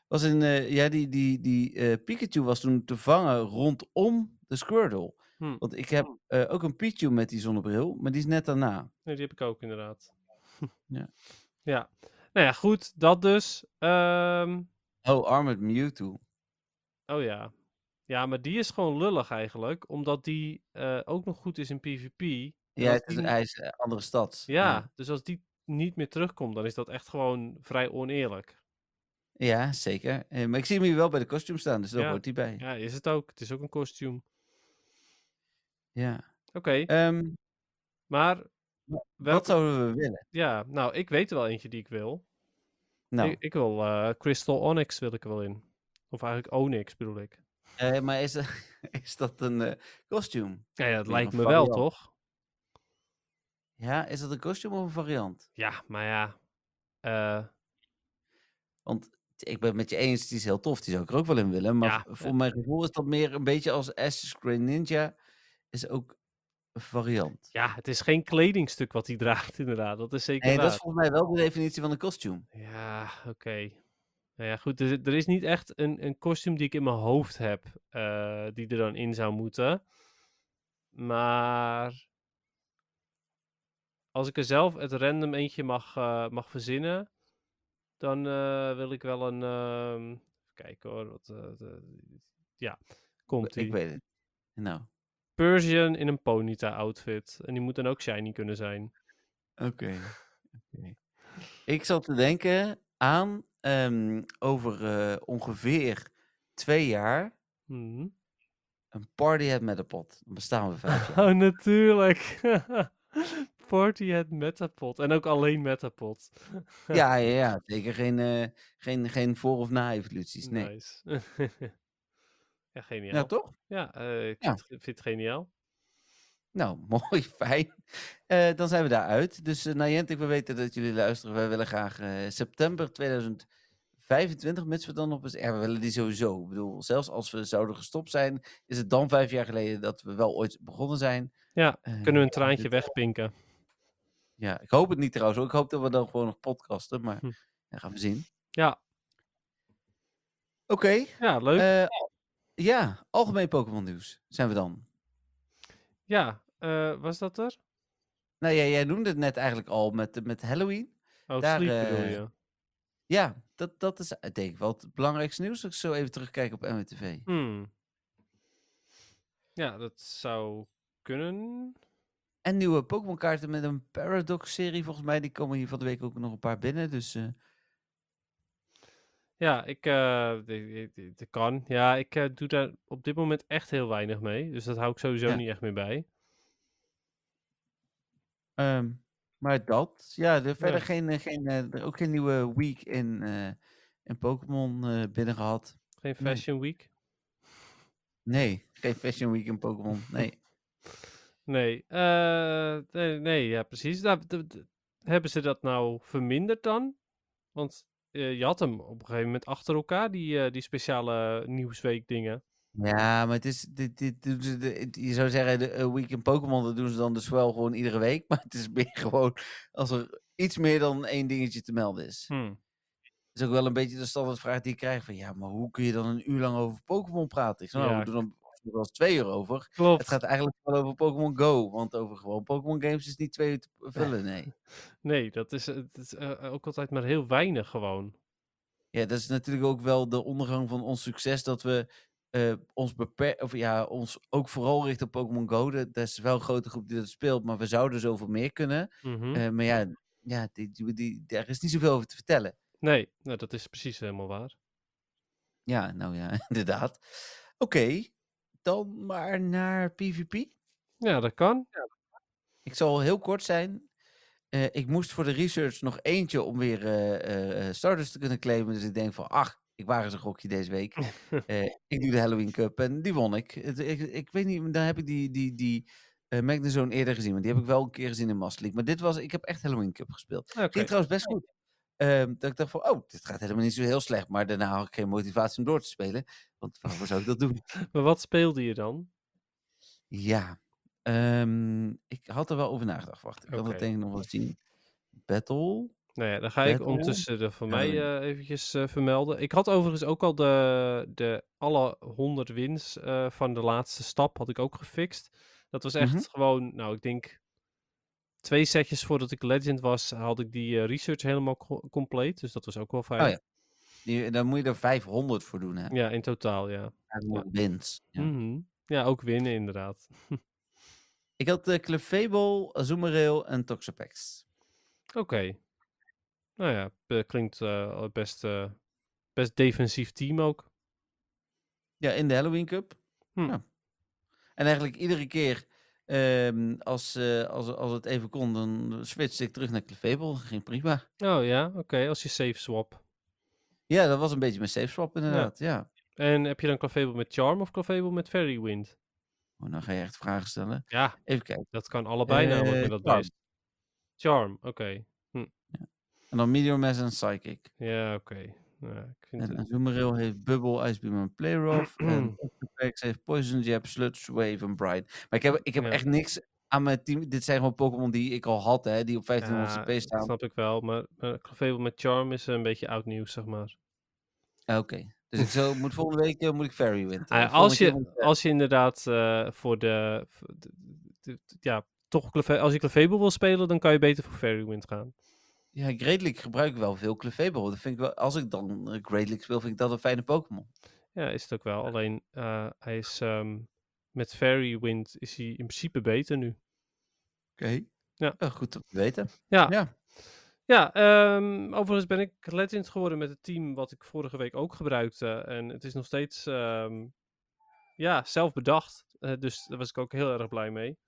was in, eh, ja, die, die, die Pikachu was toen te vangen rondom de Squirtle. Hm. Want ik heb ook een Pichu met die zonnebril, maar die is net daarna. Nee, die heb ik ook inderdaad. Ja. Ja. Nou ja, goed. Dat dus. Ehm, Oh, Armored Mewtwo. oh ja. Ja, maar die is gewoon lullig eigenlijk. Omdat die eh, ook nog goed is in PvP. Ja, het is, die- hij is een andere stad. ja, dus als die niet meer terugkomt, dan is dat echt gewoon vrij oneerlijk. Ja, zeker. Eh, maar ik zie hem hier wel bij de kostuum staan, dus daar Ja. hoort hij bij. Ja, is het ook. Het is ook een kostuum. Ja. Oké, Ehm, maar wat welke... zouden we willen? Ja, nou, ik weet er wel eentje die ik wil. Nou, Ik, ik wil eh, Crystal Onyx wil ik er wel in. Of eigenlijk Onyx bedoel ik. eh, maar is, is dat een eh, kostuum? Ja, ja dat lijkt me wel, toch? Ja, is dat een kostuum of een variant? Ja, maar ja. eh, Want ik ben het met je eens, die is heel tof. Die zou ik er ook wel in willen. Maar Ja, voor mijn gevoel is dat meer een beetje als Assassin's Creed Ninja. Is ook variant. ja, het is geen kledingstuk wat hij draagt, inderdaad. Dat is zeker Nee, waar. dat is volgens mij wel de definitie van een kostuum. Ja, oké. Nou ja, goed. Er, er is niet echt een, een kostuum die ik in mijn hoofd heb, eh, die er dan in zou moeten. Maar als ik er zelf het random eentje mag, eh, mag verzinnen, dan eh, wil ik wel een. ehm, even kijken hoor. Wat, ja, komt Ik ie. weet het. Nou, Persian in een Ponyta outfit. En die moet dan ook shiny kunnen zijn. Oké. Ik zat te denken aan ehm, over eh, ongeveer twee jaar Mhm. een party at Metapod. Dan bestaan we vijf jaar. Oh, natuurlijk. Party het Metapod. En ook alleen Metapod. ja, ja, ja, zeker geen, eh, geen, geen voor- of na-evoluties. Nee. Nice. Ja, geniaal. Ja, toch? Ja, eh, ik Ja. Vind, het- vind het geniaal. Nou, mooi, fijn. Eh, dan zijn we daaruit. Dus uh, Niantic, we weten dat jullie luisteren. Wij willen graag september 2025, mits we dan op eens... Ja, we willen die sowieso. Ik bedoel, zelfs als we zouden gestopt zijn, is het dan vijf jaar geleden dat we wel ooit begonnen zijn. Ja, kunnen we een traantje dit- wegpinken. Ja, ik hoop het niet trouwens. Ik hoop dat we dan gewoon nog podcasten, maar Hm. dat gaan we zien. Ja, Oké, ja leuk. Ja, algemeen Pokémon nieuws zijn we dan. ja, eh, was dat er? Nou ja, jij noemde het net eigenlijk al met, met Halloween. Oh, Daar, Sleep bedoel eh, je. Ja, dat, dat is eh, denk ik wel het belangrijkste nieuws. Als ik zo even terugkijk op MWTV. Hmm. Ja, dat zou kunnen. En nieuwe Pokémon kaarten met een Paradox-serie. Volgens mij die komen hier van de week ook nog een paar binnen. Dus Ja, ik, eh, kan. Ja, ik eh, doe daar op dit moment echt heel weinig mee. Dus dat hou ik sowieso Ja. niet echt meer bij. ehm, maar dat. Ja, er verder Ja. geen, eh, geen, ook geen nieuwe week in, in Pokémon binnen gehad. Geen Nee. Fashion Week? Nee, geen Fashion Week in Pokémon. Nee. Nee, nee, nee, ja, precies. Hebben ze dat nou verminderd dan? Want je had hem op een gegeven moment achter elkaar, die, eh, die speciale nieuwsweek dingen. Ja, maar het is. Dit, dit, doen ze de- het- je zou zeggen, de eh, week in Pokémon, dat doen ze dan dus wel gewoon iedere week. Maar het is meer gewoon als er iets meer dan één dingetje te melden is. Hmm. is ook wel een beetje de standaardvraag die ik krijg van ja, maar hoe kun je dan een uur lang over Pokémon praten? Ik zeg, nou, Ja, we doen er wel eens twee uur over. Klopt. Het gaat eigenlijk wel over Pokémon Go, want over gewoon Pokémon games is niet twee uur te vullen, nee. Nee, dat is, het is eh, ook altijd maar heel weinig gewoon. Ja, dat is natuurlijk ook wel de ondergang van ons succes dat we eh, ons beperken, of ja, ons ook vooral richten op Pokémon Go. Dat, is wel een grote groep die dat speelt, maar we zouden zoveel meer kunnen. Mhm. Eh, maar ja, ja die, die, die, daar is niet zoveel over te vertellen. Nee, nou, dat is precies helemaal waar. Ja, nou ja, inderdaad. Oké, dan maar naar PvP. Ja, dat kan. Ik zal heel kort zijn. Eh, ik moest voor de research nog eentje om weer eh, eh, starters te kunnen claimen. Dus ik denk van, ach, ik waag eens een gokje deze week. Ik doe de Halloween Cup en die won ik. Het, ik, ik weet niet, dan heb ik die, die, die Magnezone eerder gezien. Want die heb ik wel een keer gezien in Master League. Maar dit was, ik heb echt Halloween Cup gespeeld. Oké. Ging trouwens best goed. Ehm, dat ik dacht van, oh, dit gaat helemaal niet zo heel slecht. Maar daarna had ik geen motivatie om door te spelen. Want waarvoor zou ik dat doen? Maar wat speelde je dan? Ja, ehm, ik had er wel over nagedacht. Wacht, ik kan Oké. het denk ik nog wel zien. Battle. Nou ja, dan ga ik ondertussen de van mij eh, eventjes eh, vermelden. Ik had overigens ook al de, de alle 100 wins eh, van de laatste stap had ik ook gefixt. Dat was echt Mhm. gewoon, nou ik denk twee setjes voordat ik legend was, had ik die eh, research helemaal co- compleet. Dus dat was ook wel fijn. Oh ja. Die, dan moet je er 500 voor doen, hè? Ja, in totaal, ja. 500 wins. Ja. Mhm. Ja, ook winnen inderdaad. Ik had uh, Clefable, Azumarill en Toxapex. Oké. Nou ja, eh, klinkt eh, best, eh, best defensief team ook. Ja, in de Halloween Cup. Hm. Ja. En eigenlijk iedere keer ehm, als, eh, als, als het even kon, dan switchte ik terug naar Clefable. Ging prima. Oh ja, oké, als je safe swap. Ja, dat was een beetje mijn safe swap inderdaad. Ja. En heb je dan Clefable met Charm of Clefable met Fairy Wind? Oh, nou ga je echt vragen stellen. Ja, Even kijken. dat kan allebei namelijk Eh, met dat Charm. Charm, oké. En dan Meteor Mass en Psychic. Ja, oké. Ja, ik vind En het... Azumarill heeft Bubble, Ice Beam en Playrough. en heeft Poison Jab, Sludge Wave en Bright. Maar ik heb, ik heb Ja. echt niks aan mijn team. Dit zijn gewoon Pokémon die ik al had, hè, die op 1500 Ja, CP staan. snap ik wel, maar uh, Clefable met Charm is een beetje oud nieuws, zeg maar. Ah, Oké. Dus ik zo, moet volgende week eh, moet ik Fairy Wind. Ah, ja, Eh, als, je, als je inderdaad eh, voor de, voor de- de- de- Ja, toch als je Clefable wil spelen, dan kan je beter voor Fairy Wind gaan. Ja, Great League gebruik ik wel veel Clefable. Dat vind ik wel, als ik dan eh, Great League speel, vind ik dat een fijne Pokémon. Ja, is het ook wel. Alleen, eh, hij is ehm, met Fairy Wind is hij in principe beter nu. Oké. Ja. Oh, goed om te weten. Ja, Ja. ja ehm, overigens ben ik legend geworden met het team wat ik vorige week ook gebruikte. En het is nog steeds ehm, ja, zelf bedacht. Eh, dus daar was ik ook heel erg blij mee.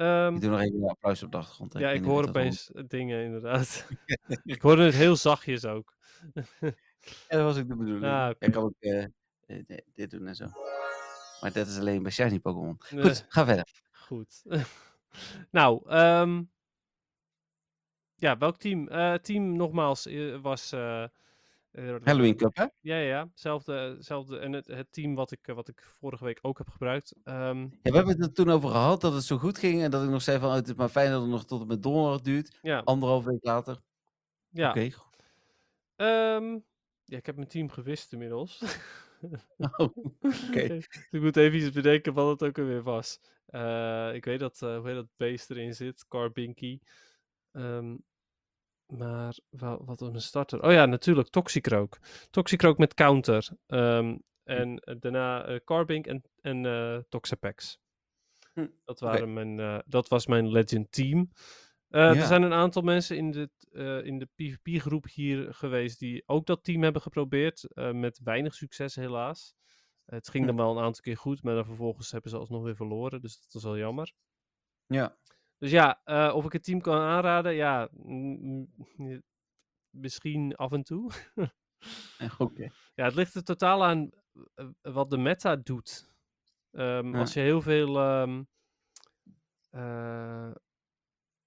Ehm, Ik doe nog even een applaus op de achtergrond. ja, ik hoor opeens dingen inderdaad. ik hoorde het heel zachtjes ook. Ja, dat was ook de bedoeling. Ah, Ik kan ook eh, eh, di- dit doen en zo. Maar dat is alleen bij shiny Pokémon. Eh. Goed, ga verder. Goed. nou, ehm, ja, welk team? Eh, team nogmaals eh, was. Eh, eh, Halloween Cup, hè? Ja, ja, ja. Zelfde, zelfde. En het, het team wat ik, eh, wat ik vorige week ook heb gebruikt. Ehm, Ja, we hebben het er toen over gehad dat het zo goed ging. En dat ik nog zei van, oh, het is maar fijn dat het nog tot en met donderdag duurt. ja, Anderhalf week later. ja. Oké. Ehm, ja, ik heb mijn team gewist inmiddels. Oh, oké. ik moet even iets bedenken wat het ook alweer was. Eh, ik weet dat, eh hoe heet dat beest erin zit, Carbinky. Ehm, maar wa- wat was mijn starter? Oh ja, natuurlijk, Toxicroak. Toxicroak met counter. Ehm, en daarna eh, Carbink en, en eh Toxapex. Hm, Dat, waren mijn, eh, dat was mijn Legend team. Ja. Er zijn een aantal mensen in de, eh, in de PvP-groep hier geweest die ook dat team hebben geprobeerd. met weinig succes helaas. Het ging Hm. dan wel een aantal keer goed, maar dan vervolgens hebben ze alsnog weer verloren. Dus dat is wel jammer. Ja. Dus ja, eh, of ik het team kan aanraden? Ja, misschien af en toe. Oké. Ja, het ligt er totaal aan eh, wat de meta doet. Ehm, Ja. Als je heel veel, ehm, eh,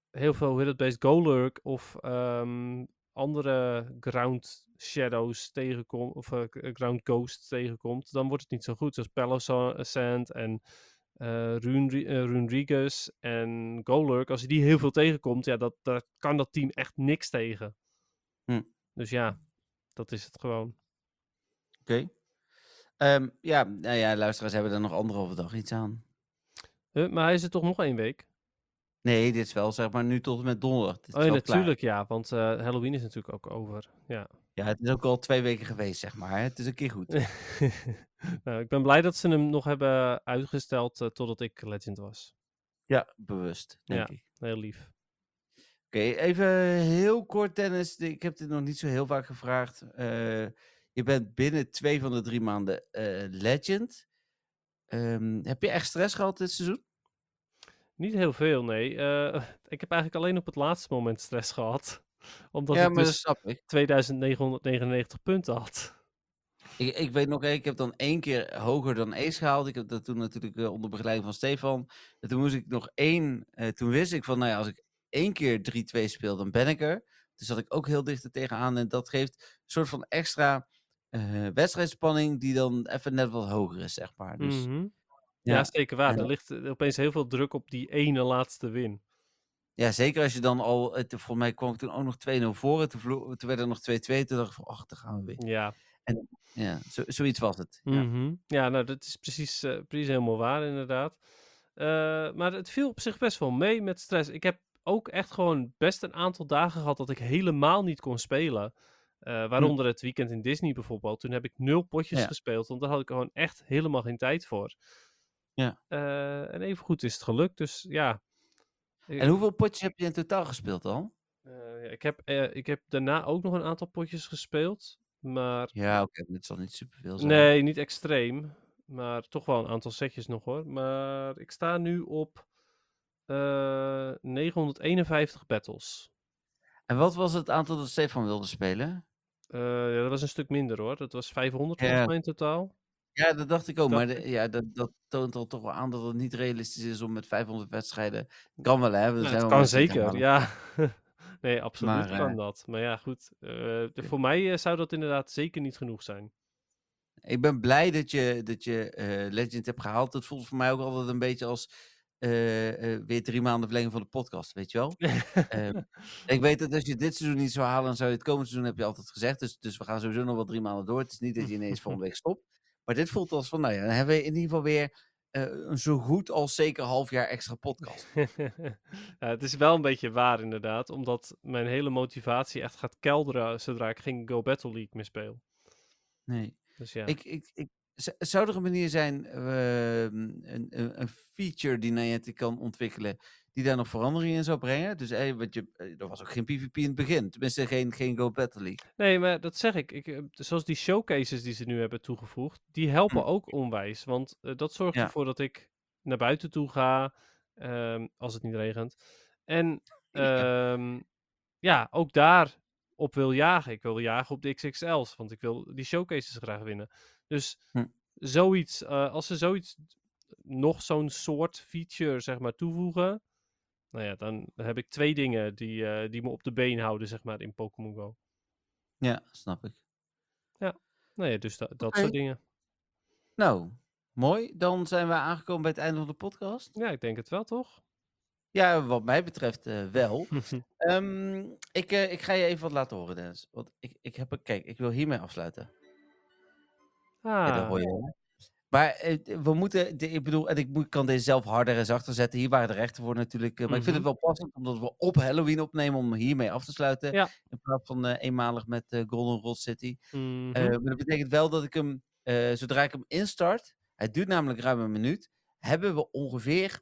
heel veel, hoe heet het based Golurk of ehm, andere ground shadows tegenkomt, of eh, ground ghosts tegenkomt, dan wordt het niet zo goed. Zoals Palossand en eh eh, Runerigus en Golurk. Als je die heel veel tegenkomt, ja, dat, daar kan dat team echt niks tegen. Hm. Dus ja, dat is het gewoon. Oké. Ehm, ja, nou ja, luisteraars hebben er nog anderhalve dag iets aan. Huh, maar hij is er toch nog één week? Nee, dit is wel zeg maar nu tot en met donderdag. Oh klaar. natuurlijk, ja. Want eh, Halloween is natuurlijk ook over. Ja. Ja, het is ook al twee weken geweest, zeg maar. Het is een keer goed. nou, ik ben blij dat ze hem nog hebben uitgesteld eh, totdat ik Legend was. Ja, bewust, denk Ja. ik. Heel lief. Oké, even heel kort, Dennis. Ik heb dit nog niet zo heel vaak gevraagd. Eh, je bent binnen twee van de drie maanden eh, legend. Ehm, heb je echt stress gehad dit seizoen? Niet heel veel, nee. Ik heb eigenlijk alleen op het laatste moment stress gehad. Omdat ja, ik maar dus snap ik. 2999 punten had. ik. Ik weet nog, ik heb dan één keer hoger dan Ace gehaald. Ik heb dat toen natuurlijk eh, onder begeleiding van Stefan. En toen moest ik nog één. eh, toen wist ik van, nou ja, als ik één keer 3-2 speel, dan ben ik er. Dus zat ik ook heel dicht er tegenaan. En dat geeft een soort van extra eh, wedstrijdspanning die dan even net wat hoger is, zeg maar. Dus Mhm. ja. ja. zeker waar. Er ligt eh, opeens heel veel druk op die ene laatste win. Ja, zeker als je dan al, het, volgens mij kwam ik toen ook nog 2-0 voor. En toen, vlo- toen werd er nog 2-2. Toen dacht ik van, ach, daar gaan we weer. Ja. Ja, zo, zoiets was het. Ja. Mhm. Ja, nou, dat is precies, eh, precies helemaal waar, inderdaad. Eh, maar het viel op zich best wel mee met stress. Ik heb ook echt gewoon best een aantal dagen gehad dat ik helemaal niet kon spelen. Eh, waaronder het weekend in Disney bijvoorbeeld. Toen heb ik nul potjes Ja. gespeeld, want daar had ik gewoon echt helemaal geen tijd voor. Ja. En even goed is het gelukt, dus ja. En hoeveel potjes heb je in totaal gespeeld al? Eh, ja, ik, heb, eh, ik heb daarna ook nog een aantal potjes gespeeld. Maar Ja, oké, het zal niet superveel zijn. Nee, niet extreem. Maar toch wel een aantal setjes nog hoor. Maar ik sta nu op eh 951 battles. En wat was het aantal dat Stefan wilde spelen? Ja, dat was een stuk minder hoor. Dat was 500 Ja. volgens mij in totaal. Ja, dat dacht ik ook. Maar de- ja, dat, dat toont al toch wel aan dat het niet realistisch is om met 500 wedstrijden. Kan wel, hè? Ja, zijn het wel kan het zeker, ja. nee, absoluut Maar, kan eh, dat. Maar ja, goed. eh, de- voor mij eh, zou dat inderdaad zeker niet genoeg zijn. Ik ben blij dat je, dat je eh, Legend hebt gehaald. Dat voelt voor mij ook altijd een beetje als eh, eh, weer drie maanden verlenging van de podcast, weet je wel? Ehm, ik weet dat als je dit seizoen niet zou halen, dan zou je het komende seizoen, heb je altijd gezegd. Dus, dus we gaan sowieso nog wel drie maanden door. Het is niet dat je ineens volgende week stopt. Maar dit voelt als van, nou ja, dan hebben we in ieder geval weer eh, een zo goed als zeker half jaar extra podcast. ja, het is wel een beetje waar inderdaad. Omdat mijn hele motivatie echt gaat kelderen zodra ik geen Go Battle League meer speel. Nee. Dus ja. Ik, ik, ik, zou er een manier zijn, ehm, een, een, een feature die Niantic kan ontwikkelen, die daar nog veranderingen in zou brengen? Dus eh, want je, eh, er was ook geen PvP in het begin. Tenminste, geen, geen Go Battle League. Nee, maar dat zeg ik. ik. eh, Zoals die showcases die ze nu hebben toegevoegd, die helpen Hm. ook onwijs. Want eh, dat zorgt Ja. ervoor dat ik naar buiten toe ga, ehm, als het niet regent. En ehm, ja, ook daar op wil jagen. Ik wil jagen op de XXL's, want ik wil die showcases graag winnen. Dus Hm. zoiets, als ze zoiets, nog zo'n soort feature, zeg maar, toevoegen, nou ja, dan heb ik twee dingen die, eh, die me op de been houden, zeg maar, in Pokémon Go. Ja, snap ik. Nou ja, dus da- dat soort dingen. Nou, mooi. Dan zijn we aangekomen bij het einde van de podcast. Ja, ik denk het wel, toch? Ja, wat mij betreft eh, wel. Ehm, ik, eh, ik ga je even wat laten horen, Dennis. Want ik, ik heb een... Kijk, ik wil hiermee afsluiten. Ja, dat ah, hoor je. Maar eh, we moeten, ik bedoel, en ik kan deze zelf harder en zachter zetten. Hier waren de rechten voor natuurlijk. eh, maar ik vind het wel passend, omdat we op Halloween opnemen om hiermee af te sluiten. Ja. In plaats van eh, eenmalig met eh, Golden Rod City. mhm. Maar dat betekent wel dat ik hem, zodra ik hem instart, het duurt namelijk ruim een minuut, hebben we ongeveer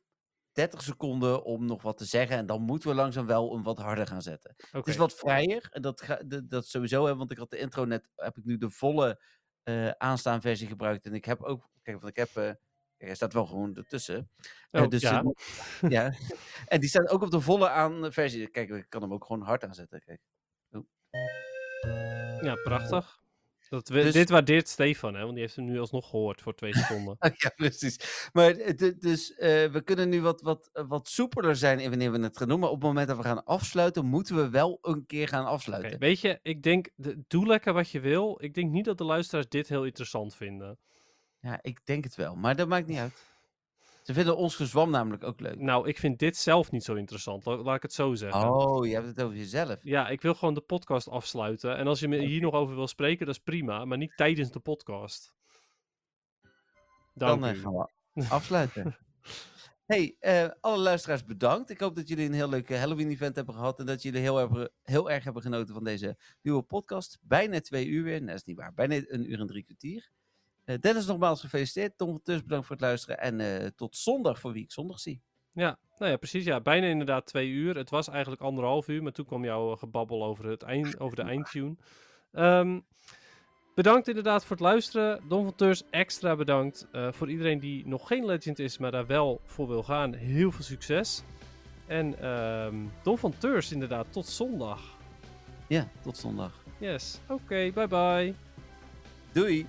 30 seconden om nog wat te zeggen. En dan moeten we langzaam wel hem wat harder gaan zetten. Het is wat vrijer. En dat, ga, dat, dat sowieso, hè, want ik had de intro net, heb ik nu de volle aanstaan versie gebruikt. En ik heb ook, kijk, want ik heb, eh, kijk, hij staat wel gewoon ertussen. Eh, Oh, dus, ja. eh, ja. En die staat ook op de volle aan versie. Kijk, ik kan hem ook gewoon hard aanzetten. Kijk. Ja, prachtig. Dat we, Dus- Dit waardeert Stefan, hè? Want die heeft hem nu alsnog gehoord voor twee seconden. ja, precies. Maar eh, dus eh, we kunnen nu wat, wat, eh, wat soepeler zijn in wanneer we het gaan doen. Maar op het moment dat we gaan afsluiten, moeten we wel een keer gaan afsluiten. weet je, ik denk, de- doe lekker wat je wil. Ik denk niet dat de luisteraars dit heel interessant vinden. Ja, ik denk het wel. Maar dat maakt niet uit. Ze vinden ons gezwam namelijk ook leuk. Nou, ik vind dit zelf niet zo interessant. la- laat ik het zo zeggen. Oh, je hebt het over jezelf. Ja, ik wil gewoon de podcast afsluiten. En als je me hier nog over wil spreken, dat is prima. Maar niet tijdens de podcast. Dank Dan eh, u. gaan we afsluiten. hey, eh, alle luisteraars bedankt. Ik hoop dat jullie een heel leuk eh, Halloween-event hebben gehad. En dat jullie heel, hebben, heel erg hebben genoten van deze nieuwe podcast. Bijna twee uur weer. Nee, dat is niet waar. Bijna een uur en drie kwartier. Eh, Dennis, nogmaals gefeliciteerd. Tom van Tus, bedankt voor het luisteren. En eh, tot zondag, voor wie ik zondag zie. Ja, nou ja, precies. Ja, bijna inderdaad twee uur. Het was eigenlijk anderhalf uur, maar toen kwam jouw eh, gebabbel over, het eind, over de eindtune. Ehm, bedankt inderdaad voor het luisteren. Don van Teurs, extra bedankt. Voor iedereen die nog geen legend is, maar daar wel voor wil gaan, heel veel succes. En ehm Don van Teurs inderdaad, tot zondag. Ja, tot zondag. Yes, oké, bye bye. Doei!